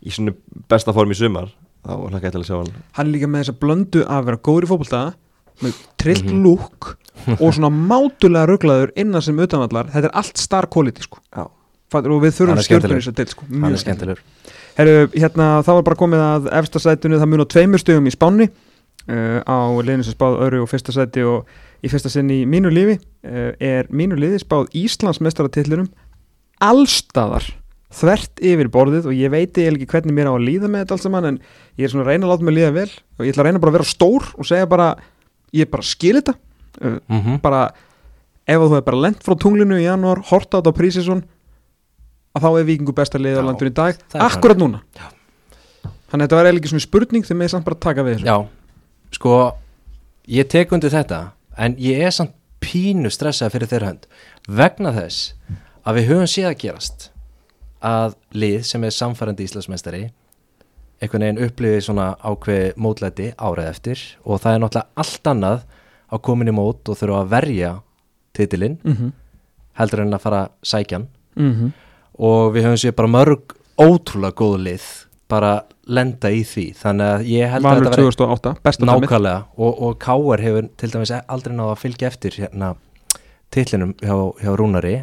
í svona besta form í sumar þá er hlaka til að sjá hann hann er líka með þess að blöndu að vera góður í fótbolta með trillt Mhm. lúk og svona mátulega rugglaður innan sem utanvallar, þetta er allt star quality sko. Já. Fattur, og við Hann þurfum skemmtilegur. í þess að til sko. Hann Mjög skemmtilegur Herru, hérna, þá var bara komið að efsta sætinu það mun á tveimur stöðum í spánni uh, á liðinu sem spáð öðru og fyrsta sæti og í fyrsta sinni í mínu lífi uh, er mínu liði spáð Íslandsmestaratitlurum allstaðar þvert yfir borðið og ég veit eiginlega ekki hvernig mér á að líða með þetta allt saman en ég er svona að reyna að láta mig líða vel og ég ætla að reyna bara að vera stór og segja bara ég bara skil þetta uh, mm -hmm. bara ef þú hefur bara lent frá tunglinu í janúar, horta þetta á prísisson að þá er vikingu besta liðið á landinu í dag er akkurat núna Já. þannig að þetta var eiginlega ekki svona spurning þegar með samt bara taka við þessu Já, sko ég tek undir þetta en ég er samt pínu stressað fyrir þeirra hönd vegna þess að við höfum séð að gerast að lið sem er samfærandi Íslandsmeistari einhvern veginn upplifið svona ákveð mótlæti árið eftir og það er náttúrulega allt annað að komin í mót og þurfa að verja titilinn mm -hmm. heldur en að fara sækjan Mm -hmm. og við höfum séð bara mörg ótrúlega góð lið bara lenda í því. Þannig að ég held að Valur þetta 2008, besta dæmið. nákvæmlega. Og, og Káar hefur til dæmis aldrei náða að fylgja eftir hérna titlinum hjá, hjá Rúnari.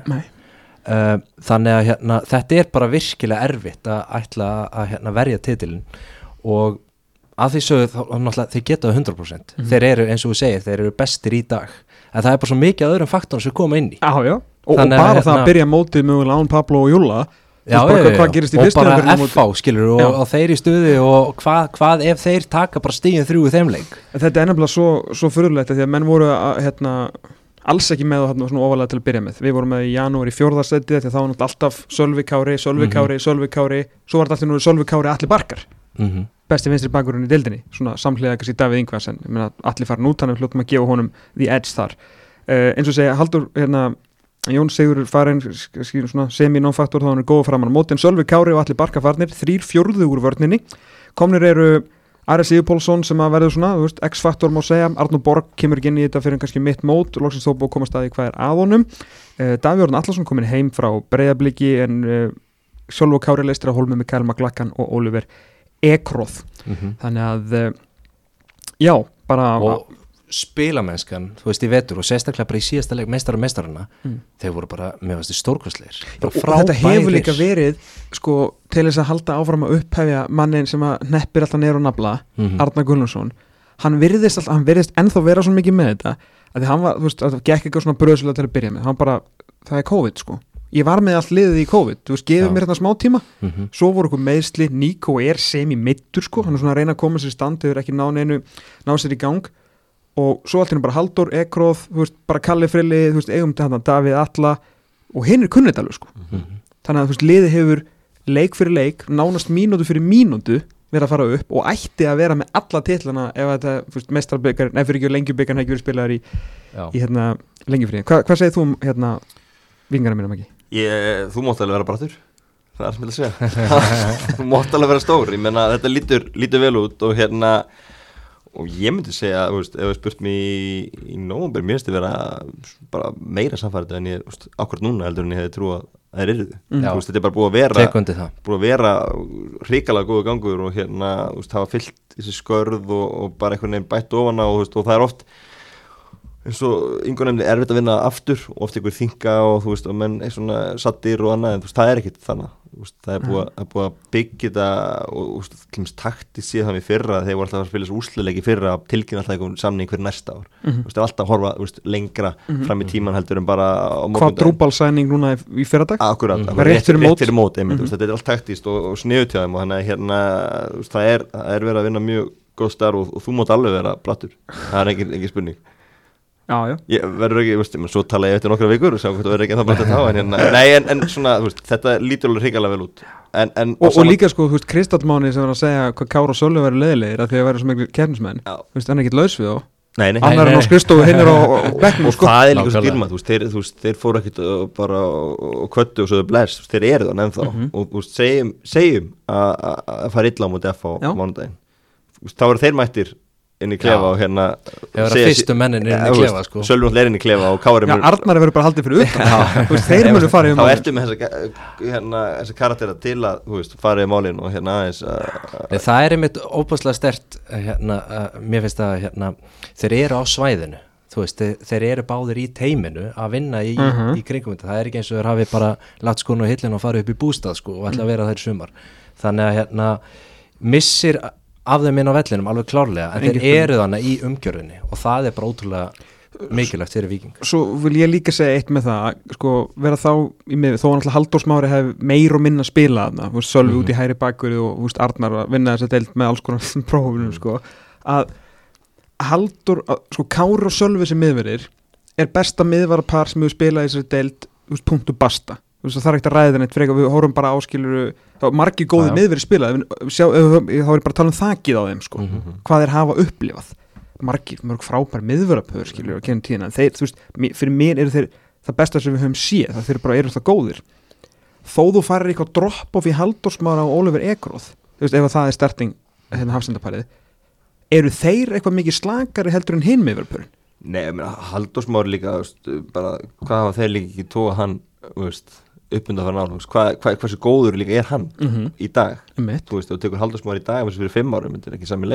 Uh, þannig að hérna, þetta er bara virkilega erfitt að ætla að hérna, verja titilin og að því sögðu þá þeir geta það 100% Mhm. þeir eru eins og þú segir, þeir eru bestir í dag. En það er bara svo mikið öðrum faktorum sem koma inn í. Já, já. Og, og að bara hérna- það að byrja mótið mögulega án Pablo og Júla Já, já, hvað- já, hvað gerist í og bara FH skilur og, og þeir í stuði og hvað, hvað ef þeir taka bara stíðin þrjú í þeim leik? En Þetta er nefnilega svo, svo fyrirlegt því að menn voru að, hérna, alls ekki með það svona ofalega til að byrja með. Við vorum með í janúar í fjórðarstætti því að þá var náttúrulega alltaf Sölvi Kári, Sölvi Mhm. Kári, Sölvi Kári svo var þetta alltaf nú Sölvi Kári Alli Barkar. Mm -hmm. besti vinstri bakurinn í deildinni. Svona samhliða kannski Davíð Ingvars en ég meina, allir farin út hann við hljóttum að gefa honum the edge þar. Uh, eins og segja Haldur hérna, Jón Sigur farin semi-non-faktor þá hann er góða framan á móti en Sölvi Kári og allir Barkar farnir þrýr fjórðu úr vörninni. Komnir eru Ari Sigurpólsson sem að verður svona veist, X-faktor má segja, Arnur Borg kemur ekki inn í þetta fyrir kannski mitt mót, loksins þó búið að staði hvað er að honum. Uh, Davíð Orðin Allarsson komin heim frá breyðabliki en uh, Sjálf Kári leistir að hólmi með Kæl Maglakkan og Oliver Ekroð þannig að uh, já, bara og spilamennskan, þú veist, í vetur og sérstaklega bara í síðasta leik meistara meistarana Mm. þeir voru bara, mér veist, stórkostleir og þetta hefur líka verið sko, til þess að halda áfram að upphefja mannin sem að neppir alltaf neyru og nafla mm Arnar Gunnarsson hann virðist, alltaf, hann virðist ennþá vera svo mikið með þetta að hann var, þú veist, það gekk eitthvað svona bröðslega til að byrja með, hann bara, það er COVID sko. Ég var með allt liðið í COVID, þú veist, gefið mér þetta smá tíma. -hmm. svo voru okkur meðsli, Nico er sem í mittur sko, hann er svona að reyna að koma sér í stand og svo allt hérna bara Haldur, Ekroð þú veist, bara Kalli Frilli, þú veist, eigum til hann Davíð Alla og hinn er kunnit alveg sko. Mhm. þannig að þú veist, liðið hefur leik fyrir leik, nánast mínútu fyrir mínútu verið að fara upp og ætti að vera með alla titlana ef þetta, þú veist, mestrarbyggar nei, fyrir ekki lengjubyggar hefði ekki verið spilaðar í, í hérna, lengjufríðin Hva, hvað segir þú um, hérna, vingarna mínum ekki? Ég, þú mátt alveg vera brattur. Það er sem ég vil segja. Þú mátt alveg vera stór. Ég menna þetta lítur, lítur vel út og hérna og ég myndi segja, þú veist, ef þú spurt mér í, í nómber, mér finnst þið vera bara meira samfærið en ég, þú veist, ákvært núna heldur en ég hefði trú að það er veist, þetta er bara búið að vera það. búið að vera hrikalega góðu gangur og hérna, þú veist, hafa fyllt þessi skörð og, og bara einhvern veginn bætt ofan á og, þú veist, og það er oft eins og yngur nefni erfitt að vinna aftur og oft einhver þinga og þú veist og menn er svona sattir og annað en þú veist það er ekkit þannig veist, það er búið, að- það er búið að byggja þetta og kemst takti síðan við fyrra þegar voru alltaf að spila þessu úsluleiki fyrra að tilkynna alltaf einhvern samning fyrir næsta ár Mhm. þú veist, það er alltaf horfa veist, lengra fram í tíman heldur en bara Hvað drúbalsæning núna í, fyrradag? Akkurat, Mhm. mm. Rétt fyrir mót. rétt fyrir mót einmitt, Mhm. mm. þetta er allt taktist og, og sniðutjáðum og þannig að hérna, það, er, það er verið að vinna mjög góð starf og, og þú mátt alveg vera blattur, það er engin, engin spurning verður ekki, þú veist, svo tala ég eftir nokkra vikur og sjá hvort það verður ekki það blattur þá en, hérna, nei, en, en svona, þú veist, þetta lítur alveg hrikalega vel út. En, en, á Og, og líka sko, þú veist, Kristallmáni sem var að segja hvað Kára og Sölvi verið leiðilegir að því að vera svo miklu kefnismenn. Þú veist, hann er ekkert laus við þá. Nei, nei, Annar er nei. á skristofu, hinn er á á bekknum og sko. það er líka svo dýrmætt, þú veist, þeir, þú veist, þeir fóru ekkit uh, bara og, kvöttu og svo þau veist, þeir eru þannig ennþá. Mhm. og þú veist, segjum, segjum að að- að fara illa á mútið F á Já. mánudaginn. Þú veist, þá eru þeir mættir inn í klefa Já. og hérna Þeir vera segja- fyrstu mennin inn í klefa, sko. Náttúrulega er inn í klefa og Kári Já, Arnar er verið bara haldið fyrir utan Þú veist, þeir munu farið um þá ertu með þessa, hérna, þessa karaktera til að þú veist, farið í málin og hérna aðeins að Það er einmitt óbúslega stert hérna, uh, mér finnst að hérna, þeir eru á svæðinu þú veist, þeir, eru báðir í teiminu að vinna í, Mhm. í kringum það er ekki eins og þeir hafi bara lagt skonu á hillin og farið upp í bústað sko og ætla að vera þær í sumar þannig að hérna missir af þeim inn á vellinum alveg klárlega en Engin þeir eru þannig í umgjörðinni og það er bara ótrúlega mikilvægt fyrir viking Svo vil ég líka segja eitt með það sko, vera þá í miður, þó hann alltaf Halldórsmári hef meir og minna spilað þarna, þú veist, Sölvi Mhm. út í hæri bakverði og þú veist, Arnar að vinna þess að deilt með alls konar prófunum sko, að Halldór, að, sko, Kári og Sölvi sem miðverir er besta miðvarapar sem hefur spilað í þessari deilt, þú veist, punktu basta þú veist, það þarf ekkert að ræða þetta neitt frekar, við horfum bara áskilur þá margir góði Já, já. miðveri spilað sjá, ef þá er bara að tala um þakið á þeim sko. Mhm. hvað þeir hafa upplifað. Margir, mörg frábær miðvörapöður skilur á kennum tíðina, en þeir, þú veist, fyrir mér eru þeir það besta sem við höfum séð það þeir bara eru það góðir. Þó þú farir eitthvað drop-off í Halldórsmára og Oliver Ekroð, þú veist, ef að það er starting hérna hafsendaparið eru þeir eitthvað mikið slakari heldur en hinn miðvörapöðurinn? Nei, ég meina, Halldór Smári líka, veist, bara, hvað hafa þeir líka ekki tóa hann, veist, uppmynda fyrir náttúrulega, hvað, hvað, hversu góður líka er hann Mm -hmm. í dag, þú veist, þú tekur Halldór Smári í dag, þessu fyrir fimm árum, þetta er ekki sami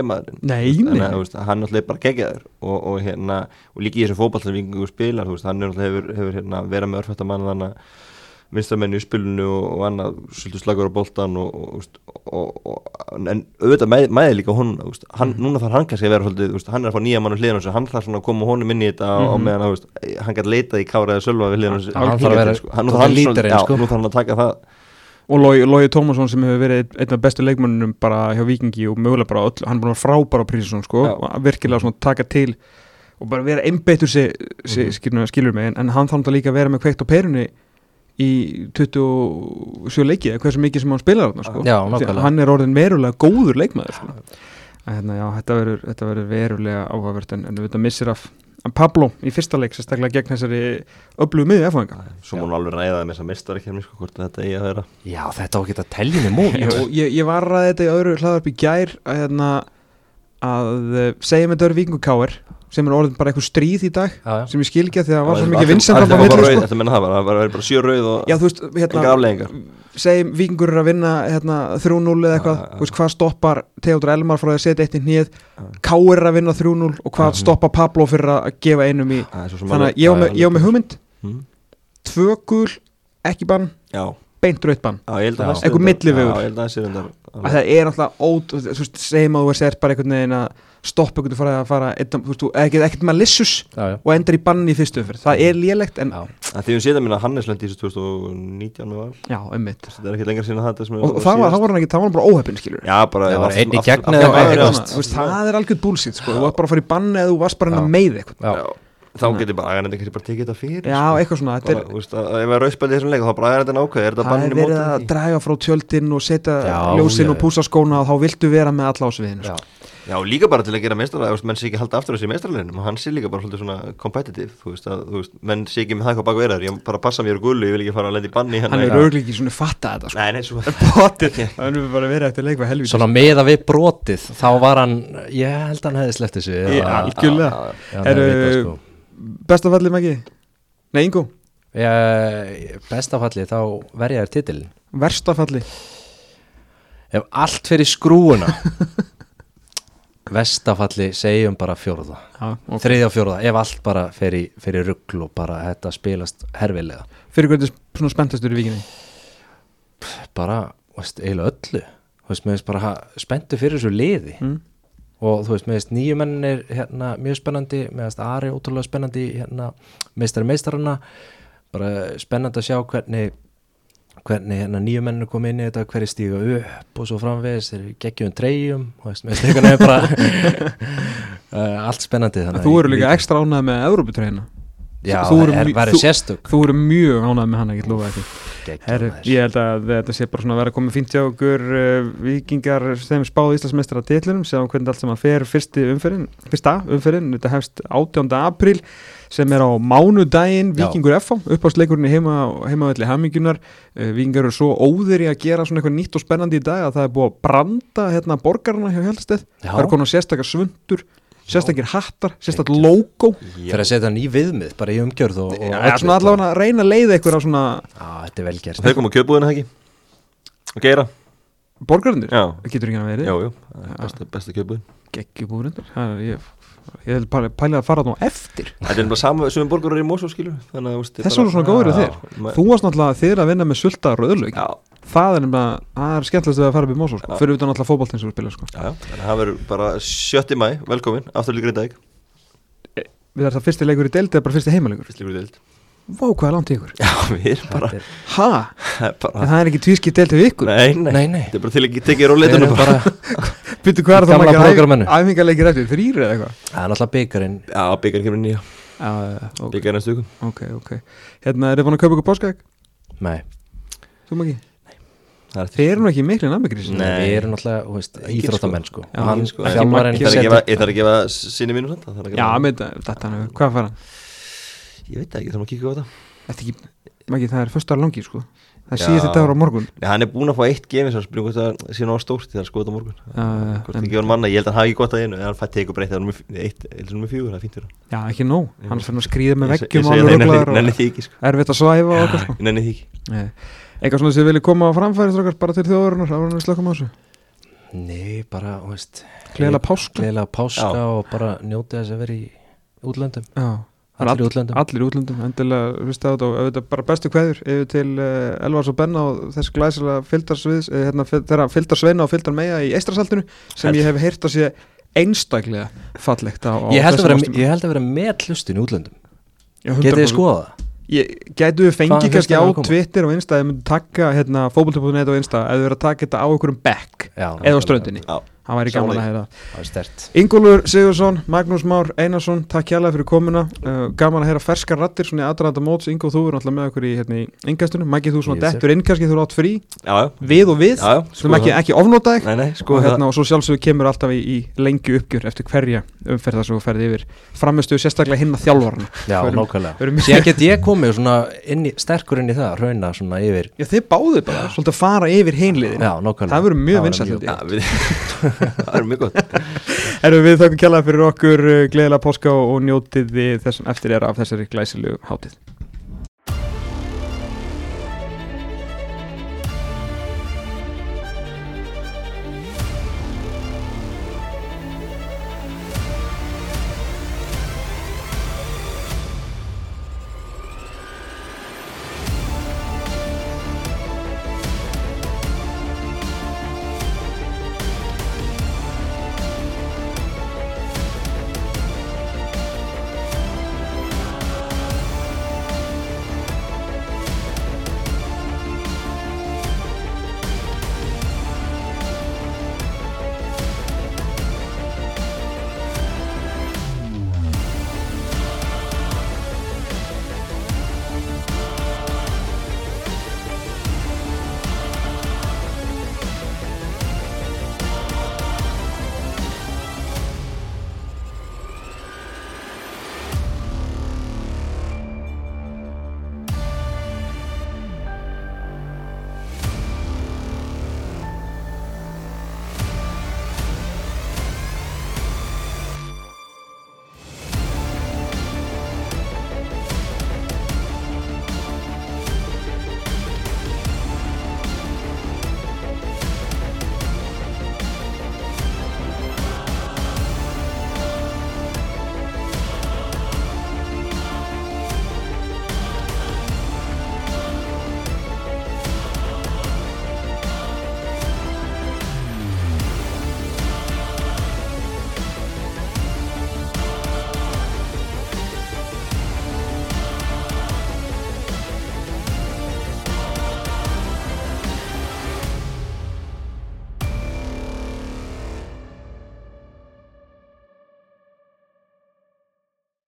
Þannig nei. að, veist, hann náttúrulega er bara geggjaður og, og hérna, og líka í þessum fótballtafingu spilar, þú veist, hann er náttúrulega hefur, hefur hérna, verið með örfættamann þannig vinstamenni í spilinu og, annað svolítið slagur á boltan og, og, og, og, en auðvitað með, með líka hún hann, núna þarf hann kannski að vera svolítið, hann er að fá nýja mann á hliðan hann þarf svona að koma honum inn í þetta mm Mhm. -hmm. og meðan að, hann gæti leitað í kára eða sölva við hliðan á Hann þarf að vera sko. sko. nú þarf hann að taka það og Lói Tómasson sem hefur verið einn- af bestu leikmönnum bara hjá Víkingi og mögulega bara öll, hann er frábæra á prísisum sko, virkilega svona taka til og bara vera einbeittur sig, sig Mhm. skilur, skilur mig, en, en hann þarf líka að vera með kveikt á perunni í 27 leiki eða hversu mikið sem hann spilar þarna sko. Já, að hann er orðin verulega góður leikmaður sko. Hérna, já, þetta verður, þetta verður verulega áhugavert en, en við þetta missir af Pablo í fyrsta leik, sérstaklega gegn þessari öflugu miðju F-fanga Svo má nú alveg ræða með þess að mistari kemni sko, hvort þetta eigi að vera. Já, þetta á ekki að telja henni múl og ég, ég var að þetta í öðru hlaðarp í gær að, hérna, að eh, segja með Dörr Víkingur Káir sem er orðin bara eitthvað stríð í dag Já, já. sem ég skil ekki að því að það var svo mikið vinsend allir á var bara milli rauð, sko. Þetta menna það bara, það var bara sjö rauð og Já, þú veist, enga hérna afleggingar segjum Víkingur er að vinna hérna, 3-0 eða eitthvað, veist, hvað stoppar Theodor Elmar frá að setja eitt í hnið. Káir er að vinna 3-0 og hvað stoppar Pablo fyrir að gefa einum í Það er svo sem þannig að ég var með, já, ég var með hugmynd Hmm. tvö gul, ekki bann, Já, beint rautt bann já, ég held að Já. það það það er þú veist, segjum að þú er bara einhvern veginn að stoppa einhvern veginn að fara, þú ekkert, ekkert með lissus Já, já. og endar í banni í fyrstu umferð, það er lélegt en. Það því við séðum minna Hannes lendi í þessu 2019 með val já, einmitt. Þetta er ekki lengur síðan að þetta sem og, og það var, það var hann ekki, það var hann bara óheppin, skilur Já, bara Það var aftur- einn í aftur- gegn það er algjörð bullshit, sko, þú varst bara að fara í banni eða þú varst bara að Já. með eitthvað. Þá getur bara aðeins ekki bara tekið þetta fyrir já, sko. eitthvað svona, þetta Bara, er þú veist, að- Ef það er rauðspæli í þessum leik þá bara aðeins þetta Er þetta það er verið að draga frá tjöldin og setja Já, ljósin já, og púsa skóna og þá viltu vera með alla á sviðinu Já. sko. Og líka bara til að gera veist, menn sé ekki halda aftur þessi mestraleginum og hann sé líka bara svolítið svona competitive Þú veist, að, þú veist, menn sé ekki með það hvað bak verðar Ég bara passa mér úr gullu, ég vil ekki fara að lenda í banni hann er hérna. örglega ekki svona fatta þetta sko. Nei, nei, svo potið, það er bara verið eftir leik með helvítið Svona meða við brotið Þá var hann, ég held að hann hefði sleppt þessu Í eða- algjörlega. Hann Eru- sko. bestafallið Maggi? Nei, Ingo, Ég- Bestafalli þá verstafallið Ef allt fer í skrúuna Vestafalli segjum bara fjórða. Já, ok. Þriðja og fjórða, ef allt bara fer í, í ruggl og bara þetta spilast herfilega. Fyrir hvernig svona spenntastur í vikinni Bara, veist, eiginlega öllu. Þú veist, mér finnst bara spenntu fyrir þessu liði. Mm. og þú veist, mér finnst nýju mennir hérna mjög spennandi, mér finnst Ari ótrúlega spennandi hérna meistari meistarana bara spennandi að sjá hvernig hvernig hérna nýju mennir kom inn í þetta hverju stíga upp og svo framvegis þeir geggjum treyjum uh, allt spennandi þannig Þú að eru líka ekstra ánægð með Európutræðina já, verið þú- sérstök Þú eru mjög ánægð með hann, ég lofa ekki maður. Ég held að þetta sé bara svona að vera komið fínt hjá okkur uh, vikingar þeim spáð Íslandsmeistra titlunum, séðan hvernig allt sem að fer fyrsti umferðin, fyrsta umferðin þetta hefst 18. apríl sem er á mánudaginn. Vikingur FH uppáðsleikurinn heima, heimavelli Hammingunar uh, Vikingar eru svo óðir í að gera svona eitthvað nýtt og spennandi í dag að það er búið að branda hérna borgarna hjá Hjalsteð Já. það eru konar sérstakar svundur sérstakir hattar, sérstakar logo. Fyrir að setja ný viðmið bara í umgjörð og, og Já, svona allavega að reyna að leiða eitthvað á svona Já, þetta er vel gert. Þeir koma á kjötbúðina ekki Og geira borgarnir, Já, það getur ekki að verið? Já, já, það er besta, besta kjötbúðin geggjubúrindur ég, ég held bara pælið að fara nú eftir. Þetta er bara sama sem borgar eru í Mosó skilur Þannig að þú þess vegna svona góður Já. þér þú varst náttúrulega þér að vinna með sulta Já, það er nefnilega, það er skemmtilegst að fara upp í Mosó sko. Fyrir utan fótboltinn sem við spila sko. að það verður bara 7. mæ, velkomin. Aftur líka reyndag við erum það fyrsti leikur í deild eða bara fyrsti heimalegur? Fyrst líka deild vá hvað er langt í ykkur? Já, við erum bara, er- það er en bara það er ekki tvískipt deild við ykkur? Nei, nei, Nei, nei. Þetta er bara til ekki tekið Við róleitunum erum bara byrju hvað er það prógramminu. æf- æfingarleikir eftir, þrýr eða eitthvað? Það er náttúrulega byggarinn Já, byggjar kemur nýja. Já, já, já, ok, Byggjar næstu ykkur ok, ok. Hérna, er þið búin að kaupa ykkur páskaegg? Nei, þú maður ekki? Það er þið eru nú ekki miklu nabigris Nei. við erum náttúrulega íþróttamenn sko, sko. þjálfarinn Ekki Ég þarf að gefa- að sinni mínu það að já, með þetta hann, hvað fara? Ég veit það ekki, þarf að kíka á þetta. Þetta ekki, Maggi, það er föstar langi sko. Það er síðast dagur á morgun. Nei, hann er búinn að fá eitt gefins að spyrja hvort það sé ná stórt til að skoða þetta á morgun. Já, já, Hvort en- það gefur manna, ég held að hann hafi ekki gott að einu en hann fætti tegur breytt, það er eitt, eða nummer fjögur, það er fínt fyrir hann. Já, ekki nóg, hann er fyrir að skrýða með Ég veggjum ég og ekki, sko. erfitt að svæfa sko. Ég nenni því ekki. Nei. Eitthvað svona sem þið viljið koma á framfæri bara til þjóðurinnar, það var hann við slökum á þessu? Nei, bara, Gleðilega páska. Gleðilega páska Já. og bara njóti þess að vera í útlöndum. Já, Allir útlöndum. Allir útlöndum, endilega hlusta á þetta og auðvitað bara bestu kveður yfir til uh, Elvars og Benna og þess glæsilega fylgdarsviðs, uh, hérna, fyl- þeirra fylgdarsveina og fylgdarmeja í Eistrasaltinu sem ég hef heyrt að sé einstaklega fallegt á, á Ég held að vera, ég held að vera með hlustin í útlöndum. Já, Getið þið 100%. skoða gætu við fengið kannski á? Twitter og Insta ef við myndum taka hérna, fótbolti.net og Insta ef við verðum að taka þetta á einhverjum bekk Já, eða á ströndinni, Já, það væri gaman að heyra er Ingólfur Sigursson, Magnús Már Einarsson takk hérlega fyrir komuna. Uh, gaman að heyra ferskar rattir svona í aðræða móts. Ingo þú er alltaf með okkur í, hérna, í innkastunum Maggi þú svona dettur inn kannski þú átt frí. Já, já, við og við, já, já þú sko ekki, ekki ofnóta þig Nei, nei, sko og, hérna, og svo sjálfsögur kemur alltaf í, í lengju uppgjör eftir hverja umferða sem þú ferði yfir. Framistuðu sérstaklega hinna þjálfarna Já, Förum- nákvæmlega. förum- Síðan get ég komið svona inn í, sterkur inn í það Rauna svona yfir Já, þið báðu bara, svolítið að fara yfir hinliðin Já, nákvæmlega. Það verður mjög væri Það er mjög gott. Erum við þakkum kjalla fyrir okkur uh, gleðilega páska og, njótið þið þessum eftir er af þessari glæsilegu hátíð